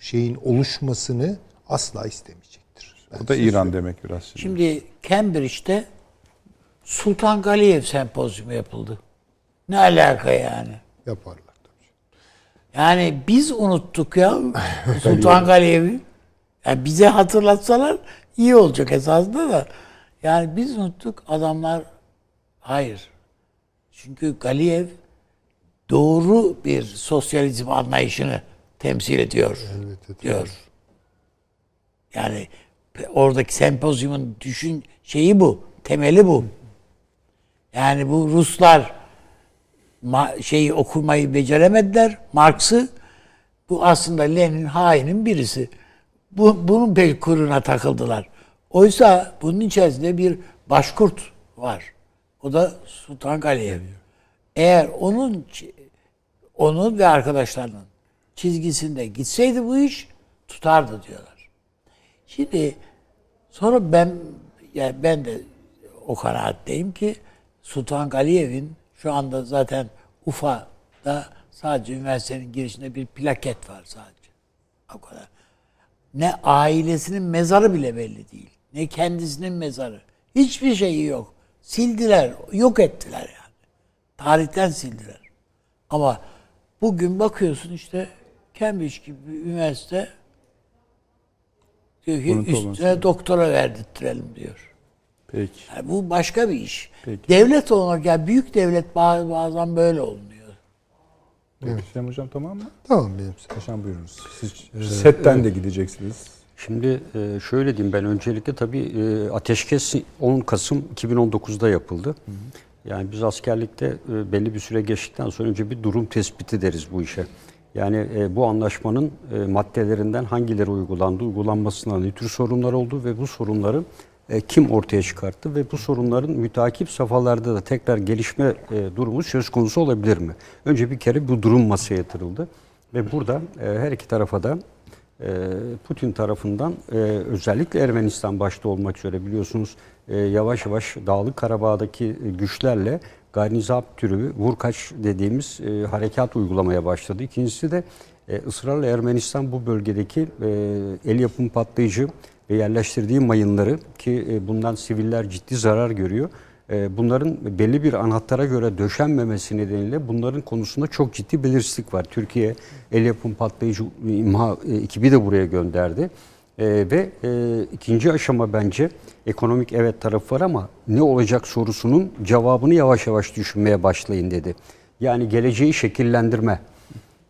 şeyin oluşmasını asla istemeyecektir. Ben
Bu da İran demek biraz. Şimdi.
Şimdi Cambridge'de Sultan Galiyev sempozyumu yapıldı. Ne alaka yani?
yaparlar tabii.
Yani biz unuttuk ya (laughs) Sultan Galiyev'i. Yani bize hatırlatsalar iyi olacak esasında da. Yani biz unuttuk adamlar hayır. Çünkü Galiyev doğru bir sosyalizm anlayışını temsil ediyor
Evet,
diyor. Yani oradaki sempozyumun düşün şeyi bu, temeli bu. Yani bu Ruslar şeyi okumayı beceremediler. Marx'ı bu aslında Lenin hainin birisi. Bu, bunun pek kuruna takıldılar. Oysa bunun içerisinde bir başkurt var. O da Sultan Galiyev. Eğer onun onun ve arkadaşlarının çizgisinde gitseydi bu iş tutardı diyorlar. Şimdi sonra ben yani ben de o kanaatteyim ki Sultan Galiyev'in şu anda zaten Ufa'da sadece üniversitenin girişinde bir plaket var sadece. O kadar. Ne ailesinin mezarı bile belli değil. Ne kendisinin mezarı. Hiçbir şeyi yok. Sildiler, yok ettiler yani. Tarihten sildiler. Ama bugün bakıyorsun işte Cambridge gibi bir üniversite diyor ki üstüne doktora verdirttirelim diyor.
Peki.
Yani bu başka bir iş.
Peki.
Devlet olarak yani büyük devlet ba- bazen böyle olunuyor.
Evet. Hüseyin Hocam tamam mı?
Tamam benim.
Paşam buyurunuz. Siz setten de gideceksiniz.
Şimdi e, şöyle diyeyim ben öncelikle tabii e, ateşkes 10 Kasım 2019'da yapıldı. Yani biz askerlikte e, belli bir süre geçtikten sonra önce bir durum tespiti deriz bu işe. Yani e, bu anlaşmanın e, maddelerinden hangileri uygulandı, uygulanmasından ne tür sorunlar oldu ve bu sorunları e, kim ortaya çıkarttı ve bu sorunların mütakip safhalarda da tekrar gelişme e, durumu söz konusu olabilir mi? Önce bir kere bu durum masaya yatırıldı ve burada e, her iki tarafa da Putin tarafından özellikle Ermenistan başta olmak üzere biliyorsunuz yavaş yavaş Dağlık Karabağ'daki güçlerle garnizat türü vurkaç dediğimiz harekat uygulamaya başladı. İkincisi de e, ısrarla Ermenistan bu bölgedeki el yapım patlayıcı ve yerleştirdiği mayınları ki e, bundan siviller ciddi zarar görüyor. E, bunların belli bir anahtara göre döşenmemesi nedeniyle bunların konusunda çok ciddi belirsizlik var. Türkiye el yapım patlayıcı imha e, ekibi de buraya gönderdi. Ve ikinci aşama bence ekonomik evet tarafı var ama ne olacak sorusunun cevabını yavaş yavaş düşünmeye başlayın dedi. Yani geleceği şekillendirme.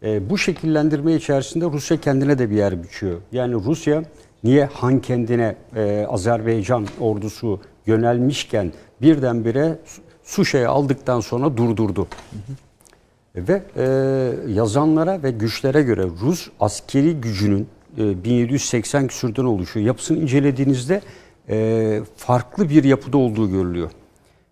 Bu şekillendirme içerisinde Rusya kendine de bir yer biçiyor. Yani Rusya niye Han kendine e, Azerbaycan ordusu yönelmişken birdenbire Suşa'yı aldıktan sonra durdurdu. Ve e, yazanlara ve güçlere göre Rus askeri gücünün e, 1780 küsürden oluşuyor. Yapısını incelediğinizde e, farklı bir yapıda olduğu görülüyor.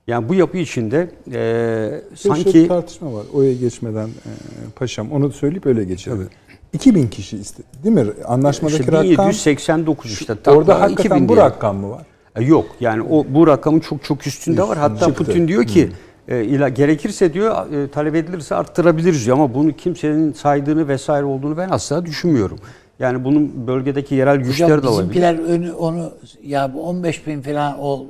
Yani bu yapı içinde e,
Sanki
sanki
bir tartışma var. Oya geçmeden e, paşam onu söyleyip öyle geçelim. 2000 kişi istedi. Değil mi? Anlaşmadaki
işte
rakam
1789 işte. tam
orada
da
hakikaten
2000
bu
diye.
rakam mı var?
E, Yok yani o bu rakamın çok çok üstünde var. Hatta
çıktı.
Putin diyor ki e, ila gerekirse diyor e, talep edilirse arttırabiliriz diyor ama bunu kimsenin saydığını vesaire olduğunu ben asla düşünmüyorum. Yani bunun bölgedeki yerel güçler
Hocam
de olabilir.
bizimkiler önü, onu ya bu 15 bin falan onu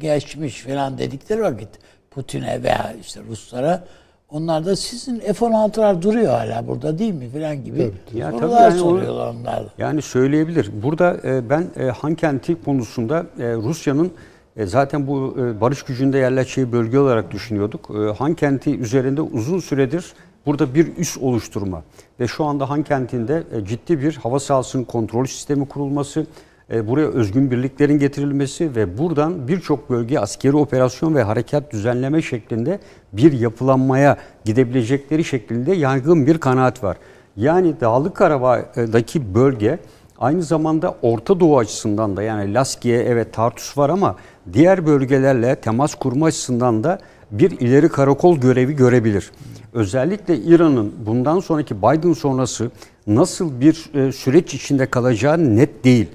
geçmiş falan dedikleri vakit Putin'e veya işte Ruslara onlar da sizin F-16'lar duruyor hala burada değil mi falan gibi
Ya tabii
sorular
yani o-
soruyorlar onlar.
Yani söyleyebilir. Burada e, ben e, Hankenti konusunda e, Rusya'nın e, zaten bu e, barış gücünde yerleşeceği bölge olarak düşünüyorduk. E, Hankenti üzerinde uzun süredir burada bir üs oluşturma ve şu anda Hankenti'nde e, ciddi bir hava sahasının kontrol sistemi kurulması, buraya özgün birliklerin getirilmesi ve buradan birçok bölge askeri operasyon ve harekat düzenleme şeklinde bir yapılanmaya gidebilecekleri şeklinde yaygın bir kanaat var. Yani Dağlık Karabağ'daki bölge aynı zamanda Orta Doğu açısından da yani Laskiye evet Tartus var ama diğer bölgelerle temas kurma açısından da bir ileri karakol görevi görebilir. Özellikle İran'ın bundan sonraki Biden sonrası nasıl bir e, süreç içinde kalacağı net değil.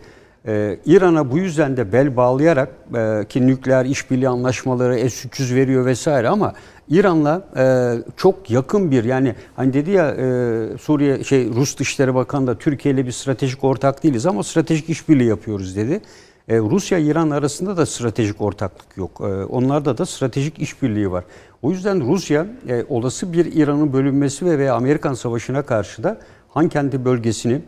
Ee, İran'a bu yüzden de bel bağlayarak e, ki nükleer işbirliği anlaşmaları S-300 veriyor vesaire ama İran'la e, çok yakın bir yani hani dedi ya e, Suriye şey Rus Dışişleri Bakanı da Türkiye ile bir stratejik ortak değiliz ama stratejik işbirliği yapıyoruz dedi. E, Rusya İran arasında da stratejik ortaklık yok. E, onlarda da stratejik işbirliği var. O yüzden Rusya e, olası bir İran'ın bölünmesi ve veya Amerikan savaşına karşı da Hankendi bölgesini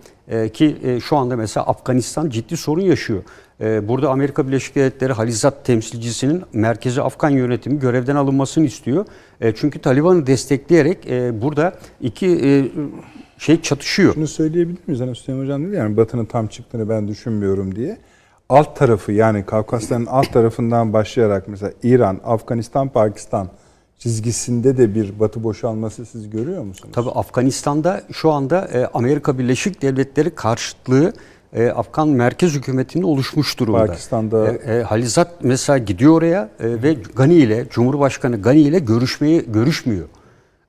ki e, şu anda mesela Afganistan ciddi sorun yaşıyor. E, burada Amerika Birleşik Devletleri Halizat temsilcisinin merkezi Afgan yönetimi görevden alınmasını istiyor. E, çünkü Taliban'ı destekleyerek e, burada iki e, şey çatışıyor.
Şunu söyleyebilir miyiz? Hani Hüseyin Hocam dedi yani Batı'nın tam çıktığını ben düşünmüyorum diye. Alt tarafı yani Kafkasların alt tarafından başlayarak mesela İran, Afganistan, Pakistan çizgisinde de bir Batı boşalması siz görüyor musunuz?
Tabii Afganistan'da şu anda e, Amerika Birleşik Devletleri karşıtlığı e, Afgan merkez hükümetinde oluşmuş durumda.
Pakistan'da-
E, e, Halizat mesela gidiyor oraya e, ve Gani ile Cumhurbaşkanı Gani ile görüşmeyi görüşmüyor.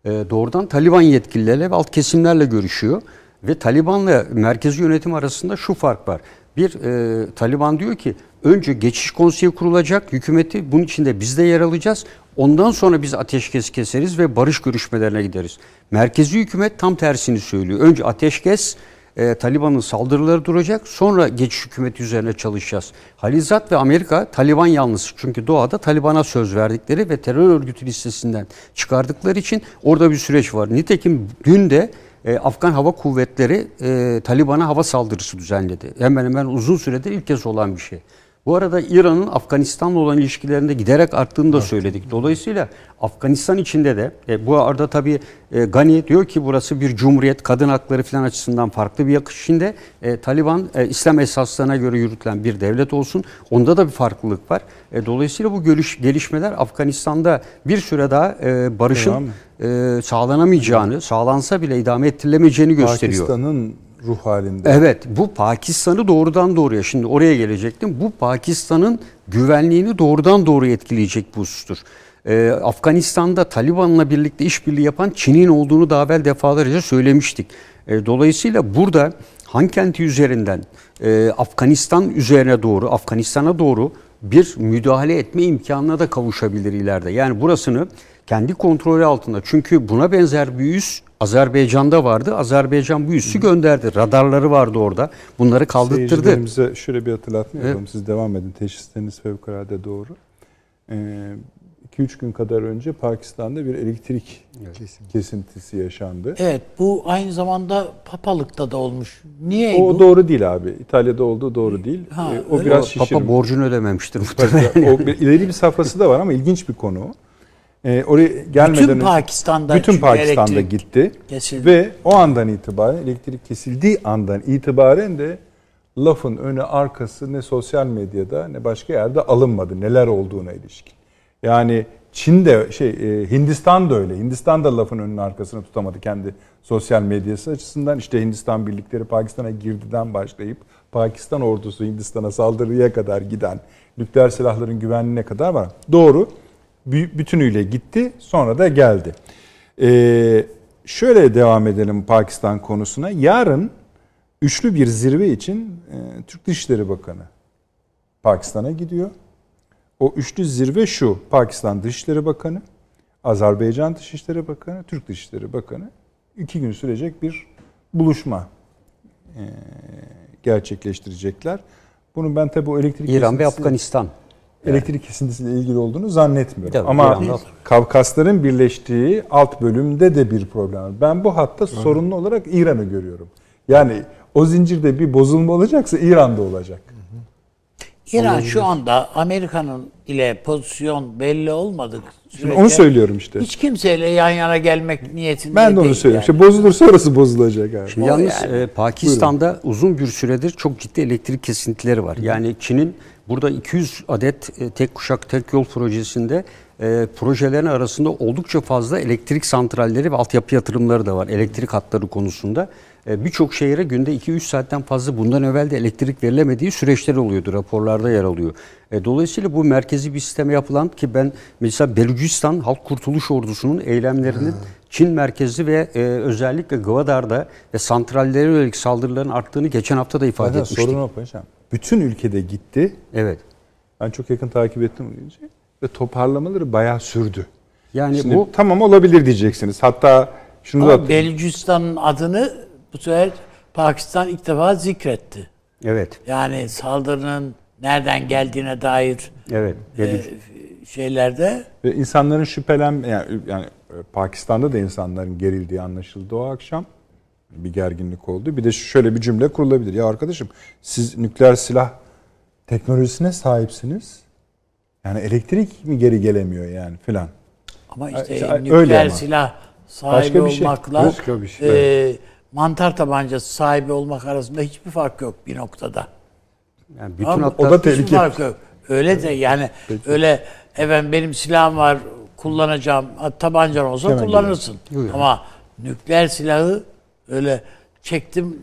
E, doğrudan Taliban yetkililerle ve alt kesimlerle görüşüyor. Ve Taliban'la merkezi yönetim arasında şu fark var. Bir e, Taliban diyor ki önce geçiş konseyi kurulacak hükümeti bunun içinde biz de yer alacağız. Ondan sonra biz ateşkes keseriz ve barış görüşmelerine gideriz. Merkezi hükümet tam tersini söylüyor. Önce ateşkes e, Taliban'ın saldırıları duracak. Sonra geçiş hükümeti üzerine çalışacağız. Halizat ve Amerika Taliban yanlısı. Çünkü doğada Taliban'a söz verdikleri ve terör örgütü listesinden çıkardıkları için orada bir süreç var. Nitekim dün de e, Afgan Hava Kuvvetleri e, Taliban'a hava saldırısı düzenledi. Hemen hemen uzun süredir ilk kez olan bir şey. Bu arada İran'ın Afganistan'la olan ilişkilerinde giderek arttığını da evet. söyledik. Dolayısıyla Afganistan içinde de e, bu arada tabii e, Gani diyor ki burası bir cumhuriyet, kadın hakları falan açısından farklı bir yakış içinde. E, Taliban e, İslam esaslarına göre yürütülen bir devlet olsun. Onda da bir farklılık var. E, dolayısıyla bu görüş, gelişmeler Afganistan'da bir süre daha e, barışın e, sağlanamayacağını, sağlansa bile idame ettirilemeyeceğini gösteriyor.
Pakistan'ın ruh halinde.
Evet bu Pakistan'ı doğrudan doğruya şimdi oraya gelecektim. Bu Pakistan'ın güvenliğini doğrudan doğruya etkileyecek bu husustur. Ee, Afganistan'da Taliban'la birlikte işbirliği yapan Çin'in olduğunu daha evvel defalarca söylemiştik. Ee, dolayısıyla burada Han kenti üzerinden e, Afganistan üzerine doğru, Afganistan'a doğru bir müdahale etme imkanına da kavuşabilir ileride. Yani burasını kendi kontrolü altında. Çünkü buna benzer bir üs Azerbaycan'da vardı. Azerbaycan bu üssü gönderdi. Radarları vardı orada. Bunları kaldırttırdı.
Şöyle bir hatırlatma yapalım. Evet. Siz devam edin. Teşhisleriniz fevkalade doğru. 2-3 ee, gün kadar önce Pakistan'da bir elektrik evet. kesintisi yaşandı.
Evet bu aynı zamanda papalıkta da olmuş. Niye
o bu? doğru değil abi. İtalya'da olduğu doğru değil. Ha,
ee, o biraz şişirmiş. Papa borcunu ödememiştir
muhtemelen. o bir, ileri bir safhası da var ama ilginç bir konu. E, oraya gelmeden
bütün Pakistan'da
bütün Pakistan'da gitti kesildi. ve o andan itibaren elektrik kesildiği andan itibaren de lafın önü arkası ne sosyal medyada ne başka yerde alınmadı neler olduğuna ilişkin. Yani Çin de şey e, Hindistan da öyle. Hindistan da lafın önünün arkasını tutamadı kendi sosyal medyası açısından. İşte Hindistan birlikleri Pakistan'a girdiden başlayıp Pakistan ordusu Hindistan'a saldırıya kadar giden nükleer silahların güvenliğine kadar var. Doğru bütünüyle gitti sonra da geldi. Ee, şöyle devam edelim Pakistan konusuna. Yarın üçlü bir zirve için e, Türk Dışişleri Bakanı Pakistan'a gidiyor. O üçlü zirve şu. Pakistan Dışişleri Bakanı, Azerbaycan Dışişleri Bakanı, Türk Dışişleri Bakanı. iki gün sürecek bir buluşma e, gerçekleştirecekler. Bunu ben tabi o elektrik
İran ve Afganistan
elektrik kesintisiyle ilgili olduğunu zannetmiyorum. Tabii, Ama Kavkasların birleştiği alt bölümde de bir problem var. Ben bu hatta sorunlu olarak İran'ı görüyorum. Yani o zincirde bir bozulma olacaksa İran'da olacak.
İran şu anda Amerika'nın ile pozisyon belli olmadık
sürece onu söylüyorum işte.
Hiç kimseyle yan yana gelmek niyetinde
Ben de onu söylüyorum. Yani. İşte bozulursa orası bozulacak abi.
Şimdi yalnız yani. e, Pakistan'da Buyurun. uzun bir süredir çok ciddi elektrik kesintileri var. Yani Çin'in Burada 200 adet e, tek kuşak tek yol projesinde e, projelerin arasında oldukça fazla elektrik santralleri ve altyapı yatırımları da var. Elektrik hatları konusunda. E, Birçok şehire günde 2-3 saatten fazla bundan evvel de elektrik verilemediği süreçler oluyordu. Raporlarda yer alıyor. E, dolayısıyla bu merkezi bir sisteme yapılan ki ben mesela Belucistan Halk Kurtuluş Ordusu'nun eylemlerinin Çin merkezli ve e, özellikle Gwadar'da ve santrallere yönelik saldırıların arttığını geçen hafta da ifade Zaten etmiştik.
Sorun o paşam bütün ülkede gitti.
Evet.
Ben çok yakın takip ettim bu ve toparlamaları bayağı sürdü. Yani Şimdi, bu tamam olabilir diyeceksiniz. Hatta şunu
Ama da Belucistan'ın adını bu sefer Pakistan ilk defa zikretti.
Evet.
Yani saldırının nereden geldiğine dair
evet. E,
şeylerde
ve insanların şüphelen yani, yani Pakistan'da da insanların gerildiği anlaşıldı o akşam bir gerginlik oldu. Bir de şöyle bir cümle kurulabilir. Ya arkadaşım siz nükleer silah teknolojisine sahipsiniz. Yani elektrik mi geri gelemiyor yani filan.
Ama işte işte nükleer ama. silah sahibi Başka bir şey. olmakla Başka bir şey. e, mantar tabancası sahibi olmak arasında hiçbir fark yok bir noktada.
Yani bütün Ama o da tehlike. Fark
yok. Öyle de yani Peki. öyle evet benim silahım var kullanacağım. Tabancan olsa Hemen kullanırsın. Ama nükleer silahı öyle çektim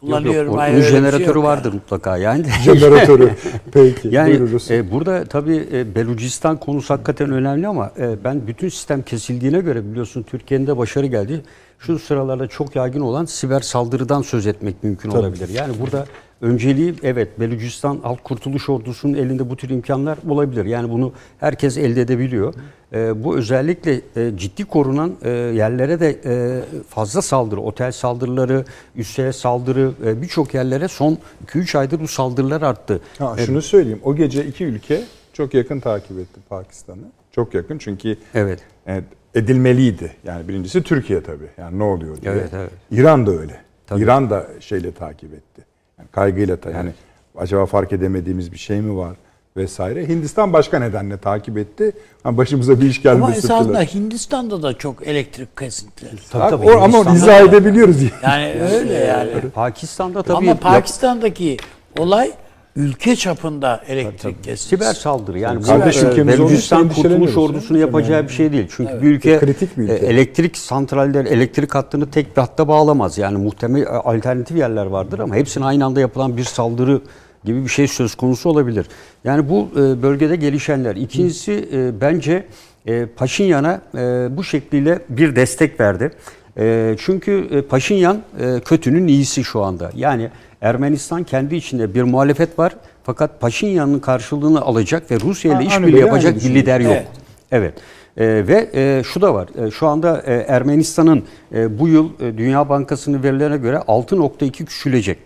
kullanıyorum. Yok, yok.
Onun jeneratörü şey vardır yani. mutlaka yani. (laughs)
jeneratörü. Peki.
Yani e, burada tabii e, Belucistan konusu hakikaten önemli ama e, ben bütün sistem kesildiğine göre biliyorsun Türkiye'nin de başarı geldi. Şu sıralarda çok yaygın olan siber saldırıdan söz etmek mümkün Tabii. olabilir. Yani burada önceliği evet Belucistan Halk Kurtuluş Ordusu'nun elinde bu tür imkanlar olabilir. Yani bunu herkes elde edebiliyor. E, bu özellikle e, ciddi korunan e, yerlere de e, fazla saldırı, otel saldırıları, üsse saldırı e, birçok yerlere son 2-3 aydır bu saldırılar arttı.
Ha, şunu söyleyeyim. O gece iki ülke çok yakın takip etti Pakistan'ı. Çok yakın çünkü evet. evet edilmeliydi. Yani birincisi Türkiye tabii. Yani ne oluyor diye. Evet, evet. İran da öyle. Tabii. İran da şeyle takip etti. Yani kaygıyla ta, yani acaba fark edemediğimiz bir şey mi var vesaire. Hindistan başka nedenle takip etti. Ama başımıza bir iş gelmesi. Ama
esasında Hindistan'da da çok elektrik kesintileri.
Tabii, tabii, o, ama izah edebiliyoruz. (laughs)
Yani öyle yani.
Pakistan'da tabii.
Ama Pakistan'daki olay ülke çapında elektrik kesintisi.
Siber saldırı yani bu Kardeşim, Belucistan Kurtuluş Ordusu'nu yapacağı yani. bir şey değil. Çünkü evet. bir ülke, kritik bir ülke elektrik santralleri, elektrik hattını tek bir hatta bağlamaz. Yani muhtemel alternatif yerler vardır ama hepsine aynı anda yapılan bir saldırı gibi bir şey söz konusu olabilir. Yani bu e, bölgede gelişenler. İkincisi e, bence e, Paşinyan'a bu şekliyle bir destek verdi. Çünkü Paşinyan kötünün iyisi şu anda. Yani Ermenistan kendi içinde bir muhalefet var. Fakat Paşinyan'ın karşılığını alacak ve Rusya ile işbirliği yapacak bir lider yok. Evet. evet. E, ve e, şu da var. E, şu anda e, Ermenistan'ın e, bu yıl e, Dünya Bankası'nın verilerine göre 6.2 küçülecek.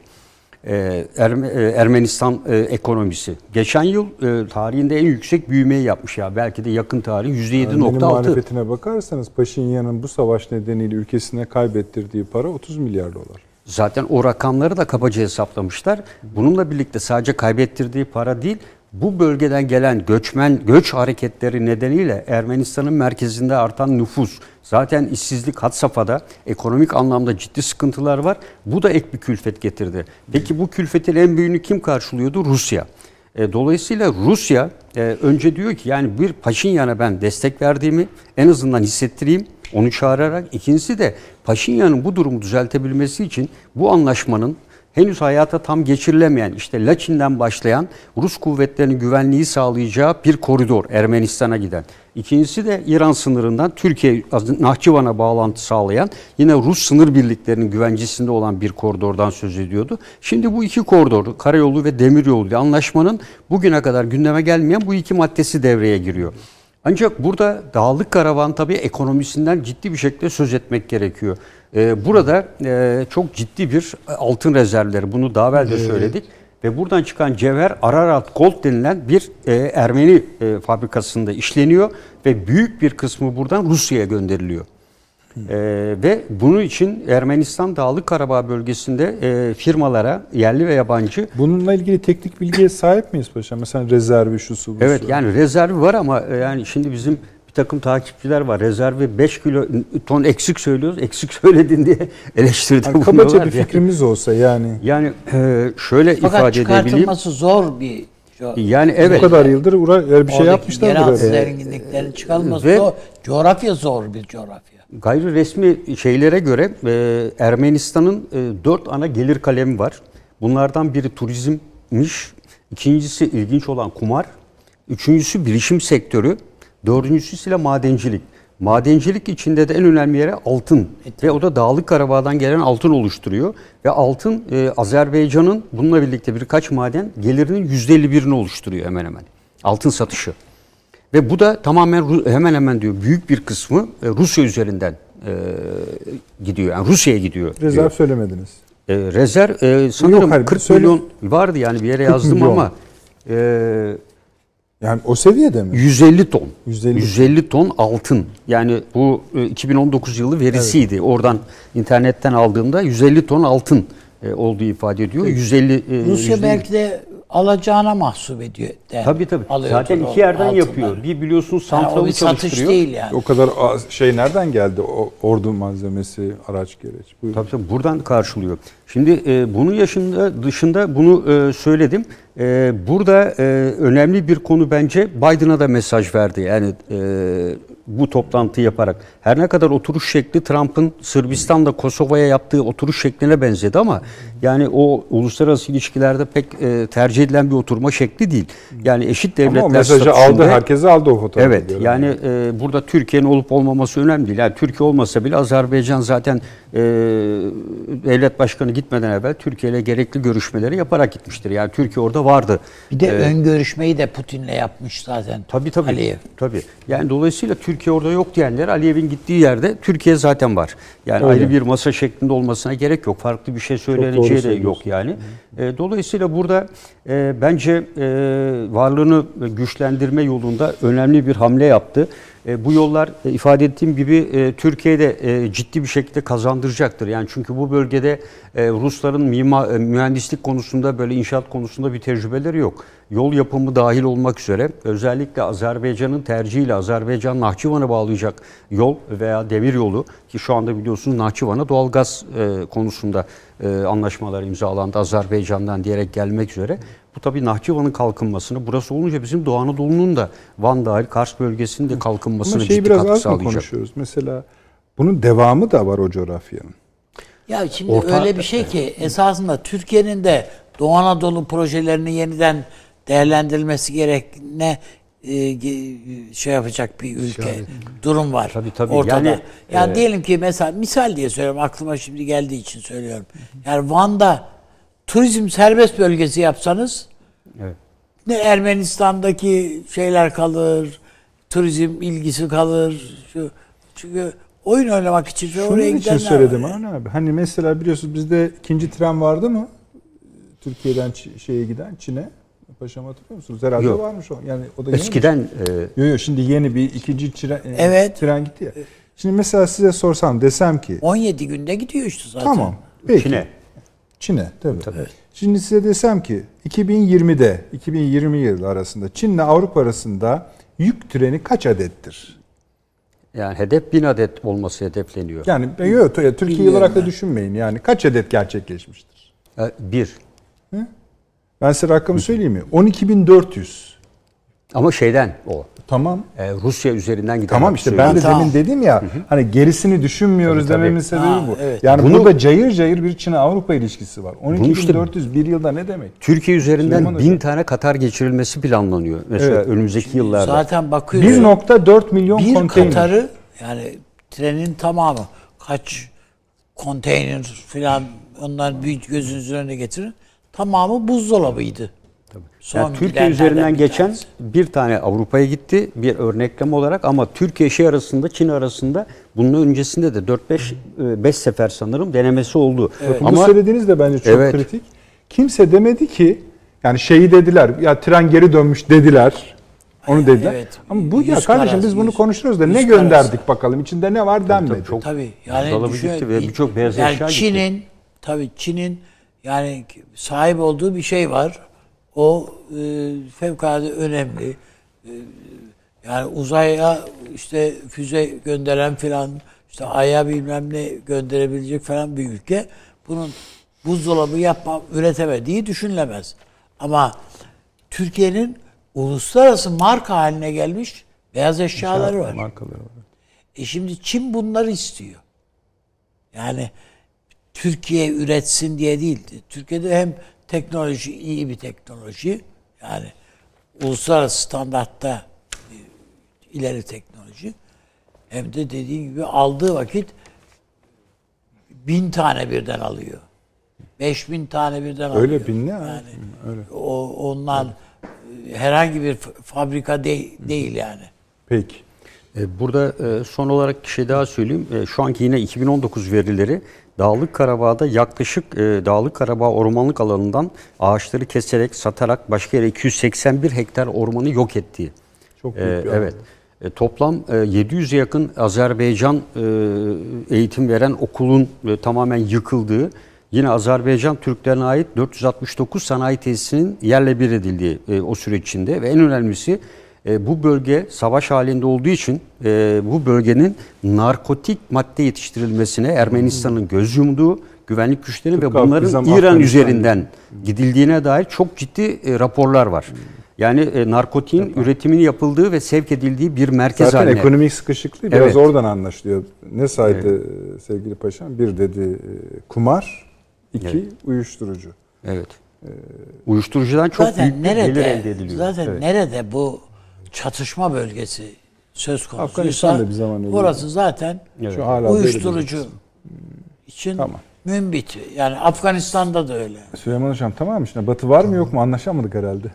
E, Erme, e, Ermenistan e, ekonomisi. Geçen yıl e, tarihinde en yüksek büyümeyi yapmış ya. Belki de yakın tarih %7.6. Yani
muhalefetine bakarsanız Paşinyan'ın bu savaş nedeniyle ülkesine kaybettirdiği para 30 milyar dolar.
Zaten o rakamları da kabaca hesaplamışlar. Bununla birlikte sadece kaybettirdiği para değil, bu bölgeden gelen göçmen göç hareketleri nedeniyle Ermenistan'ın merkezinde artan nüfus, zaten işsizlik had safhada, ekonomik anlamda ciddi sıkıntılar var. Bu da ek bir külfet getirdi. Peki bu külfetin en büyüğünü kim karşılıyordu? Rusya. E, dolayısıyla Rusya e, önce diyor ki yani bir Paşinyan'a ben destek verdiğimi en azından hissettireyim. Onu çağırarak. ikincisi de Paşinyan'ın bu durumu düzeltebilmesi için bu anlaşmanın henüz hayata tam geçirilemeyen işte Laçin'den başlayan Rus kuvvetlerinin güvenliği sağlayacağı bir koridor Ermenistan'a giden. İkincisi de İran sınırından Türkiye Nahçıvan'a bağlantı sağlayan yine Rus sınır birliklerinin güvencesinde olan bir koridordan söz ediyordu. Şimdi bu iki koridor karayolu ve demiryolu anlaşmanın bugüne kadar gündeme gelmeyen bu iki maddesi devreye giriyor. Ancak burada Dağlık Karavan tabii ekonomisinden ciddi bir şekilde söz etmek gerekiyor. Ee, burada e, çok ciddi bir altın rezervleri, bunu daha evvel de söyledik. Ve buradan çıkan cevher Ararat Gold denilen bir e, Ermeni e, fabrikasında işleniyor ve büyük bir kısmı buradan Rusya'ya gönderiliyor. E, ve bunun için Ermenistan Dağlık Karabağ bölgesinde e, firmalara yerli ve yabancı
Bununla ilgili teknik bilgiye sahip miyiz paşa? Mesela rezervi şu su bu
Evet
su.
yani rezervi var ama e, yani şimdi bizim bir takım takipçiler var. Rezervi 5 kilo ton eksik söylüyoruz. Eksik söyledin diye (laughs) eleştirdi yani
Kabaca bir fikrimiz olsa yani.
Yani e, şöyle Fakat ifade edebileyim. Fakat
çıkartılması zor bir
yani evet.
Bu kadar yıldır bir şey yapmışlar.
Yeraltı zenginliklerin çıkarılması Ve, zor. Coğrafya zor bir coğrafya.
Gayri resmi şeylere göre e, Ermenistan'ın e, dört ana gelir kalemi var. Bunlardan biri turizmmiş, ikincisi ilginç olan kumar, üçüncüsü bilişim sektörü, dördüncüsü ise madencilik. Madencilik içinde de en önemli yere altın evet. ve o da Dağlık Karabağ'dan gelen altın oluşturuyor. Ve altın e, Azerbaycan'ın bununla birlikte birkaç maden gelirinin %51'ini oluşturuyor hemen hemen. Altın satışı. Ve bu da tamamen hemen hemen diyor büyük bir kısmı e, Rusya üzerinden e, gidiyor. Yani Rusya'ya gidiyor.
Rezerv diyor. söylemediniz.
E, rezerv e, sanırım Yok, 40 söyle... milyon vardı yani bir yere yazdım ama e,
yani o seviyede mi?
150 ton. 150, 150 ton altın. Yani bu 2019 yılı verisiydi. Evet. Oradan internetten aldığımda 150 ton altın olduğu ifade ediyor. Evet. 150
Rusya 150... belki de alacağına mahsup ediyor.
De, tabii tabii. Zaten iki yerden altından. yapıyor. Bir biliyorsunuz santralı yani o bir satış
değil yani.
O kadar şey nereden geldi? O, ordu malzemesi, araç gereç.
Buyurun. Tabii tabii buradan karşılıyor. Şimdi e, bunun yaşında dışında bunu e, söyledim. E, burada e, önemli bir konu bence Biden'a da mesaj verdi. Yani e, bu toplantı yaparak. Her ne kadar oturuş şekli Trump'ın Sırbistan'da Kosova'ya yaptığı oturuş şekline benzedi ama yani o uluslararası ilişkilerde pek e, tercih edilen bir oturma şekli değil. Yani eşit devletler
ama o mesajı aldı, herkese aldı o fotoğrafı.
Evet, yani e, burada Türkiye'nin olup olmaması önemli değil. Yani Türkiye olmasa bile Azerbaycan zaten e, devlet başkanı gitmeden evvel Türkiye ile gerekli görüşmeleri yaparak gitmiştir. Yani Türkiye orada vardı.
Bir de ee, ön görüşmeyi de Putin'le yapmış zaten.
Tabii tabii. Aliyev. Tabii. Yani dolayısıyla Türkiye orada yok diyenler Aliyev'in gittiği yerde Türkiye zaten var. Yani Öyle. ayrı bir masa şeklinde olmasına gerek yok. Farklı bir şey söyleneceği de yok yani. E, dolayısıyla burada e, bence e, varlığını güçlendirme yolunda önemli bir hamle yaptı. E, bu yollar e, ifade ettiğim gibi e, Türkiye'de ciddi bir şekilde kazandıracaktır. Yani çünkü bu bölgede Rusların mimar, mühendislik konusunda böyle inşaat konusunda bir tecrübeleri yok. Yol yapımı dahil olmak üzere özellikle Azerbaycan'ın tercihiyle Azerbaycan Nahçıvan'a bağlayacak yol veya demir yolu ki şu anda biliyorsunuz Nahçıvan'a doğalgaz konusunda anlaşmalar imzalandı Azerbaycan'dan diyerek gelmek üzere. Bu tabii Nahçıvan'ın kalkınmasını, burası olunca bizim Doğu Anadolu'nun da Van dahil Kars bölgesinin de kalkınmasını ciddi
biraz
katkı
az
sağlayacak.
konuşuyoruz? Mesela bunun devamı da var o coğrafyanın.
Ya şimdi Orta, öyle bir şey ki esasında Türkiye'nin de Doğu Anadolu projelerini yeniden değerlendirilmesi gerekne e, şey yapacak bir ülke Şahit. durum var tabii, tabii. ortada. Yani, yani e, diyelim ki mesela misal diye söylüyorum aklıma şimdi geldiği için söylüyorum. Yani Van'da turizm serbest bölgesi yapsanız evet. ne Ermenistan'daki şeyler kalır, turizm ilgisi kalır. Şu, çünkü oyun oynamak için
Şunun oraya için söyledim var. abi. Hani mesela biliyorsunuz bizde ikinci tren vardı mı? Türkiye'den şeye giden Çin'e. Paşam hatırlıyor musunuz? Herhalde yok. varmış o. Yani o da
Eskiden
e... Yok yok şimdi yeni bir ikinci tren, e, evet. tren gitti ya. Şimdi mesela size sorsam desem ki
17 günde gidiyor işte zaten.
Tamam. Peki. Çin'e. Çin'e tabii. tabii. Evet. Şimdi size desem ki 2020'de 2020 yılı arasında Çin'le Avrupa arasında yük treni kaç adettir?
Yani hedef bin adet olması hedefleniyor.
Yani yok Türkiye olarak da düşünmeyin. Yani kaç adet gerçekleşmiştir?
E, bir.
Hı? Ben size rakamı söyleyeyim mi? 12.400.
Ama şeyden o.
Tamam.
Ee, Rusya üzerinden giden.
Tamam işte ben de tamam. demin dedim ya hı hı. hani gerisini düşünmüyoruz tabii, dememin sebebi ha, bu. Evet. Yani Bunu, burada cayır cayır bir Çin Avrupa ilişkisi var. 12.400 işte, bir yılda ne demek?
Türkiye üzerinden Süleyman bin Hoca. tane Katar geçirilmesi planlanıyor. Mesela evet. önümüzdeki yıllarda.
Zaten bakıyoruz.
1.4 milyon
bir konteyner. Bir Katar'ı yani trenin tamamı kaç konteyner falan onlar büyük gözünüzün önüne getirin. Tamamı buzdolabıydı.
Son yani Türkiye üzerinden bir geçen tanesi. bir tane Avrupa'ya gitti bir örnekleme olarak ama Türkiye şey arasında Çin arasında bunun öncesinde de 4-5 5 e, sefer sanırım denemesi oldu.
Evet. Ama bu söylediğiniz de bence çok evet. kritik. Kimse demedi ki yani şeyi dediler ya tren geri dönmüş dediler. Onu dediler. Evet. Ama bu ya kardeşim biz bunu konuşuyoruz da ne gönderdik arası. bakalım içinde ne var denmedi. Tabii,
çok tabii. Yani gitti ve birçok beyaz yani eşya Çin'in tabii Çin'in yani sahip olduğu bir şey var. O e, fevkalade önemli. E, yani uzaya işte füze gönderen filan işte aya bilmem ne gönderebilecek falan bir ülke bunun buzdolabı yapma üretemediği düşünülemez. Ama Türkiye'nin uluslararası marka haline gelmiş beyaz eşyaları var. Markaları var. E şimdi Çin bunları istiyor. Yani Türkiye üretsin diye değil. Türkiye'de hem teknoloji iyi bir teknoloji. Yani uluslararası standartta ileri teknoloji. Hem de dediğim gibi aldığı vakit bin tane birden alıyor. Beş bin tane birden alıyor.
Öyle bin ne? Yani
öyle. O, ondan evet. herhangi bir fabrika de, değil yani.
Peki.
E, burada e, son olarak bir şey daha söyleyeyim. E, şu anki yine 2019 verileri Dağlık Karabağ'da yaklaşık e, Dağlık Karabağ ormanlık alanından ağaçları keserek, satarak başka yere 281 hektar ormanı yok ettiği. Çok büyük bir Evet. E, toplam e, 700'e yakın Azerbaycan e, eğitim veren okulun e, tamamen yıkıldığı, yine Azerbaycan Türklerine ait 469 sanayi tesisinin yerle bir edildiği e, o süreç içinde ve en önemlisi e, bu bölge savaş halinde olduğu için e, bu bölgenin narkotik madde yetiştirilmesine Ermenistan'ın göz yumduğu güvenlik güçlerinin ve bunların İran üzerinden gidildiğine dair çok ciddi e, raporlar var. Yani e, narkotiğin Yapar. üretiminin yapıldığı ve sevk edildiği bir merkez
Zaten
haline.
ekonomik sıkışıklığı biraz evet. oradan anlaşılıyor. Ne saydı evet. sevgili paşam? Bir dedi e, kumar, iki evet. uyuşturucu.
Evet. Ee, Uyuşturucudan çok zaten büyük nerede, gelir elde ediliyor.
Zaten
evet.
nerede bu çatışma bölgesi söz konusuysa bir zaman öyle orası zaten evet. Uyuşturucu için tamam. mümbit. Yani Afganistan'da da öyle.
Süleyman Hocam tamam işte Batı var mı yok mu anlaşamadık herhalde.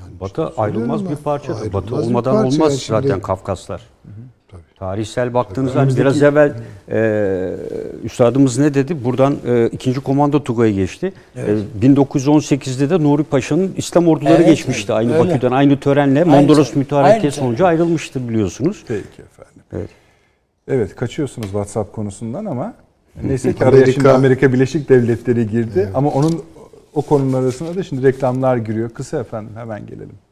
Yani Batı ayrılmaz bir parçadır. Batı olmadan parça olmaz yani zaten şimdi... Kafkaslar. Hı hı. Tarihsel baktığınızda hani biraz evvel e, üstadımız ne dedi? Buradan e, 2. Komando Tugay'a geçti. Evet. E, 1918'de de Nuri Paşa'nın İslam orduları evet, geçmişti. Aynı öyle. Bakü'den aynı törenle aynı Mondros şey. mütarekesi sonucu ayrılmıştı biliyorsunuz.
Peki efendim. Evet. Evet kaçıyorsunuz WhatsApp konusundan ama neyse ki araya şimdi Amerika Birleşik Devletleri girdi. Evet. Ama onun o konunun arasında da şimdi reklamlar giriyor. Kısa efendim hemen gelelim.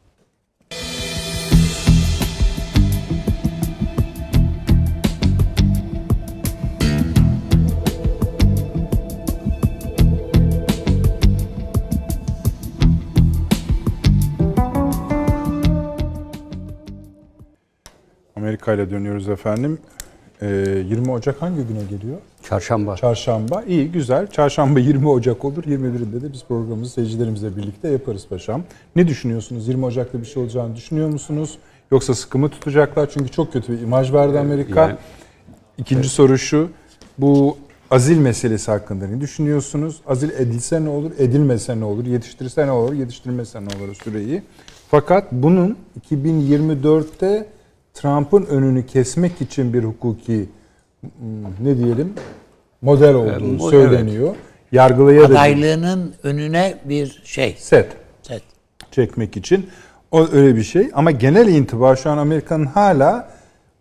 Amerika ile dönüyoruz efendim. Ee, 20 Ocak hangi güne geliyor?
Çarşamba.
Çarşamba. İyi, güzel. Çarşamba (laughs) 20 Ocak olur. 21'inde de biz programımızı seyircilerimizle birlikte yaparız paşam. Ne düşünüyorsunuz? 20 Ocak'ta bir şey olacağını düşünüyor musunuz? Yoksa sıkı mı tutacaklar? Çünkü çok kötü bir imaj verdi Amerika. Yani, İkinci evet. soru şu. Bu azil meselesi hakkında ne düşünüyorsunuz? Azil edilse ne olur, edilmese ne olur, yetiştirirse ne olur, yetiştirmese ne olur süreyi. Fakat bunun 2024'te Trump'ın önünü kesmek için bir hukuki hmm, ne diyelim model olduğu ee, söyleniyor. Evet. Yargılaya
Adaylığının da, önüne bir şey.
Set. Set. Çekmek için. O öyle bir şey. Ama genel intiba şu an Amerika'nın hala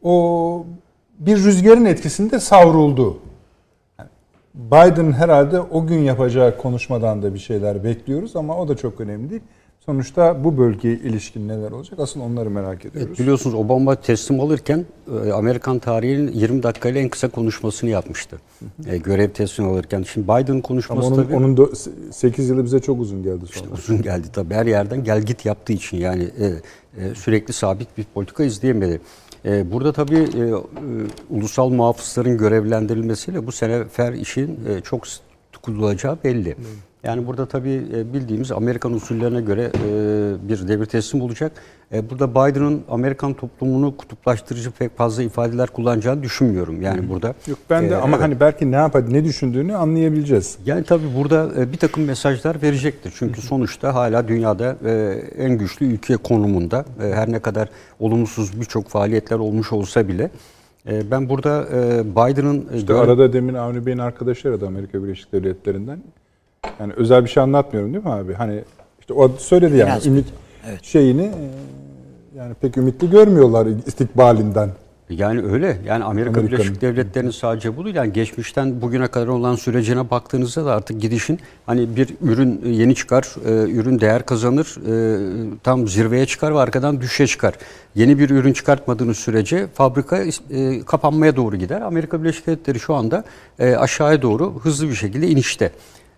o bir rüzgarın etkisinde savruldu. Biden herhalde o gün yapacağı konuşmadan da bir şeyler bekliyoruz ama o da çok önemli değil. Sonuçta bu bölgeye ilişkin neler olacak? Asıl onları merak ediyoruz. Evet,
biliyorsunuz Obama teslim alırken e, Amerikan tarihinin 20 dakikayla en kısa konuşmasını yapmıştı. E, görev teslim alırken. Şimdi Biden konuşması
Ama onun,
tabii...
Onun da 8 yılı bize çok uzun geldi sonra.
İşte uzun geldi tabii. Her yerden gel git yaptığı için yani e, e, sürekli sabit bir politika izleyemedi. E, burada tabii e, e, ulusal muhafızların görevlendirilmesiyle bu sene fer işin e, çok tutulacağı belli. Evet. Yani burada tabii e, bildiğimiz Amerikan usullerine göre e, bir devir teslim olacak. E, burada Biden'ın Amerikan toplumunu kutuplaştırıcı pek fazla ifadeler kullanacağını düşünmüyorum. Yani burada.
Yok ben de ama evet. hani belki ne yapar, ne düşündüğünü anlayabileceğiz.
Yani tabii burada bir takım mesajlar verecektir. Çünkü sonuçta hala dünyada en güçlü ülke konumunda. Her ne kadar olumsuz birçok faaliyetler olmuş olsa bile ben burada Biden'ın...
İşte arada demin Avni Bey'in arkadaşları da Amerika Birleşik Devletleri'nden yani özel bir şey anlatmıyorum değil mi abi? Hani işte o söyledi yani Biraz ümit evet. şeyini e, yani pek ümitli görmüyorlar istikbalinden.
Yani öyle. Yani Amerika Birleşik Devletleri'nin sadece bu değil. Yani geçmişten bugüne kadar olan sürecine baktığınızda da artık gidişin hani bir ürün yeni çıkar, e, ürün değer kazanır, e, tam zirveye çıkar ve arkadan düşüşe çıkar. Yeni bir ürün çıkartmadığınız sürece fabrika e, kapanmaya doğru gider. Amerika Birleşik Devletleri şu anda e, aşağıya doğru hızlı bir şekilde inişte.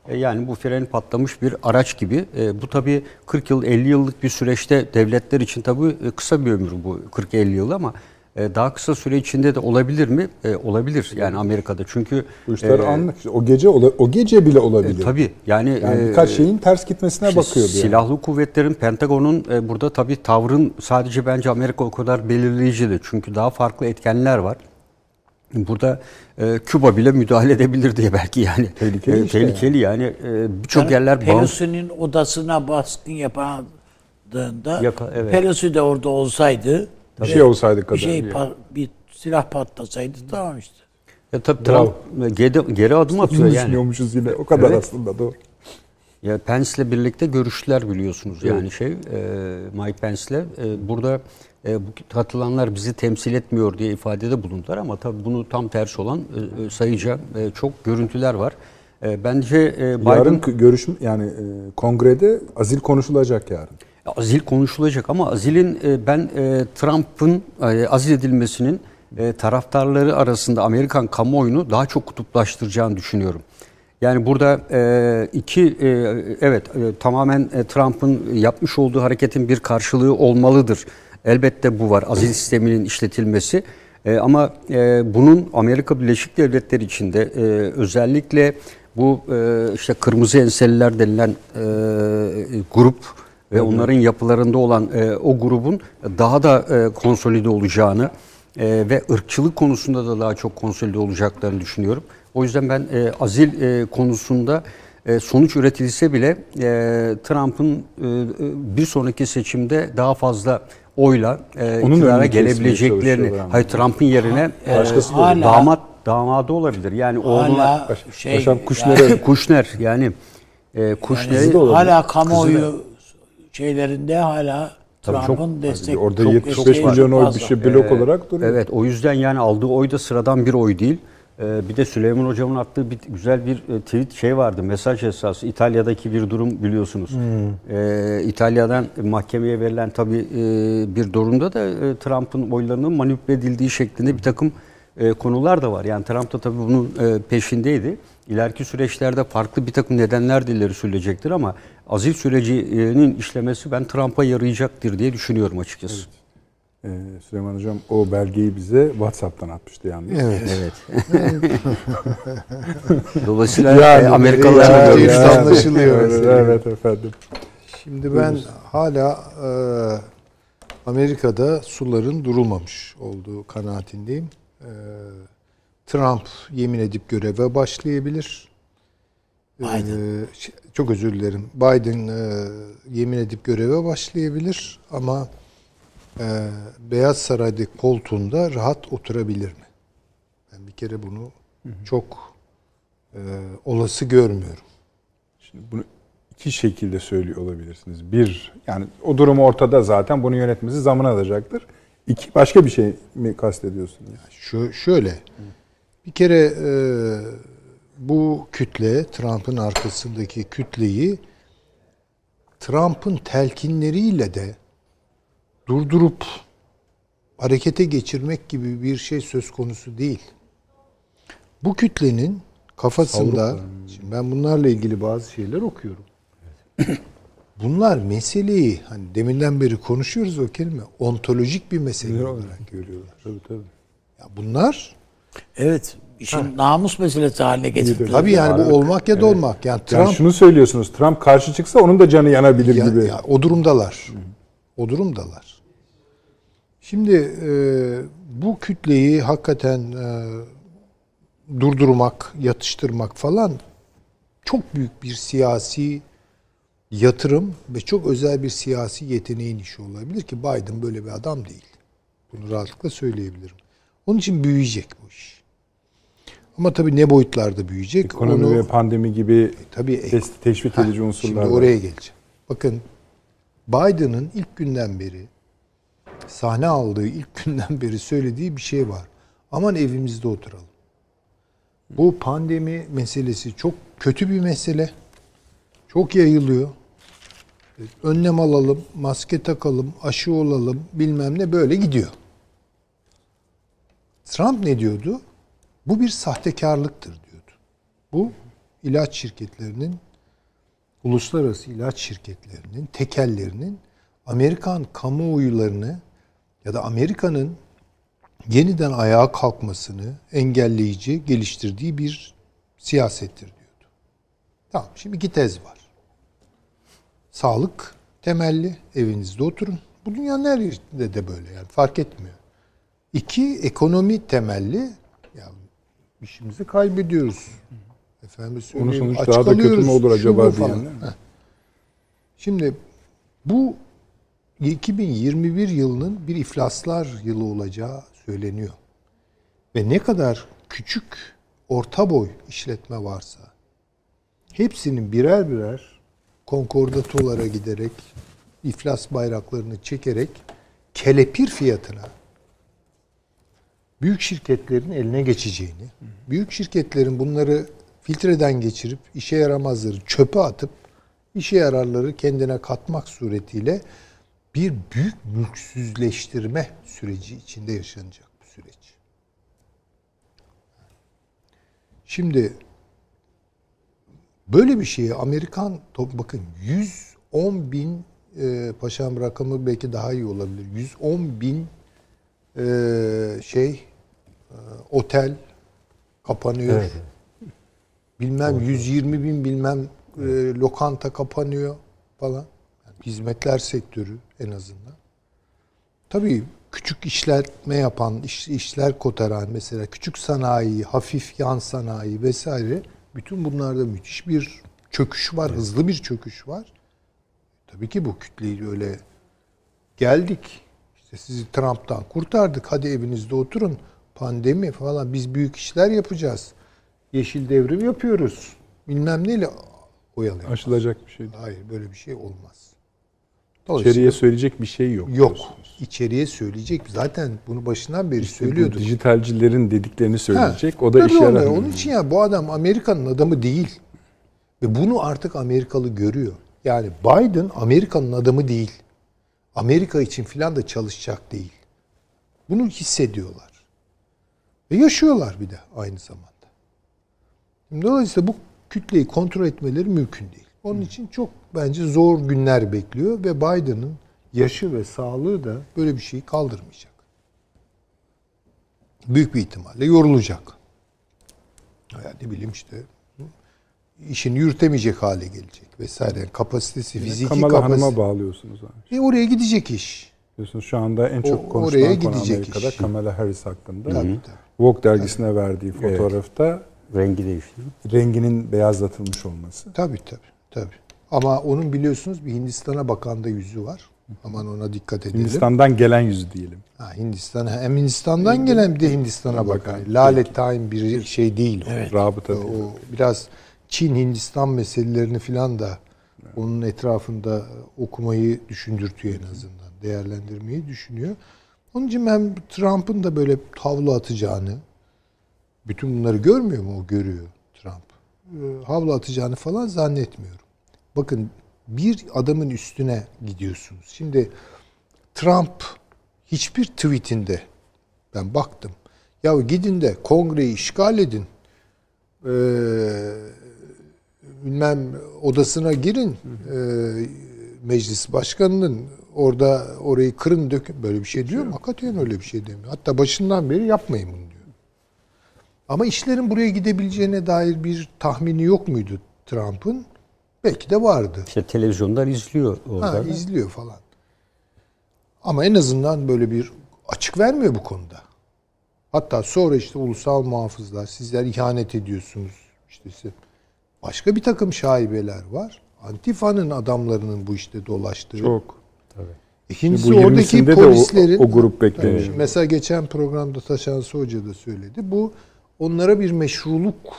E, yani bu freni patlamış bir araç gibi. E, bu tabii 40 yıl 50 yıllık bir süreçte devletler için tabii e, kısa bir ömür bu 40-50 yıl ama daha kısa süre içinde de olabilir mi? olabilir yani Amerika'da. Çünkü
bu işler e, anlık. O gece o gece bile olabilir. E,
tabii. Yani,
yani birkaç şeyin ters gitmesine işte bakıyordu.
Silahlı yani. kuvvetlerin, Pentagon'un e, burada tabii tavrın sadece bence Amerika o kadar belirleyicidir. Çünkü daha farklı etkenler var. Burada e, Küba bile müdahale edebilir diye belki yani. Tehlikeli, e, işte tehlikeli yani. yani e, birçok yani yerler
Pelosi'nin odasına baskın yapandığında Yaka, evet. Pelosi de orada olsaydı
bir şey olsaydı kadar.
Bir şey bir silah patlasaydı tamam işte.
Ya tabii Trump geri, geri adım atıyor yani.
Düşünüyormuşuz yine o kadar evet. aslında doğru.
Ya Pence'le birlikte görüştüler biliyorsunuz evet. yani şey e, Mike Pence'le e, burada e, bu katılanlar bizi temsil etmiyor diye ifadede bulundular ama tabii bunu tam tersi olan e, e sayıca e, çok görüntüler var. E, bence e,
Biden... Yarın görüşüm yani e, kongrede azil konuşulacak yarın.
Azil konuşulacak ama azilin e, ben e, Trump'ın e, azil edilmesinin e, taraftarları arasında Amerikan kamuoyunu daha çok kutuplaştıracağını düşünüyorum. Yani burada e, iki e, evet e, tamamen e, Trump'ın yapmış olduğu hareketin bir karşılığı olmalıdır. Elbette bu var. Azil sisteminin işletilmesi. E, ama e, bunun Amerika Birleşik Devletleri içinde e, özellikle bu e, işte kırmızı enseliler denilen e, grup ve onların yapılarında olan e, o grubun daha da e, konsolide olacağını e, ve ırkçılık konusunda da daha çok konsolide olacaklarını düşünüyorum. O yüzden ben e, azil e, konusunda e, sonuç üretilse bile e, Trump'ın e, bir sonraki seçimde daha fazla oyla e, Onun iktidara gelebileceklerini, hayır Trump'ın yerine e, hala, damat damadı olabilir. Yani oğluna
şey, Paşam
Kuşner, yani, Kuşner yani e, Kuşner'i
yani, hala kamuoyu şeylerinde hala Trump'ın destek
orada çok 75 milyon oy bir şey blok ee, olarak duruyor.
Evet o yüzden yani aldığı oy da sıradan bir oy değil. Ee, bir de Süleyman Hocam'ın attığı bir güzel bir e, tweet şey vardı, mesaj esası. İtalya'daki bir durum biliyorsunuz. Hmm. Ee, İtalya'dan mahkemeye verilen tabii e, bir durumda da e, Trump'ın oylarının manipüle edildiği şeklinde bir takım e, konular da var. Yani Trump da tabii bunun e, peşindeydi. İleriki süreçlerde farklı bir takım nedenler dilleri sürülecektir ama azil sürecinin işlemesi ben Trump'a yarayacaktır diye düşünüyorum açıkçası. Evet.
Ee, Süleyman Hocam o belgeyi bize WhatsApp'tan atmıştı yalnız.
Evet. evet. (laughs) Dolayısıyla yani, Amerikalılar
yani, yani, anlaşılıyor.
Evet, evet efendim.
Şimdi ben hala e, Amerika'da suların durulmamış olduğu kanaatindeyim. E, Trump yemin edip göreve başlayabilir. Biden. E, çok özür dilerim. Biden e, yemin edip göreve başlayabilir ama e, Beyaz Saray'daki koltuğunda rahat oturabilir mi? Ben bir kere bunu hı hı. çok e, olası görmüyorum.
Şimdi bunu iki şekilde söylüyor olabilirsiniz. Bir, yani o durum ortada zaten bunu yönetmesi zaman alacaktır. İki, başka bir şey mi kastediyorsunuz? Yani
şu şöyle, bir kere e, bu kütle, Trump'ın arkasındaki kütleyi Trump'ın telkinleriyle de durdurup harekete geçirmek gibi bir şey söz konusu değil. Bu kütlenin kafasında, şimdi ben bunlarla ilgili bazı şeyler okuyorum. (clears throat) Bunlar meseleyi hani deminden beri konuşuyoruz o kelime ontolojik bir mesele olarak görüyorlar. Tabii tabii. Ya bunlar
evet işin ha. namus meselesi haline getirdiler.
Tabii yani bu olmak ya da evet. olmak.
Yani Trump yani şunu söylüyorsunuz. Trump karşı çıksa onun da canı yanabilir ya, gibi. Ya,
o durumdalar. O durumdalar. Şimdi e, bu kütleyi hakikaten e, durdurmak, yatıştırmak falan çok büyük bir siyasi yatırım ve çok özel bir siyasi yeteneğin işi olabilir ki Biden böyle bir adam değil. Bunu rahatlıkla söyleyebilirim. Onun için büyüyecek bu iş. Ama tabii ne boyutlarda büyüyecek?
Ekonomi onu, ve pandemi gibi e, tabii, teşvik edici unsurlar
Şimdi oraya geleceğim. Bakın Biden'ın ilk günden beri sahne aldığı ilk günden (laughs) beri söylediği bir şey var. Aman evimizde oturalım. Bu pandemi meselesi çok kötü bir mesele. Çok yayılıyor. Önlem alalım, maske takalım, aşı olalım, bilmem ne böyle gidiyor. Trump ne diyordu? Bu bir sahtekarlıktır diyordu. Bu ilaç şirketlerinin, uluslararası ilaç şirketlerinin, tekellerinin Amerikan kamuoyularını ya da Amerika'nın yeniden ayağa kalkmasını engelleyici geliştirdiği bir siyasettir diyordu. Tamam şimdi iki tez var. Sağlık temelli evinizde oturun. Bu dünyanın her yerinde de böyle yani fark etmiyor. İki ekonomi temelli ya işimizi kaybediyoruz.
Efendim Onun sonuç daha da kötü mü olur acaba diye.
Şimdi bu 2021 yılının bir iflaslar yılı olacağı söyleniyor. Ve ne kadar küçük orta boy işletme varsa hepsinin birer birer konkordatolara giderek iflas bayraklarını çekerek kelepir fiyatına büyük şirketlerin eline geçeceğini, büyük şirketlerin bunları filtreden geçirip işe yaramazları çöpe atıp işe yararları kendine katmak suretiyle bir büyük mülksüzleştirme süreci içinde yaşanacak bu süreç. Şimdi Böyle bir şeyi Amerikan bakın 110 bin e, paşam rakamı belki daha iyi olabilir. 110 bin e, şey e, otel kapanıyor. Evet. Bilmem evet. 120 bin bilmem e, lokanta kapanıyor falan. Yani hizmetler sektörü en azından. Tabii küçük işletme yapan, iş, işler kotaran mesela küçük sanayi, hafif yan sanayi vesaire bütün bunlarda müthiş bir çöküş var, evet. hızlı bir çöküş var. Tabii ki bu kütleyi öyle geldik. İşte sizi Trump'tan kurtardık. Hadi evinizde oturun. Pandemi falan biz büyük işler yapacağız. Yeşil devrim yapıyoruz. Bilmem neyle oyalayacağız.
Aşılacak bir şey
değil. Hayır böyle bir şey olmaz.
İçeriye söyleyecek bir şey yok.
Yok. İçeriye söyleyecek. Zaten bunu başından beri işte söylüyordu.
Dijitalcilerin dediklerini söyleyecek. Ha, o da işe yarar.
Onun için ya bu adam Amerika'nın adamı değil. Ve bunu artık Amerikalı görüyor. Yani Biden Amerika'nın adamı değil. Amerika için filan da çalışacak değil. Bunu hissediyorlar. Ve yaşıyorlar bir de aynı zamanda. Dolayısıyla bu kütleyi kontrol etmeleri mümkün değil. Onun için çok bence zor günler bekliyor ve Biden'ın yaşı ve sağlığı da böyle bir şeyi kaldırmayacak. Büyük bir ihtimalle yorulacak. Yani ne bileyim işte işini yürütemeyecek hale gelecek vesaire. Kapasitesi, fiziki
Kamala
kapasitesi.
Hanım'a bağlıyorsunuz.
Yani. E oraya gidecek iş.
Biliyorsunuz şu anda en çok o, konuşulan oraya konu Amerika'da iş. Kamala Harris hakkında. Tabii, tabii. Vogue dergisine tabii. verdiği fotoğrafta evet.
rengi değişti.
Renginin beyazlatılmış olması.
Tabii tabii. Tabii. Ama onun biliyorsunuz bir Hindistan'a bakan da yüzü var. Aman ona dikkat edelim.
Hindistan'dan gelen yüzü diyelim.
Ha, Hindistan hem Hindistan'dan gelen bir de Hindistan'a bakan. Lale Time bir şey değil.
Evet. Rabıta
o, o biraz Çin Hindistan meselelerini filan da onun etrafında okumayı düşündürtüyor en azından. Değerlendirmeyi düşünüyor. Onun için ben Trump'ın da böyle havlu atacağını, bütün bunları görmüyor mu o görüyor Trump. Ee, havlu atacağını falan zannetmiyorum. Bakın bir adamın üstüne gidiyorsunuz. Şimdi Trump hiçbir tweetinde ben baktım. Ya gidin de kongreyi işgal edin. Ee, bilmem odasına girin. E, meclis başkanının orada orayı kırın dökün böyle bir şey diyor mu? Hakikaten öyle bir şey demiyor. Hatta başından beri yapmayın bunu diyor. Ama işlerin buraya gidebileceğine dair bir tahmini yok muydu Trump'ın? Belki de vardı.
İşte televizyondan izliyor orada. Ha,
izliyor falan. Ama en azından böyle bir açık vermiyor bu konuda. Hatta sonra işte ulusal muhafızlar sizler ihanet ediyorsunuz. İşte Başka bir takım şaibeler var. Antifa'nın adamlarının bu işte dolaştığı.
Çok.
Tabii. İkincisi oradaki polislerin...
O, o grup bekleniyor.
Mesela geçen programda Taşansı Hoca da söyledi. Bu onlara bir meşruluk.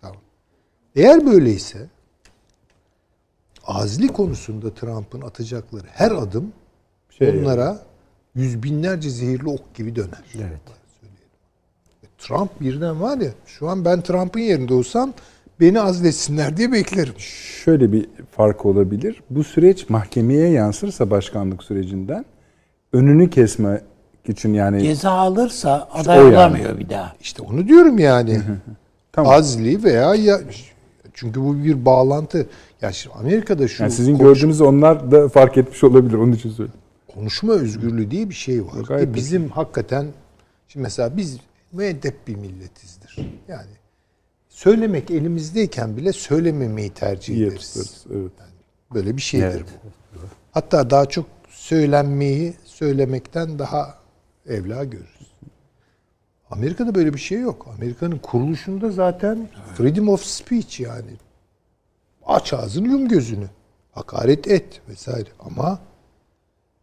Tamam. Eğer böyleyse azli konusunda Trump'ın atacakları her adım şey onlara yani. yüz binlerce zehirli ok gibi döner.
Evet.
Trump birden var ya şu an ben Trump'ın yerinde olsam beni azletsinler diye beklerim.
Şöyle bir fark olabilir. Bu süreç mahkemeye yansırsa başkanlık sürecinden önünü kesme için yani
ceza alırsa aday yani. olamıyor bir daha.
İşte onu diyorum yani. tamam. Azli veya ya çünkü bu bir bağlantı. Ya şimdi Amerika'da şu
yani sizin konuş... gördüğünüz onlar da fark etmiş olabilir onun için söylüyorum.
Konuşma özgürlüğü diye bir şey var. E bizim de. hakikaten şimdi mesela biz müeddep bir milletizdir. Yani söylemek elimizdeyken bile söylememeyi tercih İyi ederiz. evet. Yani böyle bir şeydir evet. bu. Hatta daha çok söylenmeyi söylemekten daha evla görürüz. Amerika'da böyle bir şey yok. Amerika'nın kuruluşunda zaten freedom of speech yani. Aç ağzını yum gözünü. Hakaret et vesaire. Ama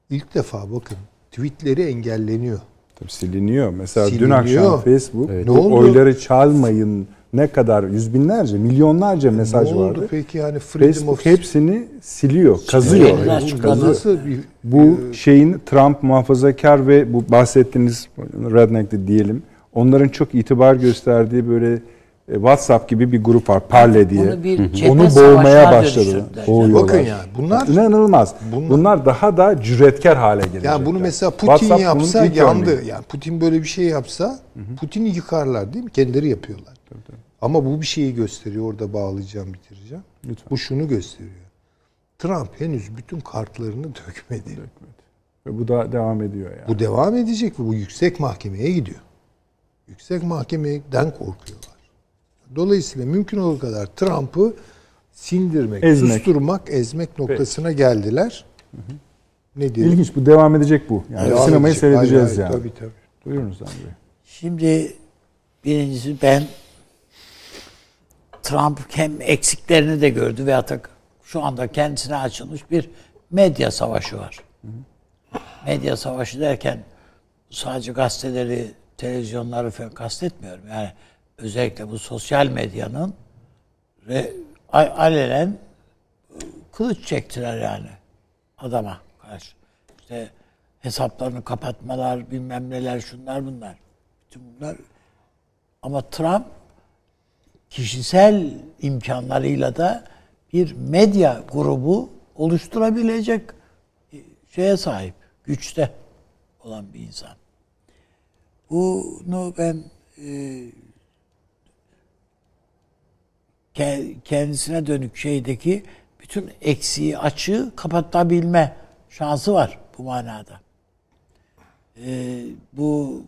ilk defa bakın tweetleri engelleniyor.
Tabii siliniyor. Mesela siliniyor. dün akşam Facebook evet. ne oldu? oyları çalmayın ne kadar yüz binlerce, milyonlarca mesaj ne oldu vardı.
Peki yani
Facebook of... hepsini siliyor, kazıyor. Yani kazı. Bu şeyin Trump muhafazakar ve bu bahsettiğiniz redneck'ti diyelim. Onların çok itibar gösterdiği böyle e, WhatsApp gibi bir grup var Parle diye. Onu, Onu boğmaya başladı.
Bakın ya bunlar
inanılmaz. Bunlar, bunlar daha da cüretkar hale gelecek.
Yani bunu mesela Putin WhatsApp yapsa yandı. Örneği. Yani Putin böyle bir şey yapsa Putin'i yıkarlar değil mi? Kendileri yapıyorlar. Tabii, tabii. Ama bu bir şeyi gösteriyor. Orada bağlayacağım, bitireceğim.
Lütfen.
Bu şunu gösteriyor. Trump henüz bütün kartlarını (laughs) dökmedi.
Ve bu da devam ediyor yani.
Bu devam edecek ve bu yüksek mahkemeye gidiyor. Yüksek mahkemeden korkuyorlar. Dolayısıyla mümkün olduğu kadar Trump'ı sindirmek,
Ezmek.
susturmak, ezmek noktasına geldiler. Ne diyelim?
İlginç bu devam edecek bu. Yani
Devam
sinemayı
edecek.
seyredeceğiz
Hayır, hayır,
yani.
Tabii tabii.
Buyurunuz Bey.
Şimdi birincisi ben Trump hem eksiklerini de gördü ve hatta şu anda kendisine açılmış bir medya savaşı var. Medya savaşı derken sadece gazeteleri, televizyonları falan kastetmiyorum. Yani özellikle bu sosyal medyanın ve a- alenen e, kılıç çektiler yani adama karşı. İşte hesaplarını kapatmalar, bilmem neler, şunlar bunlar. Bütün bunlar ama Trump kişisel imkanlarıyla da bir medya grubu oluşturabilecek e, şeye sahip, güçte olan bir insan. Bunu ben e, kendisine dönük şeydeki bütün eksiği, açığı kapatabilme şansı var bu manada. E, bu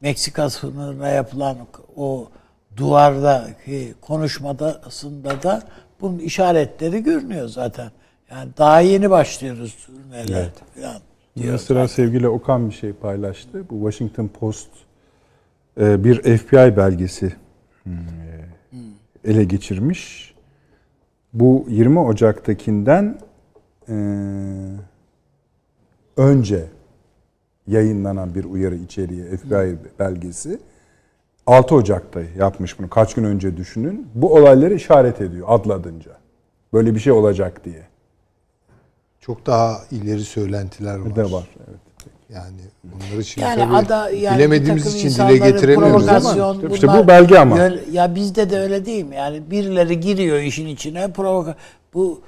Meksika sınırına yapılan o duvardaki konuşmadasında da bunun işaretleri görünüyor zaten. Yani daha yeni başlıyoruz sürmeler
Evet.
falan.
Bunun sıra sevgili Okan bir şey paylaştı. Bu Washington Post e, bir FBI belgesi hmm, ele geçirmiş. Bu 20 Ocak'takinden e, önce yayınlanan bir uyarı içeriği FBI belgesi 6 Ocak'ta yapmış bunu. Kaç gün önce düşünün. Bu olayları işaret ediyor adladınca. Böyle bir şey olacak diye.
Çok daha ileri söylentiler var.
De var. Evet.
Yani bunları şimdi
Yani
tabii
ada yani
bilemediğimiz için dile getiremiyoruz ama
provokasyon,
İşte bu
bunlar
belge ama.
yön- ya bizde de öyle değil mi? Yani birileri giriyor işin içine provoka bu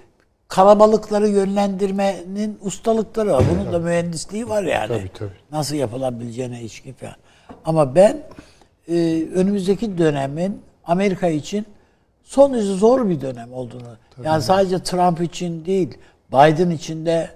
kalabalıkları yönlendirmenin ustalıkları var. Bunun da mühendisliği var yani.
Tabii, tabii.
Nasıl yapılabileceğine ilişkin falan. Ama ben e, önümüzdeki dönemin Amerika için son derece zor bir dönem olduğunu. yani sadece Trump için değil, Biden için de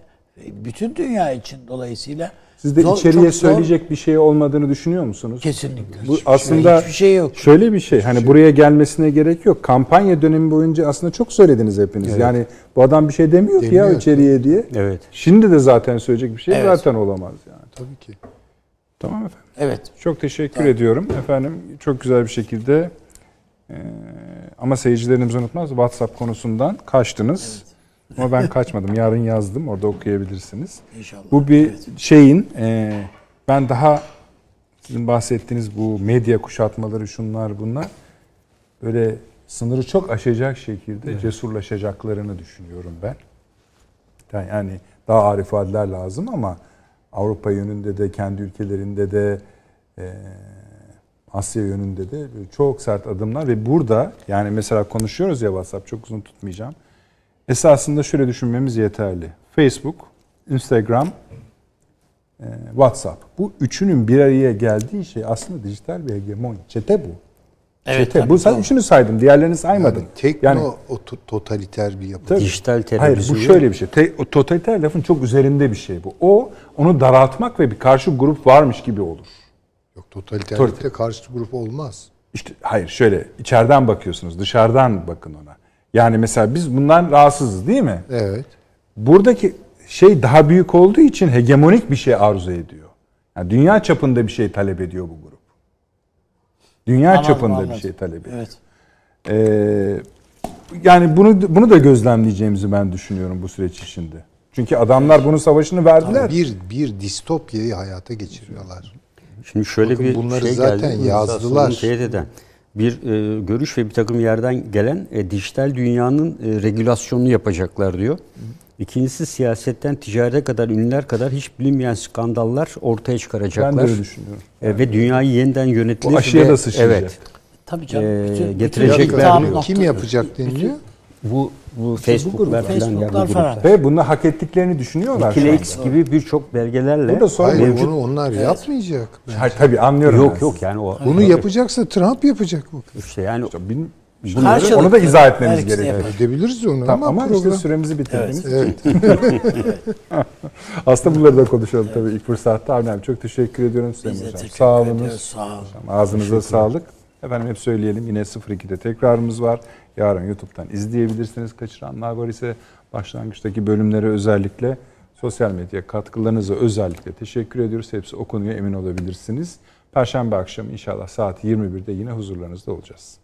e, bütün dünya için dolayısıyla
Siz de
zor-
içeriye
zor-
söyleyecek bir şey olmadığını düşünüyor musunuz?
Kesinlikle.
Bu
Hiçbir şey-
aslında
hiçbir şey yok.
Şöyle bir şey. Hani buraya gelmesine gerek yok. Kampanya dönemi boyunca aslında çok söylediniz hepiniz. Yani bu adam bir şey demiyor, ki ya
Demiyor.
içeriye diye.
Evet.
Şimdi de zaten söyleyecek bir şey
Evet.
zaten olamaz yani.
tabii ki.
Tamam efendim.
Evet.
Çok teşekkür ediyorum efendim. Çok güzel bir şekilde e, ama seyircilerimiz unutmaz WhatsApp konusundan kaçtınız. Ama ben kaçmadım. Yarın yazdım. Orada okuyabilirsiniz.
İnşallah.
Bu bir şeyin e, ben daha sizin bahsettiğiniz bu medya kuşatmaları şunlar bunlar böyle sınırı çok aşacak şekilde cesurlaşacaklarını düşünüyorum ben. Yani- Yani daha arif ifadeler lazım ama Avrupa yönünde de kendi ülkelerinde de e, Asya yönünde de çok sert adımlar ve burada yani mesela konuşuyoruz ya WhatsApp çok uzun tutmayacağım. Esasında şöyle düşünmemiz yeterli. Facebook, Instagram, e, WhatsApp. Bu üçünün bir araya geldiği şey aslında dijital bir hegemonya. Çete bu.
Evet,
Çete.
tabii,
Bu sadece
doğru.
üçünü saydım. Diğerlerini saymadım.
Yani tekno oto- totaliter bir yapı.
Tabii.
Dijital
Hayır
televizyon.
bu şöyle bir şey. Te, o totaliter lafın çok üzerinde bir şey bu. O onu daraltmak ve bir karşı grup varmış gibi olur.
Yok totaliterlikte karşı grup olmaz.
İşte hayır şöyle içeriden bakıyorsunuz dışarıdan bakın ona. Yani mesela biz bundan rahatsızız değil mi?
Evet.
Buradaki şey daha büyük olduğu için hegemonik bir şey arzu ediyor. Yani dünya çapında bir şey talep ediyor bu grup. Dünya
Anladım,
çapında bir
anladım.
şey talep ediyor.
Evet.
Ee, yani bunu bunu da gözlemleyeceğimizi ben düşünüyorum bu süreç içinde. Çünkü adamlar bunun savaşını verdiler.
Bir bir distopyayı hayata geçiriyorlar.
Şimdi şöyle
Bakın
bir
bunları
şey
zaten
geldi.
yazdılar.
Teyit eden. Bir e, görüş ve bir takım yerden gelen e, dijital dünyanın e, regülasyonunu yapacaklar diyor. İkincisi siyasetten ticarete kadar ünlüler kadar hiç bilinmeyen skandallar ortaya çıkaracaklar.
Ben de öyle düşünüyorum.
E, ve dünyayı yeniden yönetilir.
Bu aşıya
ve-
da sıçrayacak.
Evet.
Tabii canım. Bütün,
getirecekler
bütün nokta-
Kim yapacak deniliyor?
Bu bu Facebook'lar falan
Facebook'lar falan.
Ve bunu hak ettiklerini düşünüyorlar
Wikileaks gibi birçok belgelerle
Burada sorun
Hayır
mevcut.
onu onlar yapmayacak.
Hayır, tabii anlıyorum.
yok
ben
yok yani o
Bunu yapacaksa Trump yapacak bu.
işte yani
Bin-
Karşılıklı.
onu da izah etmemiz gerekiyor.
yapar.
Edebiliriz onu
Tamam,
ama,
ama işte
program.
süremizi bitirdiniz.
Evet. (laughs)
Aslında bunları da konuşalım tabii ilk fırsatta. Avni abi çok teşekkür ediyorum Süleyman
Biz de
Hocam.
teşekkür
Sağ olunuz.
Sağ olun.
Ağzınıza sağlık. Efendim hep söyleyelim yine 02'de tekrarımız var. Yarın YouTube'dan izleyebilirsiniz. Kaçıranlar var ise başlangıçtaki bölümlere özellikle sosyal medya katkılarınıza özellikle teşekkür ediyoruz. Hepsi okunuyor emin olabilirsiniz. Perşembe akşamı inşallah saat 21'de yine huzurlarınızda olacağız.